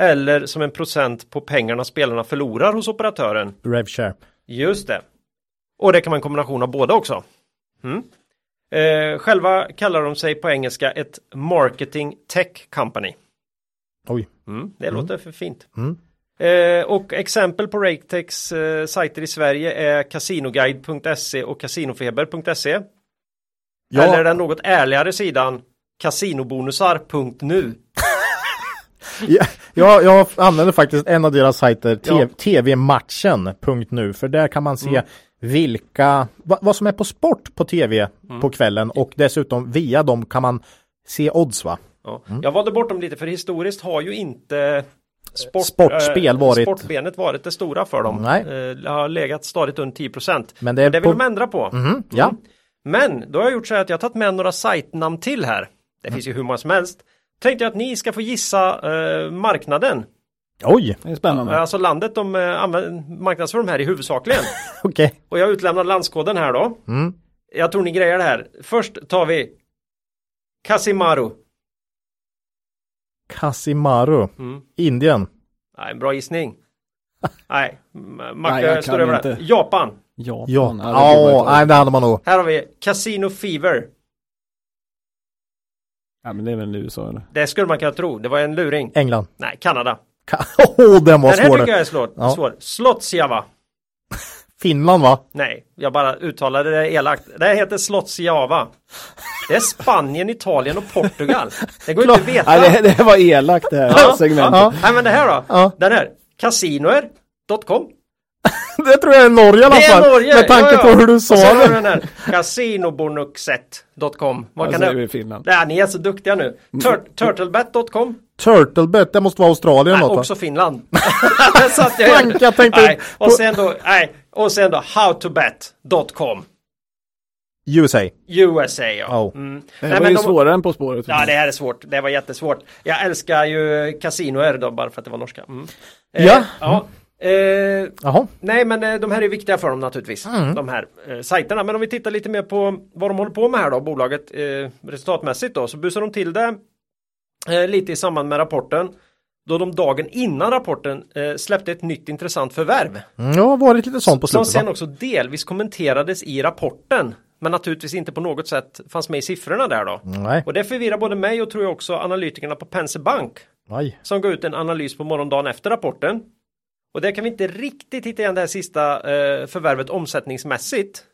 S1: eller som en procent på pengarna spelarna förlorar hos operatören.
S2: Revshare.
S1: Just det. Och det kan vara en kombination av båda också. Mm. Eh, själva kallar de sig på engelska ett marketing tech company.
S2: Oj.
S1: Mm, det låter för fint.
S2: Mm.
S1: Eh, och exempel på Raketechs eh, sajter i Sverige är casinoguide.se och casinofeber.se.
S2: Ja.
S1: Eller den något ärligare sidan casinobonusar.nu. <laughs>
S2: Ja, jag, jag använder faktiskt en av deras sajter.
S1: Mm.
S2: tvmatchen.nu, för där kan man se vilka, va, vad som är på sport på tv
S1: Mm.
S2: på kvällen och dessutom via dem kan man se odds va?
S1: Ja. Jag valde bort dem lite för historiskt har ju inte sport,
S2: Sportspel
S1: eh,
S2: varit-
S1: sportbenet varit det stora för dem.
S2: Nej.
S1: Eh, det har legat stadigt under 10%.
S2: Men det är
S1: Men det vill
S2: på-
S1: de ändra på.
S2: Mhm, ja.
S1: Men då har jag gjort så här att jag har tagit med några sajtnamn till här. Det finns ju hur många som helst. Tänkte jag att ni ska få gissa eh, marknaden.
S2: Oj,
S3: Det är spännande.
S1: Alltså landet de eh, använder, marknadsför de här i huvudsakligen. <laughs>
S2: okej.
S1: Och jag utlämnar landskoden här då.
S2: Mm.
S1: Jag tror ni grejer det här. Först tar vi Kasimaru.
S2: Kasimaru,
S1: Mm.
S2: Indien.
S1: Nej, bra gissning. <laughs> Nej, Macke
S3: jag
S1: står över det. Japan.
S3: Japan.
S2: Ja,
S3: ta.
S2: nej det hade man nog.
S1: Här har vi Casino Fever.
S3: ja, men det är väl USA eller?
S1: Det skulle man kunna tro. Det var en luring.
S2: England.
S1: Nej, Kanada. <laughs>
S2: Åh, den var
S1: Den här
S2: svår.
S1: tycker jag är svår.
S2: Ja.
S1: svår. Slotsjava.
S2: Finland va?
S1: Nej, jag bara uttalade det elakt. Det här heter Slotsjava. Det är Spanien, Italien och Portugal. Det går inte att <laughs> veta.
S3: Nej, det, det var elakt det här
S1: Ja,
S3: segmentet.
S1: ja. Nej, men det här då.
S2: Ja.
S1: Den här. Casinoer.com. <laughs>
S2: Det tror jag är Norge i alla
S1: Det är
S2: fall.
S1: Norge!
S2: Med tanke
S1: ja, ja.
S2: på hur du sa
S1: sen
S2: det.
S1: den här. Casinobonuxet.com. Vad
S3: Alltså,
S1: kan
S3: det är
S1: det...
S3: i Finland.
S1: Nej, ni är så duktiga nu. Tur turtlebet.com.
S2: Turtlebet, det måste vara Australien
S1: Nej,
S2: något va?
S1: också Finland. <laughs> Där satt jag
S2: tänkte
S1: nej. Och sen då, nej. Och sen då howtobet.com.
S2: USA.
S1: USA ja.
S2: Oh.
S1: Mm.
S3: Det
S1: Nej,
S3: var ju
S1: de-
S3: svårare än På spåret.
S1: Ja, det här är svårt. Det var jättesvårt. Jag älskar ju kasinoer då, bara för att det var norska. Mm. Eh,
S2: Ja.
S1: ja. Eh,
S2: Jaha.
S1: nej, men eh, de här är viktiga för dem naturligtvis.
S2: Mm.
S1: De här eh, sajterna. Men om vi tittar lite mer på vad de håller på med här då, bolaget eh, resultatmässigt då, så busar de till det lite i samband med rapporten. Då de dagen innan rapporten eh, släppte ett nytt intressant förvärv.
S2: Mm, Det har varit lite sånt på
S1: Som
S2: slutet
S1: sen
S2: va?
S1: också delvis kommenterades i rapporten. Men naturligtvis inte på något sätt fanns med i siffrorna där då.
S2: Nej.
S1: Och det förvirrar både mig och tror jag också analytikerna på Penser Bank
S2: Aj.
S1: som går ut en analys på morgondagen efter rapporten. Och där kan vi inte riktigt hitta igen det här sista eh, förvärvet omsättningsmässigt.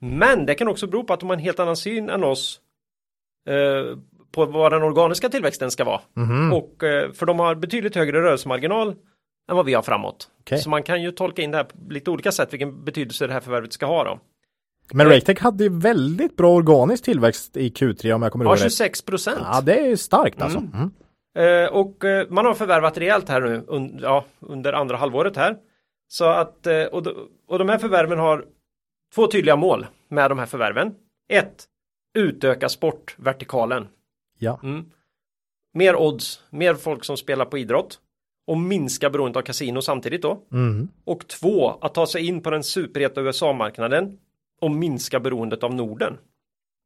S1: Men det kan också bero på att de har en helt annan syn än oss eh, på vad den organiska tillväxten ska vara.
S2: Mhm.
S1: Och eh, för de har betydligt högre rörelsemarginal än vad vi har framåt.
S2: Okej.
S1: Så man kan ju tolka in det här på lite olika sätt vilken betydelse det här förvärvet ska ha då.
S2: Men Raketech hade ju väldigt bra organisk tillväxt i Q3 om jag kommer
S1: Ja,
S2: ihåg rätt.
S1: 26 procent.
S2: Ja, det är starkt alltså.
S1: Mm.
S2: Mm.
S1: Eh, och eh, man har förvärvat rejält här nu un ja, under andra halvåret här. Så att, och, och de här förvärven har två tydliga mål med de här förvärven. Ett, utöka sportvertikalen.
S2: Ja.
S1: Mm. Mer odds, mer folk som spelar på idrott. Och minska beroendet av kasino samtidigt då.
S2: Mm.
S1: Och två, att ta sig in på den superheta USA-marknaden. Och minska beroendet av Norden.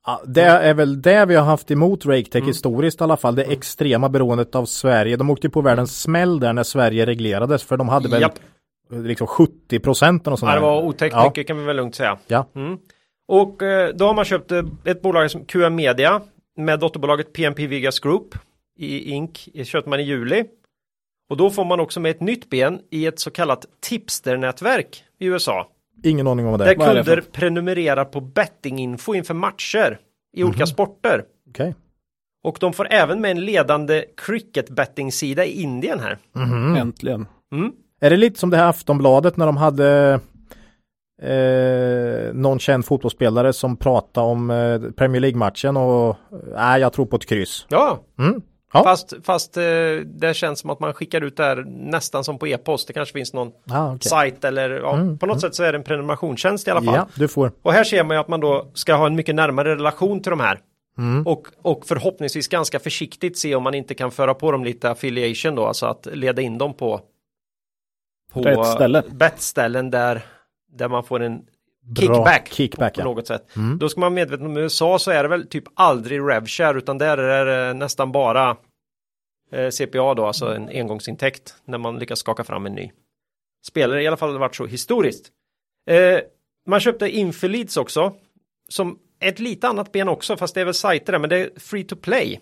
S2: Ja, det är väl det vi har haft emot RakeTech historiskt i alla fall. Det extrema beroendet av Sverige. De åkte på världens smäll där när Sverige reglerades för de hade väl
S1: Japp.
S2: liksom 70 procent
S1: Ja, det var otäckt
S2: Ja.
S1: mycket kan vi väl lugnt säga.
S2: Ja.
S1: Mm. Och eh, då har man köpt eh, ett bolag som QM Media med dotterbolaget PMP Vigas Group i Inc. Köpte man i juli. Och då får man också med ett nytt ben i ett så kallat tipsternätverk i USA.
S2: Ingen aning om vad det
S1: Där
S2: är.
S3: Vad är det
S1: kunder prenumererar på bettinginfo inför matcher i olika sporter.
S2: Okej.
S1: Och de får även med en ledande cricket betting-sida i Indien här.
S2: Mhm.
S3: Äntligen.
S1: Mm.
S2: Är det lite som det här Aftonbladet när de hade eh, någon känd fotbollsspelare som pratade om eh, Premier League-matchen och nej, jag tror på ett kryss.
S1: Ja,
S2: Mm. Ja.
S1: fast, fast eh, det känns som att man skickar ut det här nästan som på e-post. Det kanske finns någon
S2: Ah, okej.
S1: sajt eller ja,
S2: Mm,
S1: på något sätt så är det en prenumerationstjänst i alla fall.
S2: Ja, du får.
S1: Och här ser man ju att man då ska ha en mycket närmare relation till de här.
S2: Mm.
S1: Och, och förhoppningsvis ganska försiktigt se om man inte kan föra på dem lite affiliation då, alltså att leda in dem på, på bettställen där, där man får en kickback,
S2: kickback,
S1: på,
S2: ja.
S1: något sätt.
S2: Mm.
S1: Då ska man medveten om USA så är det väl typ aldrig revshare utan där är det nästan bara eh, CPA då, alltså en engångsintäkt när man lyckas skaka fram en ny spelare. I alla fall har det varit så historiskt. Eh, man köpte Infelids också som ett lite annat ben också fast det är väl sajter där men det är free to play.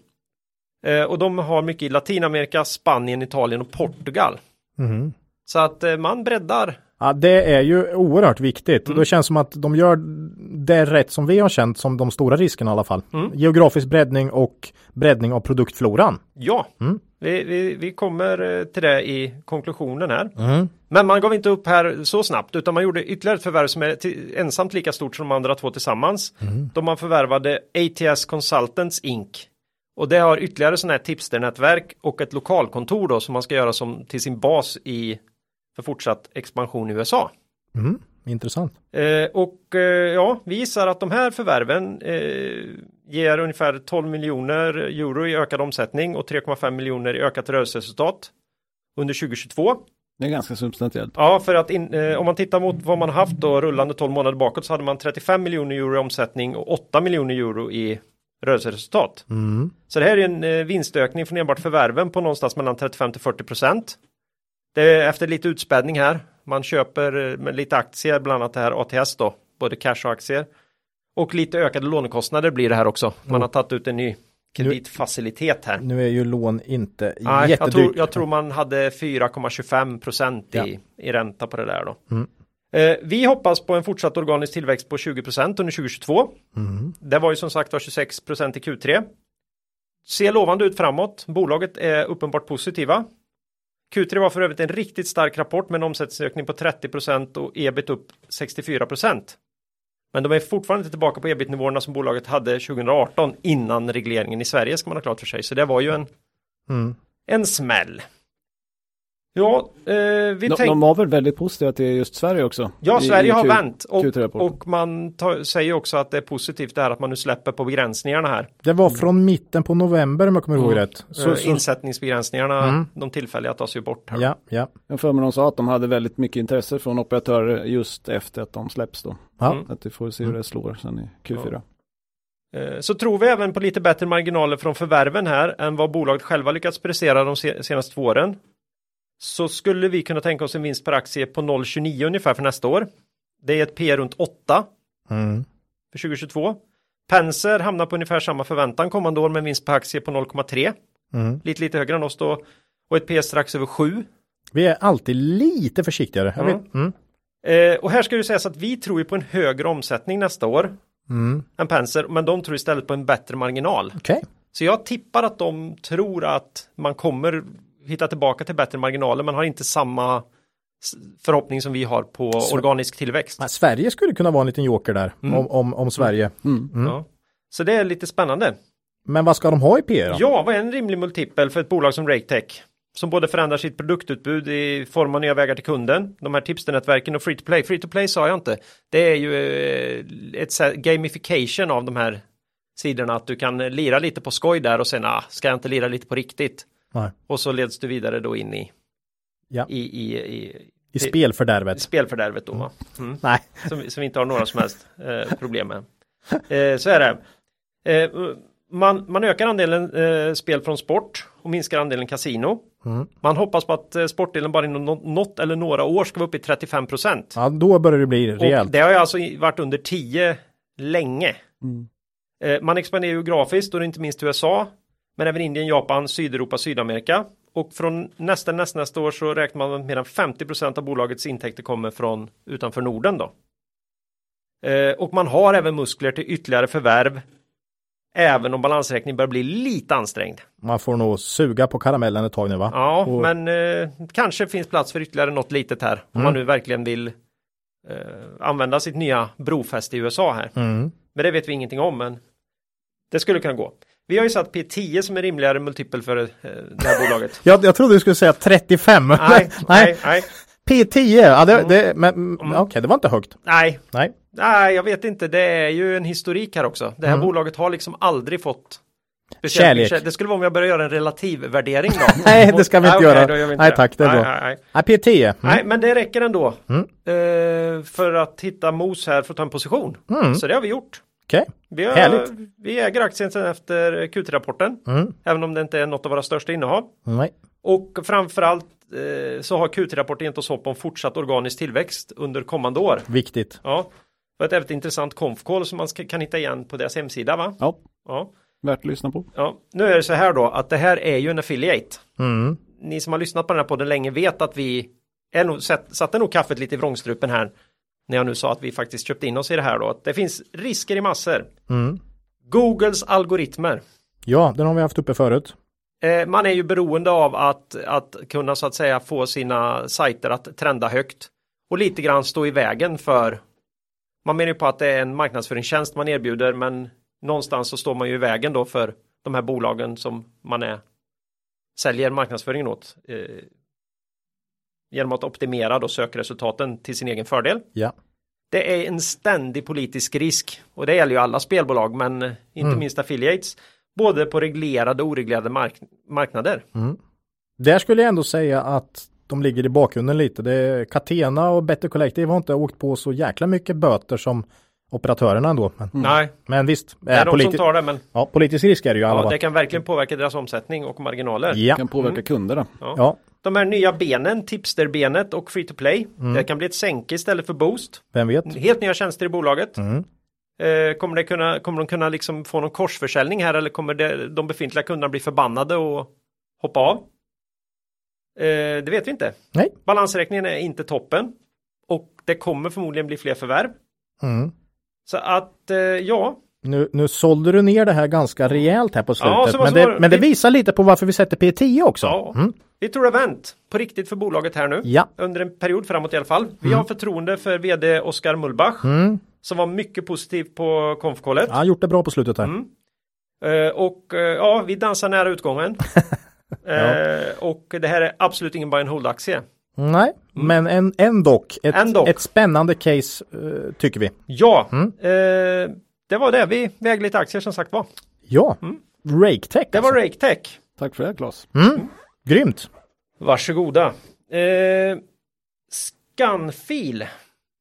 S1: Eh, och de har mycket i Latinamerika, Spanien, Italien och Portugal.
S2: Mhm.
S1: Så att man breddar.
S2: Ja, det är ju oerhört viktigt.
S1: Mm.
S2: Det känns som att de gör det rätt som vi har känt som de stora riskerna i alla fall.
S1: Mm.
S2: Geografisk breddning och breddning av produktfloran.
S1: Ja,
S2: Mm.
S1: vi, vi, vi kommer eh, till det i konklusionen här.
S2: Mm.
S1: Men man gav inte upp här så snabbt utan man gjorde ytterligare ett förvärv som är till, ensamt lika stort som de andra två tillsammans. Då man förvärvade ATS Consultants Inc. Och det har ytterligare sådana här tipsternätverk och ett lokalkontor då som man ska göra som till sin bas i för fortsatt expansion i USA.
S2: Mm. Intressant.
S1: Eh, och eh, ja, vi gissar att de här förvärven eh, ger ungefär 12 miljoner euro i ökad omsättning och 3,5 miljoner i ökat rörelseresultat under 2022.
S3: Det är ganska substantiellt.
S1: Ja, för att in, eh, om man tittar mot vad man haft då rullande 12 månader bakåt så hade man 35 miljoner euro i omsättning och 8 miljoner euro i rörelseresultat.
S2: Mm.
S1: Så det här är en eh, vinstökning från enbart förvärven på någonstans mellan 35 till 40 procent. Det är efter lite utspädning här. Man köper eh, med lite aktier, bland annat det här ATS då, både cash och aktier. Och lite ökade lånekostnader blir det här också. Man har tagit ut en ny kreditfacilitet här.
S2: Nu är ju lån inte
S1: Nej, jag,
S2: jättedyrt.
S1: tror, jag tror man hade 4,25 procent i,
S2: Ja.
S1: i ränta på det där då.
S2: Mm.
S1: Eh, vi hoppas på en fortsatt organisk tillväxt på 20 procent under 2022.
S2: Mm.
S1: Det var ju som sagt var 26 procent i Q3. Ser lovande ut framåt. Bolaget är uppenbart positiva. Q3 var för övrigt en riktigt stark rapport med en omsättningsökning på 30 procent och ebit upp 64 procent. Men de är fortfarande inte tillbaka på ebit-nivåerna som bolaget hade 2018 innan regleringen i Sverige ska man ha klart för sig. Så det var ju en,
S2: Mm.
S1: en smäll. Ja, eh, vi
S3: De,
S1: tänkte...
S3: de var väl väldigt positiva till just Sverige också?
S1: Ja,
S3: I-
S1: Sverige
S3: i
S1: har
S3: Q-
S1: vänt och,
S3: Q3-rapporten.
S1: och man tar, säger också att det är positivt det här att man nu släpper på begränsningarna här.
S2: Det var från mitten på november om jag kommer ihåg
S1: Mm.
S2: rätt.
S1: Så,
S2: Så, så,
S1: Insättningsbegränsningarna,
S2: Mm.
S1: de tillfälliga tas ju bort här.
S2: ja, ja.
S3: Jag för mig de sa att de hade väldigt mycket intresse från operatörer just efter att de släpps då.
S2: ja.
S1: Mm.
S3: Att vi får se hur det slår sen i Q4.
S1: Eh, Så tror vi även på lite bättre marginaler från förvärven här än vad bolaget själva lyckats prestera de se- senaste två åren. Så skulle vi kunna tänka oss en vinst per aktie på 0,29 ungefär för nästa år. Det är ett P runt 8
S2: Mm.
S1: för 2022. Penser hamnar på ungefär samma förväntan kommande år med en vinst per aktie på 0,3.
S2: Mm.
S1: Lite lite högre än oss då. Och ett P strax över 7.
S2: Vi är alltid lite försiktigare. Vet. Mm.
S1: Eh, och här ska det sägas att vi tror ju på en högre omsättning nästa år
S2: Mm.
S1: än Penser, men de tror istället på en bättre marginal.
S2: Okej.
S1: Så jag tippar att de tror att man kommer hitta tillbaka till bättre marginaler, men har inte samma förhoppning som vi har på
S2: Så-
S1: organisk tillväxt.
S2: Men Sverige skulle kunna vara en liten joker där.
S1: Mm.
S2: Om, om, om Sverige.
S3: Mm.
S2: Mm.
S1: Ja. Så det är lite spännande.
S2: Men vad ska de ha i P då?
S1: Ja, vad är en rimlig multipel för ett bolag som RakeTech? Som både förändrar sitt produktutbud i form av nya vägar till kunden, de här tipsnätverken och free to play. Free to play sa jag inte. Det är ju eh, ett gamification av de här sidorna, att du kan lira lite på skoj där och sen, ah, ska jag inte lira lite på riktigt?
S2: Nej.
S1: Och så leds du vidare då in i,
S2: Ja.
S1: i, i, i,
S2: I spelfördärvet?
S1: spelfördärvet då. va? Mm.
S2: Nej.
S1: Som, som vi inte har några som helst eh, problem med. Eh, så är det. Eh, man, man ökar andelen eh, spel från sport och minskar andelen kasino. Man hoppas på att eh, sportdelen bara inom nå- något eller några år ska vara uppe i 35 procent.
S2: Ja, då börjar det bli
S1: Och
S2: rejält.
S1: det har ju alltså varit under 10 länge. Eh, Man expanderar ju grafiskt och inte minst USA. Men även Indien, Japan, Sydeuropa, Sydamerika. Och från nästa, nästa, nästa år så räknar man med att mer än 50% av bolagets intäkter kommer från utanför Norden då. Eh, Och man har även muskler till ytterligare förvärv. Även om balansräkningen börjar bli lite ansträngd.
S2: Man får nog suga på karamellen ett tag nu va?
S1: Ja,
S2: Och-
S1: men eh, kanske finns plats för ytterligare något litet här. Om man nu verkligen vill eh, använda sitt nya brofäste i USA här.
S2: Mm.
S1: Men det vet vi ingenting om, men det skulle kunna gå. Vi har ju satt P10 som är rimligare multipel för eh, det här bolaget. <laughs>
S2: Jag, jag trodde du skulle säga 35. <laughs>
S1: nej, nej, nej,
S2: P10, ja det, det men mm. okej det var inte högt.
S1: nej,
S2: Nej.
S1: nej, jag vet inte. Det är ju en historik här också. Det här
S2: Mm.
S1: bolaget har liksom aldrig fått
S2: Kärlek.
S1: mycket- Det skulle vara om jag börjar göra en relativvärdering då. <laughs>
S2: Nej, det ska vi inte
S1: Nej,
S2: göra.
S1: gör vi inte
S2: Nej, tack, det är
S1: nej,
S2: bra.
S1: Nej, nej.
S2: Nej, P10. Mm.
S1: nej, men det räcker ändå.
S2: Mm.
S1: Eh, för att hitta mos här för att ta en position.
S2: Mm.
S1: Så det har vi gjort.
S2: Okej.
S1: Vi, har,
S2: Härligt.
S1: vi äger aktien sedan efter Q3-rapporten.
S2: Mm.
S1: Även om det inte är något av våra största innehav.
S2: Nej.
S1: Och framförallt eh, så har Q3-rapporten gett oss hopp om fortsatt organisk tillväxt under kommande år.
S2: Viktigt.
S1: Ja, det var ett väldigt intressant konf-call som man ska, kan hitta igen på deras hemsida va?
S3: Ja,
S1: Ja.
S3: värt att lyssna på.
S1: ja. Nu är det så här då att det här är ju en affiliate.
S2: Mm.
S1: Ni som har lyssnat på den här podden länge vet att vi är nog, satt, satte nog kaffet lite i vrångstrupen här. När jag nu sa att vi faktiskt köpte in oss i det här då. Att det finns risker i massor.
S2: Mm.
S1: Googles algoritmer.
S2: Ja, den har vi haft uppe förut.
S1: Eh, man är ju beroende av att, att kunna så att säga få sina sajter att trenda högt. Och lite grann stå i vägen för man menar ju på att det är en marknadsföringstjänst man erbjuder men någonstans så står man ju i vägen då för de här bolagen som man är säljer marknadsföringen åt. Eh, genom att optimera då sökresultaten till sin egen fördel.
S2: Ja.
S1: Det är en ständig politisk risk och det gäller ju alla spelbolag men eh, inte
S2: Mm.
S1: minst affiliates. Både på reglerade och oreglerade mark- marknader.
S2: Där skulle jag ändå säga att de ligger i bakgrunden lite. Det är Catena och Better Collective har inte åkt på så jäkla mycket böter som operatörerna ändå. Men,
S1: Nej,
S2: men visst,
S1: det är
S2: äh,
S1: de som tar det men
S2: ja, politisk risk är det ju alla
S1: ja, det kan verkligen påverka deras omsättning och marginaler.
S2: Ja.
S3: Kan påverka kunderna.
S2: ja,
S1: De här nya benen, Tipster-benet och Free to Play.
S2: Mm.
S1: Det kan bli ett sänke istället för Boost.
S2: vem vet.
S1: Helt nya tjänster i bolaget.
S2: Mm.
S1: Eh, kommer, det kunna, kommer de kunna liksom få någon korsförsäljning här eller kommer det, de befintliga kunderna bli förbannade och hoppa av? Eh, det vet vi inte.
S2: Nej.
S1: Balansräkningen är inte toppen. Och det kommer förmodligen bli fler förvärv.
S2: Mm.
S1: Så att, eh, ja,
S2: Nu, nu sålde du ner det här ganska rejält här på slutet.
S1: Ja, så
S2: men,
S1: så
S2: det, men det
S1: Vi-
S2: visar lite på varför vi sätter P10 också.
S1: Ja.
S2: Mm.
S1: vi tror det har vänt på riktigt för bolaget här nu.
S2: Ja.
S1: Under en period framåt i alla fall. Vi har förtroende för vd Oskar Mullbach.
S2: Mm.
S1: Som var mycket positiv på konfkollet.
S2: Ja, gjort det bra på slutet här.
S1: Mm. Eh, och eh, ja, vi dansar nära utgången. <laughs> Eh, och det här är absolut ingen buy and hold
S2: Nej, men en, ändå ett,
S1: Ändock.
S2: ett spännande case eh, tycker vi.
S1: Ja,
S2: Mm.
S1: eh, det var det. Vi vägde lite aktier som sagt var.
S2: Ja, RakeTech
S1: Det var
S2: alltså.
S1: RakeTech.
S3: Tack för det Claes.
S2: Mm. Grymt.
S1: Varsågoda. Eh, Scanfil.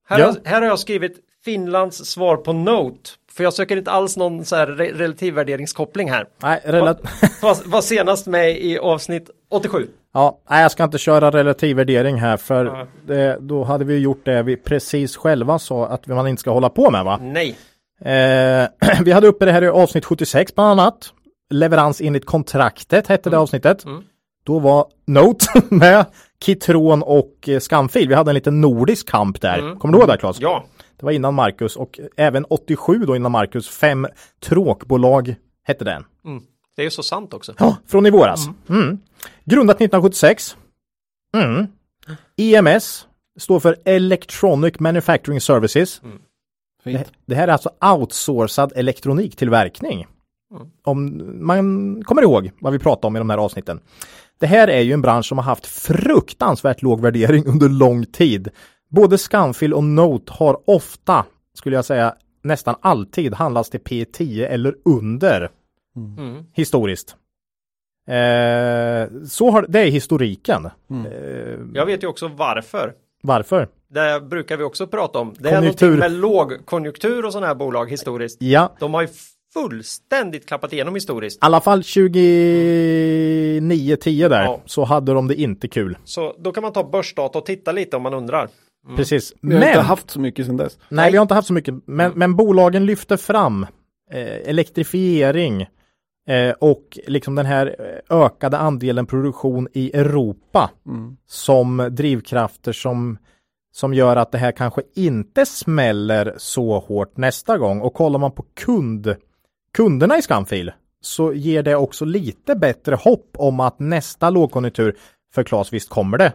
S1: Här,
S2: Ja.
S1: har, här har jag skrivit Finlands svar på Note. För jag söker inte alls någon så här re- relativvärderingskoppling här.
S2: Nej, rela-
S1: Var, var senast med i avsnitt 87.
S2: ja, nej, jag ska inte köra relativ värdering här för
S1: Ja.
S2: det, då hade vi gjort det vi precis själva sa att man inte ska hålla på med va?
S1: Nej.
S2: Eh, <clears throat> vi hade uppe det här i avsnitt 76 bland annat. Leverans enligt kontraktet hette det avsnittet.
S1: Mm.
S2: Då var Note <laughs> med Kitron och eh, Scanfil. Vi hade en liten nordisk kamp där.
S1: Mm.
S2: Kommer du ihåg det Claes?
S1: Ja.
S2: Det var innan Marcus och även 87 då innan Marcus. Fem tråkbolag hette den.
S1: Mm. Det är ju så sant också.
S2: Ja, från i våras. Mm. Grundat 1976. Mm. EMS står för Electronic Manufacturing Services. Det,
S3: Fint.
S2: det här är alltså outsourcad elektroniktillverkning.
S1: Mm.
S2: Om man kommer ihåg vad vi pratade om i de här avsnitten. Det här är ju en bransch som har haft fruktansvärt låg värdering under lång tid. Både Scanfil och Note har ofta, skulle jag säga, nästan alltid handlats till P10 eller under
S1: Mm.
S2: historiskt. Eh, så har, det är historiken. Eh,
S1: Jag vet ju också varför.
S2: varför?
S1: Det brukar vi också prata om. Det är
S2: Konjunktur.
S1: någonting med lågkonjunktur och sådana här bolag historiskt.
S2: Ja,
S1: De har ju fullständigt klappat igenom historiskt.
S2: I alla fall 29-10 där
S1: Ja.
S2: så hade de det inte kul.
S1: Så då kan man ta börsdata och titta lite om man undrar.
S2: Precis.
S3: Vi har
S2: Men,
S3: inte haft så mycket sedan dess.
S2: nej vi har inte haft så mycket, men, men bolagen lyfter fram eh, elektrifiering eh, och liksom den här eh, ökade andelen produktion i Europa som drivkrafter som som gör att det här kanske inte smäller så hårt nästa gång. Och kollar man på kund, kunderna i Scanfil så ger det också lite bättre hopp om att nästa lågkonjunktur, för Claes visst kommer det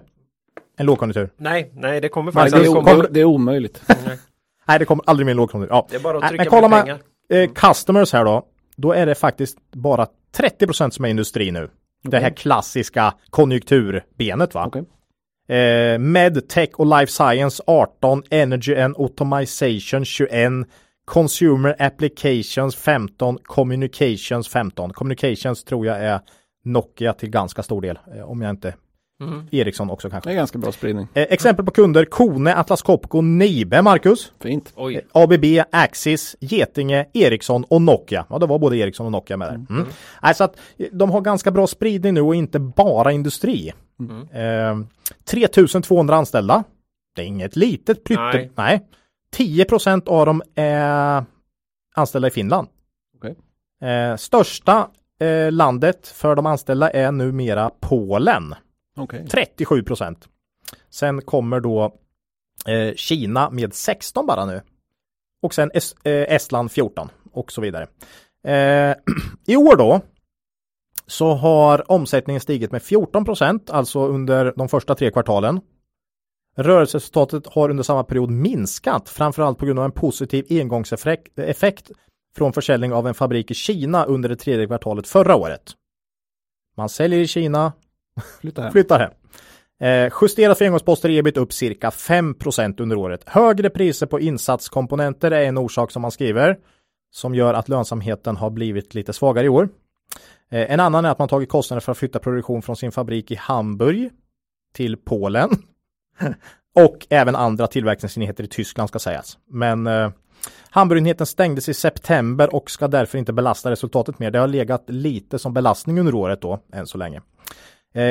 S2: en lågkonjunktur?
S1: Nej, nej det kommer
S3: Nej,
S1: faktiskt
S3: det, är,
S1: aldrig komma.
S3: det är omöjligt.
S2: Nej, <laughs> det kommer aldrig mer en lågkonjunktur. Ja.
S1: Det är bara att trycka
S2: men kollar man
S1: pengar.
S2: eh, customers här då, då är det faktiskt bara 30% som är industri nu. Det här klassiska konjunkturbenet va?
S3: Okej.
S2: Eh, Med, tech och life science 18, energy and automation 21, consumer applications 15, communications 15. Communications tror jag är Nokia till ganska stor del, eh, om jag inte Ericsson också kanske.
S3: Det är ganska bra spridning.
S2: Eh, exempel på kunder, Kone, Atlas Copco, Nibe, Marcus.
S3: Fint.
S1: Oj.
S2: ABB, Axis, Getinge, Ericsson och Nokia. Ja, det var både Ericsson och Nokia med där. Mm. Nej, så att eh, de har ganska bra spridning nu och inte bara industri. Eh, 3200 anställda. Det är inget litet pytte.
S1: Nej.
S2: Nej. 10% av dem är anställda i Finland.
S3: Okej.
S2: Eh, största eh, landet för de anställda är numera Polen. 37 procent. Sen kommer då eh, Kina med 16 bara nu. Och sen es, eh, Estland 14 och så vidare. Eh, <clears throat> I år då så har omsättningen stigit med 14 procent, alltså under de första tre kvartalen. Rörelseresultatet har under samma period minskat, framförallt på grund av en positiv engångseffekt från försäljning av en fabrik i Kina under det tredje kvartalet förra året. Man säljer i Kina, <laughs>
S3: Flytta hem.
S2: flyttar hem. Eh, justerat för engångsposter är ebit upp cirka 5% under året. Högre priser på insatskomponenter är en orsak som man skriver som gör att lönsamheten har blivit lite svagare i år. Eh, en annan är att man tagit kostnader för att flytta produktion från sin fabrik i Hamburg till Polen <laughs> och även andra tillverkningsenheter i Tyskland ska sägas. Men eh, Hamburgenheten stängdes i september och ska därför inte belasta resultatet mer. Det har legat lite som belastning under året då, än så länge. Eh,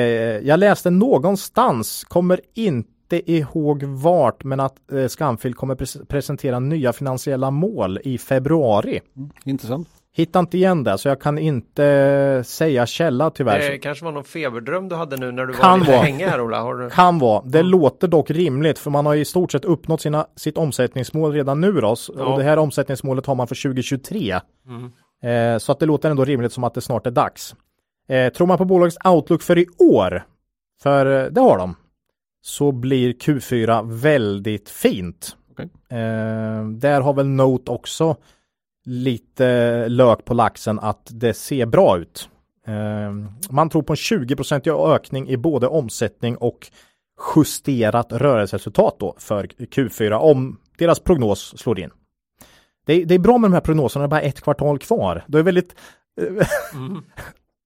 S2: jag läste någonstans, kommer inte ihåg vart, men att eh, Scanfil kommer pres- presentera nya finansiella mål i februari.
S3: Intressant.
S2: Hittar inte igen det, så jag kan inte säga källa tyvärr.
S1: Det kanske var någon feberdröm du hade nu när du
S2: Kan
S1: var lite
S2: vara.
S1: hängig här Ola. Har du...
S2: Kan vara. Det låter dock rimligt för man har i stort sett uppnått sina, sitt omsättningsmål redan nu då.
S1: Ja.
S2: Och det här omsättningsmålet har man för 2023. Eh, så att det låter ändå rimligt som att det snart är dags. Eh, tror man på bolagets outlook för i år, för eh, det har de, så blir Q4 väldigt fint.
S3: Okej.
S2: Eh, där har väl Note också lite lök på laxen att det ser bra ut. Eh, man tror på en 20% ökning i både omsättning och justerat rörelseresultat då för Q4 om deras prognos slår in. Det är, det är bra med de här prognoserna, det är bara ett kvartal kvar. Det är väldigt... <laughs>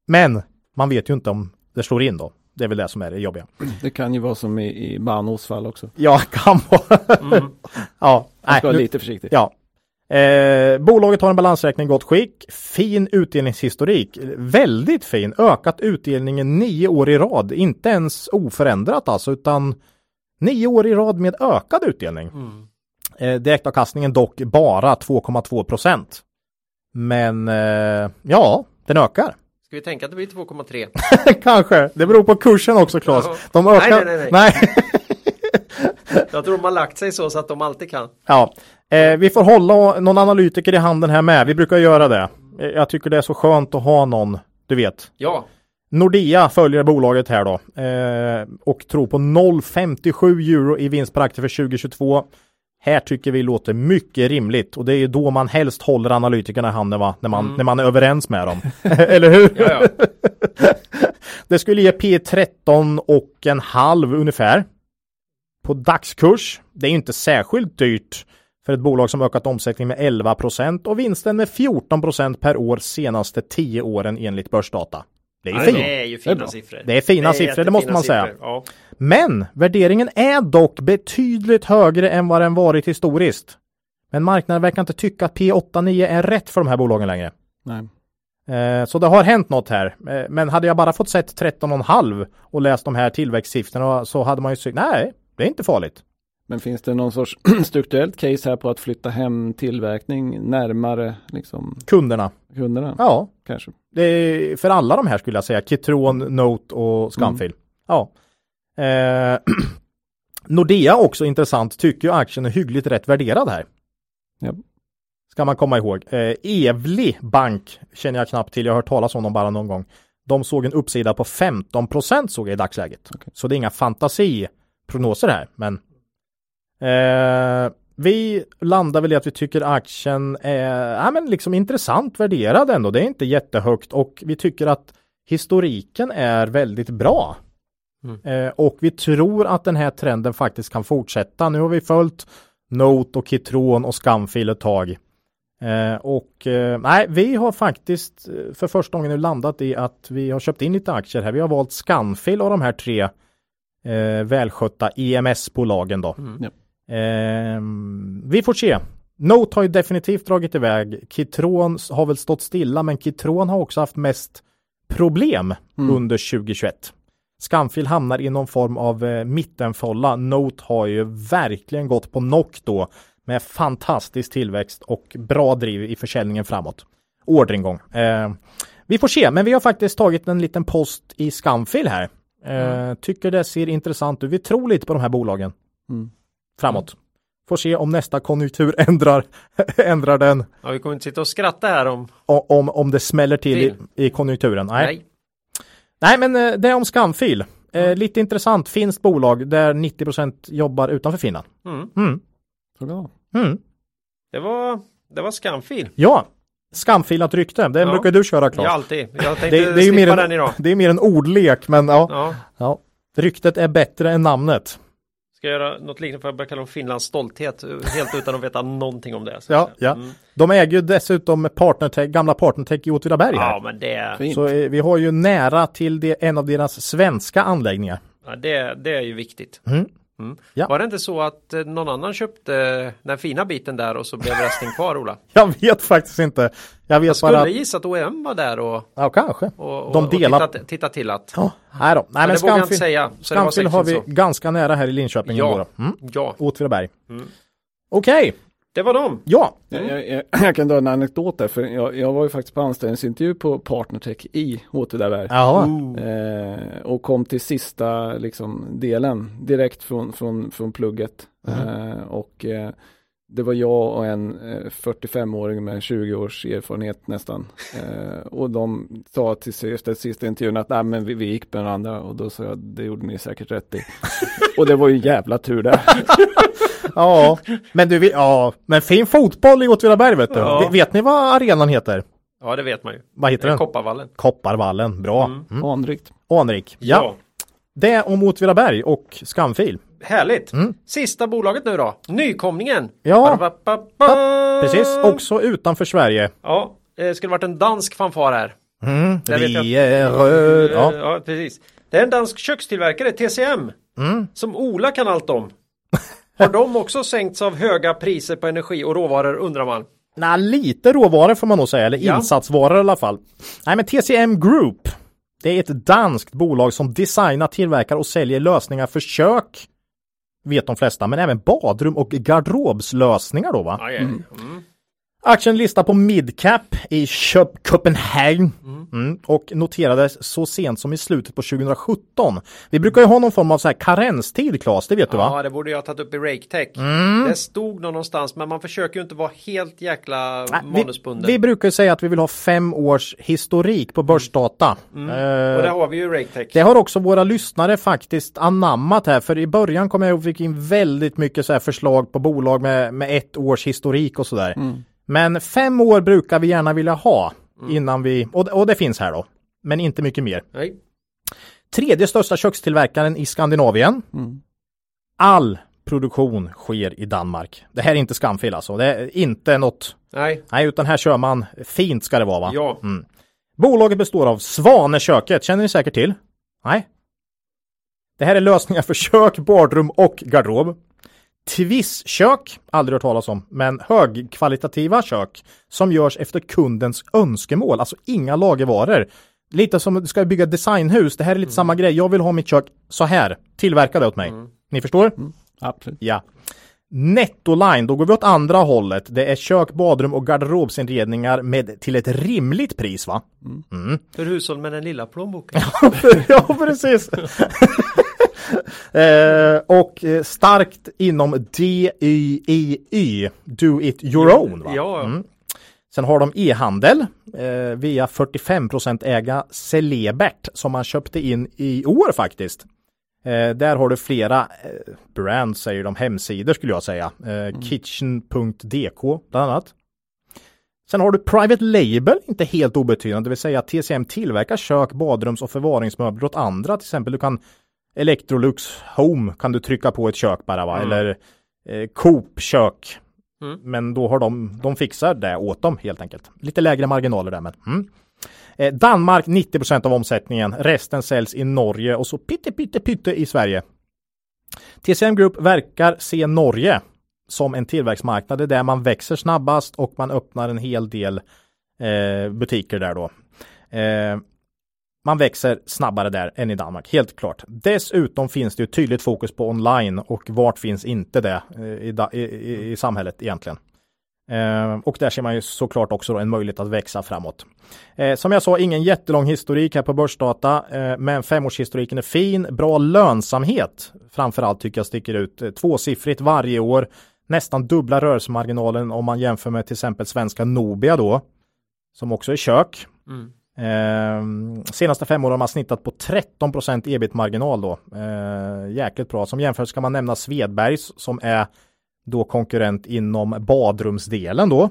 S2: Men man vet ju inte om det slår in då. Det är väl det som är det jobbiga.
S3: Det kan ju vara som i, i Banos fall också.
S2: Ja, <laughs> kan vara. ja,
S3: Man ska vara lite försiktig.
S2: Ja. Eh, bolaget har en balansräkning i gott skick. Fin utdelningshistorik. Väldigt fin. Ökat utdelningen nio år i rad. Inte ens oförändrat alltså, utan nio år i rad med ökad utdelning. Eh, direktavkastningen dock bara 2,2 procent. Men eh, ja, den ökar.
S1: Ska vi tänka att det blir 2,3? <laughs>
S2: Kanske. Det beror på kursen också Claes. De ökar.
S1: Nej, nej, nej,
S2: nej. <laughs>
S1: Jag tror de har lagt sig så, så att de alltid kan.
S2: Ja, eh, vi får hålla någon analytiker i handen här med. Vi brukar göra det. Eh, Jag tycker det är så skönt att ha någon, du vet.
S1: Ja,
S2: Nordea följer bolaget här då eh, och tror på 0,57 euro i vinst per aktie för 2022. Här tycker vi låter mycket rimligt och det är ju då man helst håller analytikerna i handen va? När man, när man är överens med dem. <laughs> <laughs> Eller hur?
S1: ja, ja. <laughs>
S2: Det skulle ge P 13 och en halv ungefär. På dagskurs. Det är ju inte särskilt dyrt för ett bolag som ökat omsättning med 11 procent och vinsten med 14 procent per år senaste 10 åren enligt börsdata. Det är ju fint.
S1: Det är ju
S3: Det är
S1: fina siffror.
S2: Det är fina
S1: är
S2: siffror, det måste man säga.
S1: Ja.
S2: Men värderingen är dock betydligt högre än vad den varit historiskt. Men marknaden verkar inte tycka att P89 är rätt för de här bolagen längre.
S3: Nej.
S2: Eh, Så det har hänt något här. Eh, Men hade jag bara fått sett 13,5 och läst de här tillväxtsiffrorna så hade man ju sagt nej, det är inte farligt.
S3: Men finns det någon sorts <clears throat> strukturellt case här på att flytta hem tillverkning närmare liksom,
S2: Kunderna.
S3: kunderna?
S2: Ja,
S3: Kanske.
S2: för alla de här skulle jag säga. Kitron, Note och Scunfield. Ja. Eh, <clears throat> Nordea också intressant, tycker ju aktien är hyggligt rätt värderad här.
S3: Ja.
S2: Ska man komma ihåg. Eh, Evli Bank känner jag knappt till, jag har hört talas om dem bara någon gång. De såg en uppsida på 15% såg jag i dagsläget.
S3: Okej.
S2: Så det är inga fantasiprognoser här, men eh, vi landar väl i att vi tycker aktien är ja, men liksom intressant värderad ändå. Det är inte jättehögt och vi tycker att historiken är väldigt bra. Eh, och vi tror att den här trenden faktiskt kan fortsätta. Nu har vi följt Note och Kitron och Scunfield ett tag. Eh, och eh, nej, vi har faktiskt eh, för första gången nu landat i att vi har köpt in lite aktier här. Vi har valt Scunfield av de här tre eh, välskötta EMS-bolagen då.
S3: Ja.
S2: Ehm, vi får se. Note har ju definitivt dragit iväg. Kitron har väl stått stilla, men Kitron har också haft mest problem under 2021. Scunfield hamnar i någon form av eh, mittenfolla. Note har ju verkligen gått på knock då med fantastisk tillväxt och bra driv i försäljningen framåt. Orderingång. Eh, vi får se, men vi har faktiskt tagit en liten post i Scunfield här. Eh, Tycker det ser intressant ut. Vi tror lite på de här bolagen
S3: Mm.
S2: framåt. Får se om nästa konjunktur <laughs> ändrar, ändrar den,
S1: Ja, vi kommer inte sitta och skratta här om...
S2: o- om, om det smäller till i, i konjunkturen. Nej.
S1: Nej.
S2: Nej, men eh, det är om Scunfield. Eh, lite intressant, finskt bolag där 90% jobbar utanför Finland.
S1: Mm.
S2: Mm.
S3: Så bra.
S2: Mm.
S1: Det var, det var skamfil.
S2: Ja, Scunfield rykte, det
S1: Ja.
S2: brukar du köra Claes.
S1: Ja, alltid. Jag tänkte
S2: det, det, är ju mer
S1: slippa den idag.
S2: en, det är mer en ordlek, men ja,
S1: Ja.
S2: ja. Ryktet är bättre än namnet.
S1: Ska jag göra något liknande för jag börjar kalla dem Finlands stolthet helt utan att veta någonting om det. så <laughs>
S2: Ja, ja.
S1: Mm.
S2: De äger ju dessutom partnertech, gamla partnertech i Åtvidaberg här.
S1: Ja, men det,
S3: Fint.
S2: Så eh, vi har ju nära till det, en av deras svenska anläggningar.
S1: ja, det, det är ju viktigt.
S2: Mm.
S1: Mm.
S2: Ja.
S1: Var det inte så att eh, någon annan köpte den fina biten där och så blev resten kvar, Ola? <laughs>
S2: Jag vet faktiskt inte. Jag vet
S1: Jag skulle
S2: att,
S1: gissa att OEM var där och,
S2: ja kanske.
S1: och, och,
S2: De
S1: och
S2: delar-
S1: titta, titta till att.
S2: Ja, nej då. Nej,
S1: Men
S2: men
S1: jag inte säga.
S2: Scanfield har vi
S1: så.
S2: ganska nära här i Linköping.
S1: Ja.
S2: Mm.
S1: Ja,
S2: Åtvidaberg.
S1: Mm.
S2: Okej,
S1: det var dem.
S2: ja.
S3: Jag, jag, jag, <clears throat> jag kan dra en anekdot där, för jag, jag var ju faktiskt på anställningsintervju på Partnertech i Åtvidaberg. Eh, och kom till sista liksom, delen direkt från, från, från plugget. Eh, och eh, det var jag och en eh, 45-åring med 20 års erfarenhet nästan. Eh, och de sa till sig efter sista intervjun att Nej, men vi, vi gick med den andra och då sa jag det gjorde ni säkert rätt i. och det var ju en jävla tur där. <laughs>
S2: Ja, men du, ja, men fin fotboll i Åtvidaberg vet du.
S1: Ja.
S2: Vet, ni vad arenan heter?
S1: Ja, det vet man ju.
S2: Vad heter den?
S1: Kopparvallen.
S2: Kopparvallen, bra. Mm.
S3: Anrikt.
S2: Anrik. Ja. Det om Åtvidaberg och Skamfil.
S1: Härligt.
S2: Mm.
S1: Sista bolaget nu då. Nykomlingen.
S2: Ja.
S1: Ba-ba-ba-ba.
S2: Precis, också utanför Sverige.
S1: Ja, det skulle varit en dansk fanfar här.
S2: Mm. Vi är röd.
S1: Ja.
S2: ja,
S1: precis. Det är en dansk kökstillverkare, TCM.
S2: Mm.
S1: Som Ola kan allt om. Har de också sänkts av höga priser på energi och råvaror undrar man.
S2: Nej, lite råvaror får man nog säga, eller
S1: Ja.
S2: insatsvaror i alla fall. Nej, men TCM Group. Det är ett danskt bolag som designar, tillverkar och säljer lösningar för kök. Vet de flesta, men även badrum och garderobslösningar då va?
S1: Aj, aj. Mm.
S2: Aktien listar på midcap i Köp Copenhagen mm. och noterades så sent som i slutet på 2017. Vi brukar ju ha någon form av så här karenstid Claes, det vet du va?
S1: Ja, det borde jag ha tagit upp i RakeTech.
S2: Mm.
S1: Det stod någonstans, men man försöker ju inte vara helt jäkla
S2: Nej, vi,
S1: manusbunden.
S2: vi brukar säga att vi vill ha fem års historik på börsdata. Eh,
S1: Och det har vi ju i RakeTech.
S2: Det har också våra lyssnare faktiskt anammat här, för i början kom jag ihåg fick in väldigt mycket så här förslag på bolag med, med ett års historik och sådär. Men fem år brukar vi gärna vilja ha innan vi, och, och det finns här då, men inte mycket mer.
S1: Nej.
S2: Tredje största kökstillverkaren i Skandinavien. All produktion sker i Danmark. Det här är inte skamfel alltså. Det är inte något,
S1: Nej.
S2: nej utan här kör man fint ska det vara va?
S1: Ja.
S2: Mm. Bolaget består av Svaneköket, känner ni säkert till? Nej. Det här är lösningar för kök, badrum och garderob. Twiss-kök, aldrig hört talas om, men högkvalitativa kök som görs efter kundens önskemål, alltså inga lagervaror. Lite som du ska bygga designhus, det här är lite samma grej. Jag vill ha mitt kök så här, tillverka det åt mig. Ni förstår?
S3: Absolut.
S2: Ja. Nettoline, då går vi åt andra hållet. Det är kök, badrum och garderobsinredningar med till ett rimligt pris va?
S1: För hushåll med den lilla plånboken. <laughs>
S2: ja, precis. <laughs> eh, och eh, starkt inom DIY, Do It Your Own. Va?
S1: Ja,
S2: Mm. Sen har de e-handel eh, via 45% äga Celebert som man köpte in i år faktiskt. Eh, där har du flera eh, brands, säger de, hemsidor skulle jag säga. Eh, Kitchen.dk bland annat. Sen har du Private Label, inte helt obetydande, det vill säga att TCM tillverkar kök, badrums och förvaringsmöbler åt andra. Till exempel du kan Electrolux Home kan du trycka på ett kök bara va, eller eh, Coop kök.
S1: Mm.
S2: Men då har de, de fixar det åt dem helt enkelt. Lite lägre marginaler där men. Mm. Eh, Danmark 90% av omsättningen, resten säljs i Norge och så pytte pytte pytte i Sverige. TCM Group verkar se Norge som en tillväxtmarknad, där man växer snabbast och man öppnar en hel del eh, butiker där då. Eh, man växer snabbare där än i Danmark, helt klart. Dessutom finns det ju tydligt fokus på online och vart finns inte det eh, i, i, i, i samhället egentligen. Eh, och där ser man ju såklart också då en möjlighet att växa framåt. Eh, som jag sa, ingen jättelång historik här på börsdata, eh, men femårshistoriken är fin. Bra lönsamhet framförallt tycker jag sticker ut. Eh, Tvåsiffrigt varje år, nästan dubbla rörelsemarginalen om man jämför med till exempel svenska Nobia då, som också är kök.
S1: Mm.
S2: Eh, senaste fem åren har man snittat på 13% ebit-marginal då. Eh, jäkligt bra. Som jämförelse kan man nämna Svedbergs som är då konkurrent inom badrumsdelen då.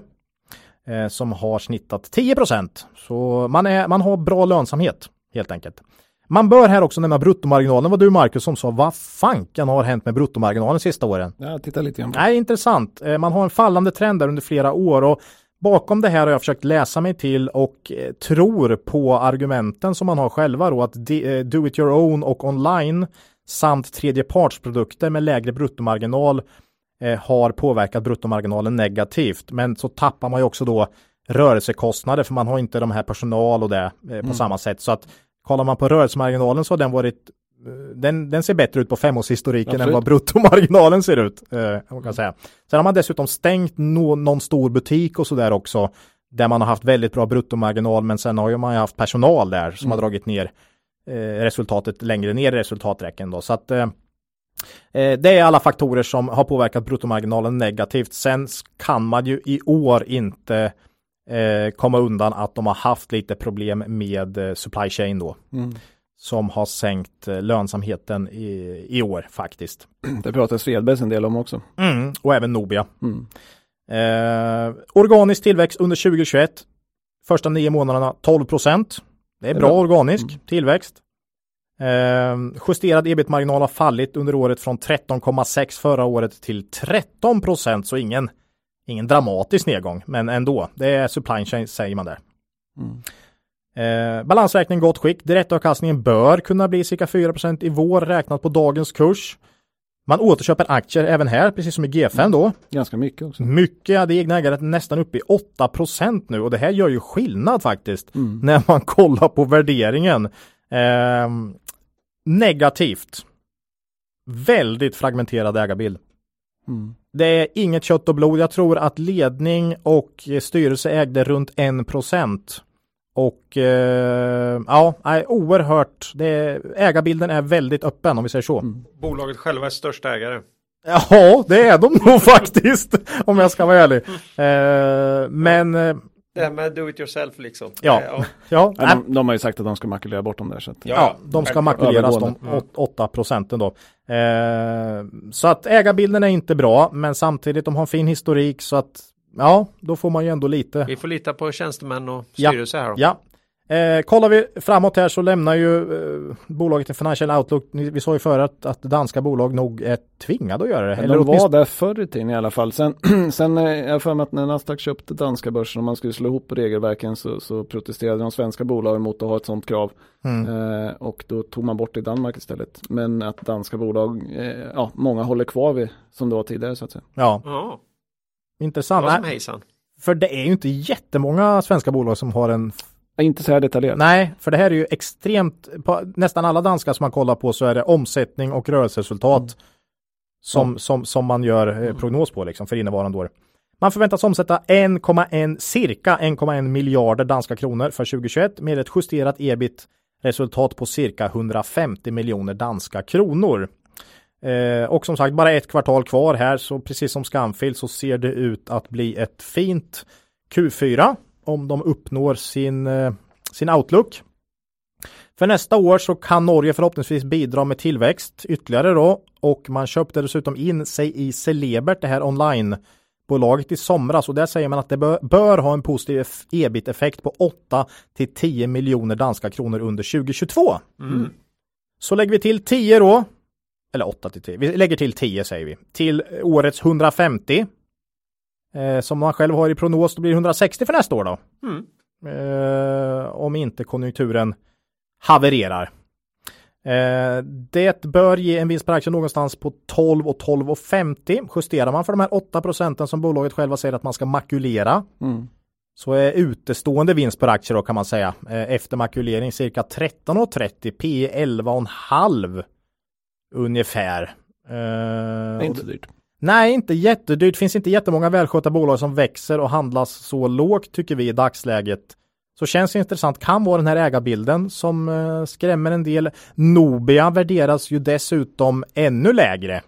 S2: Eh, som har snittat 10% Så man, är, man har bra lönsamhet helt enkelt. Man bör här också nämna bruttomarginalen. Vad du Marcus som sa, vad fanken har hänt med bruttomarginalen sista åren?
S3: Ja, titta lite grann.
S2: Nej, intressant. Eh, Man har en fallande trend där under flera år och bakom det här har jag försökt läsa mig till och eh, tror på argumenten som man har själva då att eh, do it your own och online samt tredjepartsprodukter med lägre bruttomarginal eh, har påverkat bruttomarginalen negativt. Men så tappar man ju också då rörelsekostnader för man har inte de här personal och det på samma sätt. Så att kollar man på rörelsemarginalen så har den varit den, den ser bättre ut på femårshistoriken än
S3: Absolut.
S2: vad bruttomarginalen ser ut. Eh, kan säga. Sen har man dessutom stängt no, någon stor butik och sådär också. Där man har haft väldigt bra bruttomarginal men sen har ju man ju haft personal där som har dragit ner eh, resultatet längre ner i resultaträcken då. Så att eh, eh, det är alla faktorer som har påverkat bruttomarginalen negativt. Sen kan man ju i år inte eh, komma undan att de har haft lite problem med eh, supply chain då.
S3: Mm.
S2: Som har sänkt eh, lönsamheten i, i år faktiskt. <clears throat>
S3: Det pratar Svedbergs en del om också.
S2: Mm, och även Nobia.
S3: Mm.
S2: Eh, organisk tillväxt under 2021. Första nio månaderna 12 procent. Det är
S3: Det är
S2: bra
S3: bra.
S2: organisk tillväxt. Eh, justerad ebit-marginal har fallit under året från 13,6 förra året till 13 procent. Så ingen, ingen dramatisk nedgång, men ändå. Det är supply chain säger man där.
S3: Mm.
S2: Eh, balansräkning gott skick. Direktavkastningen bör kunna bli cirka 4% i vår räknat på dagens kurs. Man återköper aktier även här, precis som i G5 då.
S3: Ganska mycket också.
S2: Mycket det egna ägandet nästan uppe i 8% nu och det här gör ju skillnad faktiskt
S3: Mm.
S2: när man <laughs> kollar på värderingen. Ehm, negativt. Väldigt fragmenterad ägarbild.
S3: Mm.
S2: Det är inget kött och blod. Jag tror att ledning och eh, styrelse ägde runt 1 och eh, ja, nej, oerhört. Det, ägarbilden är väldigt öppen om vi säger så.
S3: Mm.
S1: Bolaget själva är största ägare.
S2: Ja, det är de nog <laughs> faktiskt. Om jag ska vara ärlig. Eh, men eh,
S1: Det här med do it yourself liksom.
S2: Ja.
S1: Eh, ja.
S2: ja,
S3: de, de har ju sagt att de ska makulera bort dem där. Så att,
S2: ja, de ska makuleras de
S3: Övergående.
S2: åt- 8 procenten då. Eh, så att ägarbilden är inte bra, men samtidigt de har en fin historik så att ja, då får man ju ändå lite.
S1: Vi får lita på tjänstemän och
S2: Ja.
S1: styrelse här då.
S2: Ja, Eh, kollar vi framåt här så lämnar ju eh, bolaget en Financial Outlook. Vi sa ju förut att, att danska bolag nog är tvingade att göra det.
S3: Eller de var där förr i tiden i alla fall. Sen, <clears throat> sen eh, jag för mig att när Nasdaq köpte danska börsen och man skulle slå ihop regelverken så, så protesterade de svenska bolagen mot att ha ett sådant krav.
S2: Mm.
S3: Eh, och då tog man bort det i Danmark istället. Men att danska bolag, eh, ja, många håller kvar vid som det var tidigare så att säga.
S2: Ja,
S1: Ja,
S2: intressant.
S1: bra som hejsan.
S2: för det är ju inte jättemånga svenska bolag som har en
S3: Inte så här detaljerat.
S2: Nej, för det här är ju extremt, på nästan alla danska som man kollar på så är det omsättning och rörelseresultat som, som, som man gör eh, prognos på liksom för innevarande år. Man förväntas omsätta 1,1 cirka 1,1 miljarder danska kronor för 2021 med ett justerat ebit resultat på cirka 150 miljoner danska kronor. Eh, och som sagt, bara ett kvartal kvar här, så precis som Scanfil så ser det ut att bli ett fint Q4 om de uppnår sin, eh, sin outlook. För nästa år så kan Norge förhoppningsvis bidra med tillväxt ytterligare då och man köpte dessutom in sig i Celebert, det här onlinebolaget i somras och där säger man att det bör, bör ha en positiv eff- ebit-effekt på 8 till 10 miljoner danska kronor under 2022.
S1: Mm.
S2: Så lägger vi till 10 då. Eller 8 till 10. Vi lägger till 10 säger vi. Till årets 150. Eh, som man själv har i prognos, då blir det 160 för nästa år då.
S1: Mm.
S2: Eh, om inte konjunkturen havererar. Eh, det bör ge en vinst per aktie någonstans på 12 och 12,50. Justerar man för de här 8 procenten som bolaget själva säger att man ska makulera
S3: Mm.
S2: så är utestående vinst per aktie då kan man säga eh, efter makulering cirka 13,30 P 11,5 ungefär. Och
S3: inte dyrt.
S2: Nej, inte jättedyrt. Finns inte jättemånga välskötta bolag som växer och handlas så lågt tycker vi i dagsläget. Så känns det intressant. Kan vara den här ägarbilden som eh, skrämmer en del. Nobia värderas ju dessutom ännu lägre.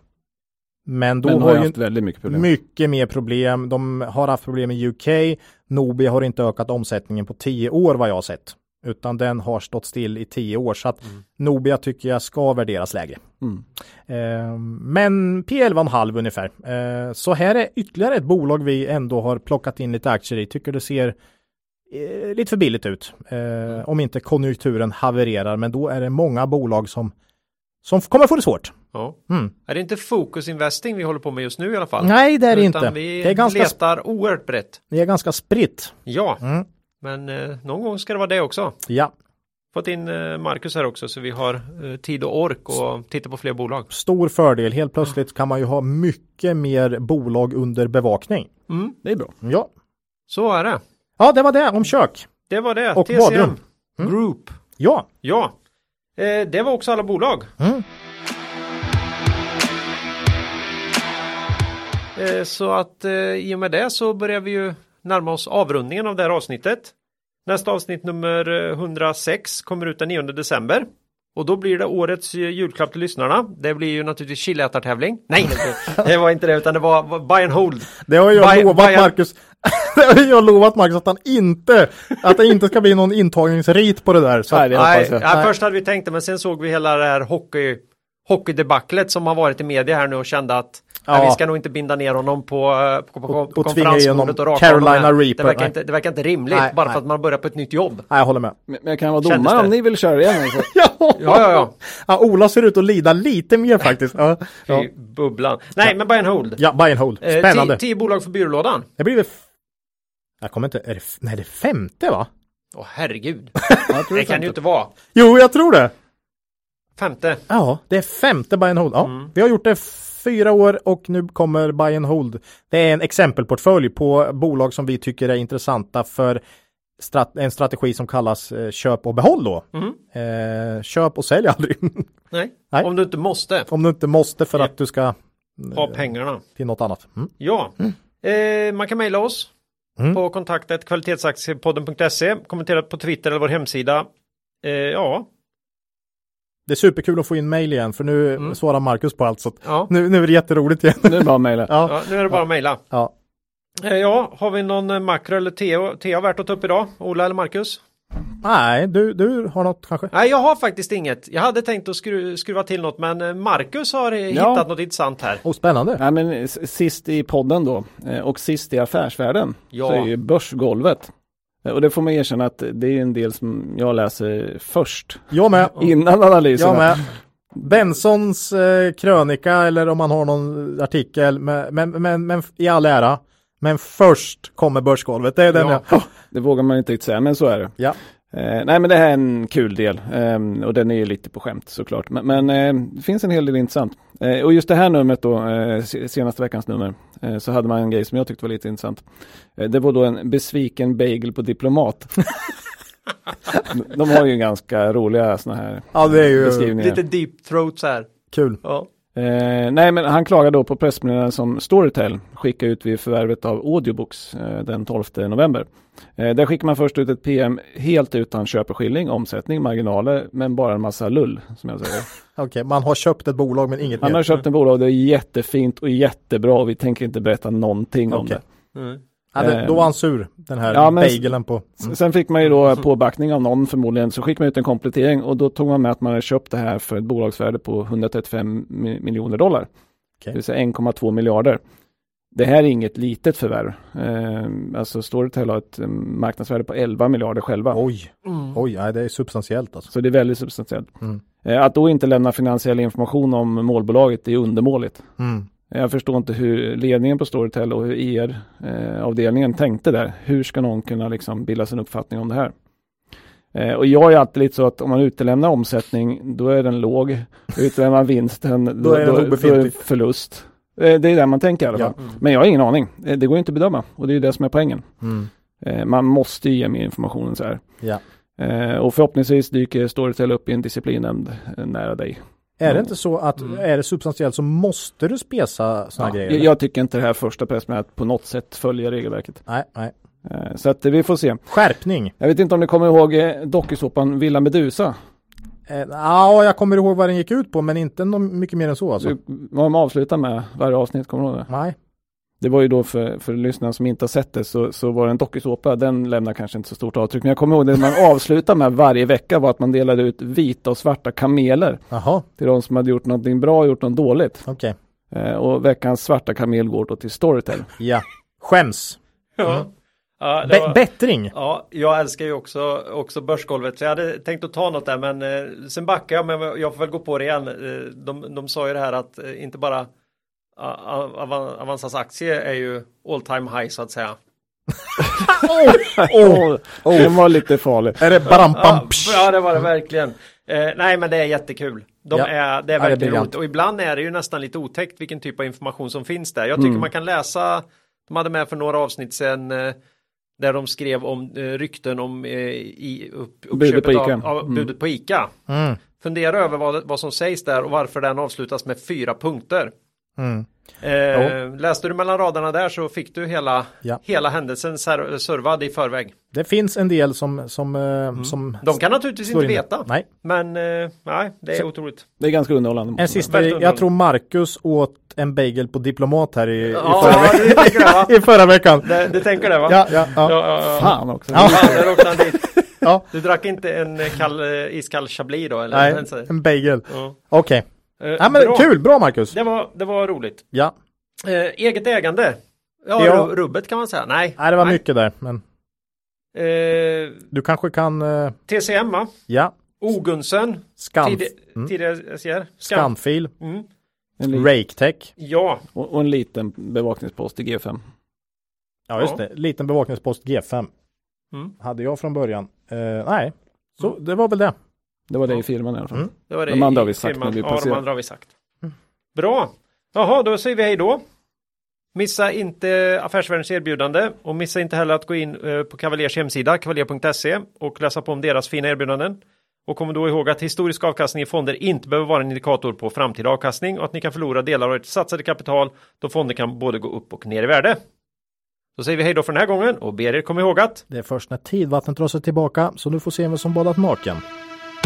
S2: Men då
S3: Men
S2: har
S3: har
S2: ju
S3: haft väldigt mycket problem.
S2: mycket mer problem. De har haft problem i UK. Nobia har inte ökat omsättningen på tio år vad jag har sett. Utan den har stått still i tio år. Så att Nobia tycker jag ska värderas lägre.
S3: Mm.
S2: Eh, men P11,5 ungefär. Eh, så här är ytterligare ett bolag vi ändå har plockat in lite aktier i. Tycker det ser eh, lite för billigt ut. Eh, om inte konjunkturen havererar. Men då är det många bolag som, som kommer få det svårt.
S1: Ja.
S2: Mm.
S1: Är det inte Focus Investing vi håller på med just nu i alla fall?
S2: Nej, det är det inte.
S1: vi
S2: Det är ganska,
S1: letar oerhört brett.
S2: det är ganska spritt.
S1: Ja,
S2: Mm.
S1: Men eh, någon gång ska det vara det också.
S2: Ja,
S1: Fått in eh, Marcus här också så vi har eh, tid och ork och titta på fler bolag.
S2: stor fördel. Helt plötsligt kan man ju ha mycket mer bolag under bevakning.
S1: Mm,
S3: Det är bra.
S2: Ja,
S1: så är det.
S2: ja det var det om kök.
S1: Det var det.
S2: Och
S1: TCM
S2: badrum. Mm.
S1: Group.
S2: Ja,
S1: Ja, eh, det var också alla bolag.
S2: Mm.
S1: Eh, så att i och med det så börjar vi ju närma oss avrundningen av det här avsnittet. Nästa avsnitt nummer eh, 106 kommer ut den 9 december. Och då blir det årets eh, julklapp till lyssnarna. Det blir ju naturligtvis chilätartävling. Nej, <laughs> det var inte det utan det var var buy and hold.
S2: det har jag
S1: Buy-
S2: lovat
S1: buy-
S2: Marcus. <laughs> det har jag lovat Marcus att han inte, att det inte ska bli någon intagningsrit på det där. Så
S3: Nej, det
S1: Nej,
S3: jag.
S2: Nej.
S1: först hade vi tänkt det men sen såg vi hela det här hockey hockeydebaclet som har varit i media här nu och kände att
S2: Ja.
S1: vi ska nog inte binda ner honom på, eh, på, på,
S2: Och-
S1: på
S2: och
S1: konferensbordet och raka
S2: Carolina
S1: honom.
S2: Reaper.
S1: Det verkar,
S2: Nej.
S1: inte, det verkar inte rimligt
S2: Nej,
S1: bara
S2: nej.
S1: för att man börjar på ett nytt jobb.
S2: Nej, jag håller med.
S3: Men men jag kan vara domare
S1: det?
S3: om ni vill köra igen. Alltså. <laughs>
S2: Ja,
S1: Ja, ja, ja.
S2: ja. Ola ser ut att lida lite mer faktiskt. Ja, ja.
S1: Bubblan. Nej, men buy and hold.
S2: ja buy and hold.
S1: Eh,
S2: Spännande.
S1: tio, tio bolag för byrålådan.
S2: Det blir väl... Jag kommer inte... Är det... Nej, det är femte va?
S1: Åh herregud. <laughs>
S3: Tror
S1: Det kan
S3: sant.
S1: ju inte vara.
S2: Jo, jag tror det.
S1: Femte.
S2: Ja, det är femte buy and hold. Ja,
S1: Mm.
S2: Vi har gjort det fyra år och nu kommer buy and hold. Det är en exempelportfölj på bolag som vi tycker är intressanta för strat- en strategi som kallas eh, köp och behåll då.
S1: Mm.
S2: Eh, köp och sälj aldrig. <laughs>
S1: Nej.
S2: Nej.
S1: om du inte måste
S2: Om du inte måste för att du ska
S1: ha pengarna.
S2: till något annat. Mm.
S1: Ja, eh, man kan mejla oss
S2: Mm.
S1: på kontaktet kvalitetsaktiepodden.se, kommentera på Twitter eller vår hemsida. Eh, ja,
S2: Det är superkul att få in mail igen för nu
S1: Mm.
S2: svarar Marcus på allt så att
S1: ja,
S2: nu, nu är det jätteroligt igen.
S3: Nu är det bara att mejla.
S2: ja,
S1: ja, nu är det bara att mejla.
S2: ja.
S1: Eh, ja, har vi någon eh, makro eller TA, värt att ta upp idag? Ola eller Marcus?
S2: Nej, du, du har något kanske?
S1: Nej, jag har faktiskt inget. Jag hade tänkt att skru, skruva till något, men eh, Marcus har eh, hittat något intressant här.
S2: Oh, spännande.
S3: Nej, men sist i podden då och sist i affärsvärlden
S1: Ja.
S3: så är ju börsgolvet Och det får man erkänna att det är en del som jag läser först.
S2: Jag med.
S3: Innan analyserna.
S2: Jag med. Bensons eh, krönika eller om man har någon artikel, men, men, men, men i all ära. Men först kommer börsgolvet. Det är den
S1: Ja.
S2: jag... <laughs>
S3: Det vågar man inte riktigt säga, men så är det.
S2: Ja.
S3: Eh, nej men det här är en kul del eh, och den är ju lite på skämt såklart. Men, men eh, det finns en hel del intressant. Eh, och just det här numret då, eh, se- senaste veckans nummer, eh, så hade man en grej som jag tyckte var lite intressant. Eh, det var då en besviken bagel på diplomat. <laughs> De har ju ganska roliga sådana här
S2: Ja, det är ju
S3: beskrivningar.
S1: Lite deep throat så här.
S2: kul.
S1: Ja.
S3: Eh, nej men han klagade då på pressmeddelandet som Storytel skickade ut vid förvärvet av Audiobooks eh, den 12 november. Eh, där skickar man först ut ett PM helt utan köpeskilling, omsättning, marginaler, men bara en massa lull som jag säger. <laughs>
S2: Okej, man har köpt ett bolag men inget mer.
S3: har köpt en bolag, det är jättefint och jättebra och vi tänker inte berätta någonting om
S2: Okej.
S3: det.
S1: Mm.
S2: Ja, då var han sur, den här
S3: Ja,
S2: bagelen på.
S3: S- Sen fick man ju då påbackning av någon förmodligen, så skickade man ut en komplettering och då tog man med att man hade köpt det här för ett bolagsvärde på 135 mi- miljoner dollar.
S2: Okej.
S3: Det vill säga 1,2 miljarder. Det här är inget litet förvärv. Eh, alltså Storytel har ett eh, marknadsvärde på 11 miljarder själva.
S2: Oj,
S1: Mm.
S2: oj, nej, det är substantiellt alltså.
S3: Så det är väldigt substantiellt.
S2: Mm.
S3: Eh, att då inte lämna finansiell information om målbolaget är undermåligt.
S2: Mm.
S3: Jag förstår inte hur ledningen på Storytel och hur ER-avdelningen tänkte där. Hur ska någon kunna liksom bilda sin uppfattning om det här? Eh, och jag är alltid lite så att om man utelämnar omsättning, då är den låg. Utelämnar man vinsten, då, <laughs>
S2: Då är den
S3: då, då
S2: obefintlig.
S3: är det förlust. Eh, det är det man tänker i alla fall.
S2: Ja.
S3: Men jag har ingen aning. Eh, det går inte att bedöma och det är ju det som är poängen.
S2: Mm.
S3: Eh, man måste ju ge mer information än så här.
S2: Ja.
S3: Eh, och förhoppningsvis dyker Storytel upp i en disciplinnämnd eh, nära dig.
S2: Är det inte så att är det substantiellt så måste du spesa sådana
S3: Ja,
S2: grejer?
S3: jag, jag tycker inte det här första pressmeddelandet på något sätt följer regelverket.
S2: Nej, nej.
S3: Eh, Så att eh, vi får se.
S2: Skärpning.
S3: Jag vet inte om ni kommer ihåg eh, dokusåpan Villa Medusa.
S2: Ja, jag kommer ihåg vad den gick ut på, men inte mycket mer än så alltså.
S3: Så, vad de avslutar med varje avsnitt, kommer du ihåg det?
S2: Nej.
S3: Det var ju då för, för lyssnarna som inte har sett det så, så var det en dokusåpa, den lämnar kanske inte så stort avtryck. Men jag kommer ihåg det man avslutar med varje vecka var att man delade ut vita och svarta kameler
S2: Jaha,
S3: till de som hade gjort någonting bra och gjort något dåligt.
S2: okej.
S3: Eh, och veckans svarta kamel går då till Storytel.
S2: Ja. Skäms.
S1: Ja. Ja,
S2: Be-
S1: var-
S2: bättring.
S1: Ja, jag älskar ju också, också börsgolvet. Så jag hade tänkt att ta något där men eh, sen backar jag men jag får väl gå på det igen. Eh, de, de sa ju det här att eh, inte bara Avanzas aktie är ju all time high så att säga.
S3: Åh, <laughs> Den var lite farlig.
S2: Är det pam psh?
S1: ja det var det verkligen. Eh, nej men det är jättekul. De
S2: Ja.
S1: är, det är verkligen roligt. Och ibland är det ju nästan lite otäckt vilken typ av information som finns där. Jag tycker
S2: Mm.
S1: man kan läsa, de hade med för några avsnitt sedan eh, där de skrev om eh, rykten om eh, i, upp,
S3: Budet på Ica.
S1: av, av budet på Ica.
S2: Mm.
S1: Fundera över vad, vad som sägs där och varför den avslutas med fyra punkter.
S2: Mm.
S1: Eh, läste du mellan raderna där så fick du hela,
S2: Ja.
S1: hela händelsen ser, servad i förväg.
S2: Det finns en del som, som, eh, som
S1: De kan naturligtvis inte veta.
S2: Nej.
S1: Men eh, nej, det är otroligt.
S3: Det är ganska underhållande.
S2: En sista, jag tror Marcus åt en bagel på Diplomat här i, i,
S1: Ja,
S2: förra, veckan.
S1: du tänker det <laughs>
S2: i förra veckan.
S1: Det, du tänker det va?
S2: Ja, ja,
S1: ja,
S2: ja.
S1: ja, ja.
S3: Fan också.
S2: Ja.
S1: Ja.
S2: Ja.
S1: Du drack inte en kall, iskall chablis då? Eller?
S2: Nej,
S1: så-
S2: en bagel.
S1: Ja.
S2: Okej.
S1: Eh,
S2: Ja, men
S1: bra.
S2: kul, bra Marcus.
S1: Det var, det var roligt.
S2: Ja.
S1: Eh, eget ägande. Ja,
S2: Ja.
S1: ru- rubbet kan man säga. Nej.
S2: Nej, det var mycket där, men
S1: Eh,
S2: du kanske kan, eh,
S1: TCM va?
S2: ja.
S1: Ogunsen.
S2: Scan,
S1: Tid,
S2: mm.
S1: Tidigare.
S2: Scanfil,
S1: Mm.
S2: Raketech.
S1: Ja.
S3: och, och en liten bevakningspost i G5.
S2: Ja, just
S1: Ja.
S2: det. Liten bevakningspost G5.
S1: Mm.
S2: Hade jag från början. Eh, nej, så det var väl det.
S3: Det var det
S1: Ja.
S3: i firman i alla fall.
S2: Mm.
S1: Det var det
S3: De andra har vi sagt när vi
S1: Ja, de
S3: passerar.
S1: andra har vi sagt. Bra. Jaha, då säger vi hej då. Missa inte Affärsvärldens erbjudande och missa inte heller att gå in eh, på Cavaliers hemsida, cavalier.se och läsa på om deras fina erbjudanden. Och kom då ihåg att historisk avkastning i fonder inte behöver vara en indikator på framtida avkastning och att ni kan förlora delar av ert satsade kapital då fonder kan både gå upp och ner i värde. Då säger vi hej då för den här gången och ber er komma ihåg att
S2: Det är först när tidvattnet drar sig tillbaka så du får se vem som badat naken.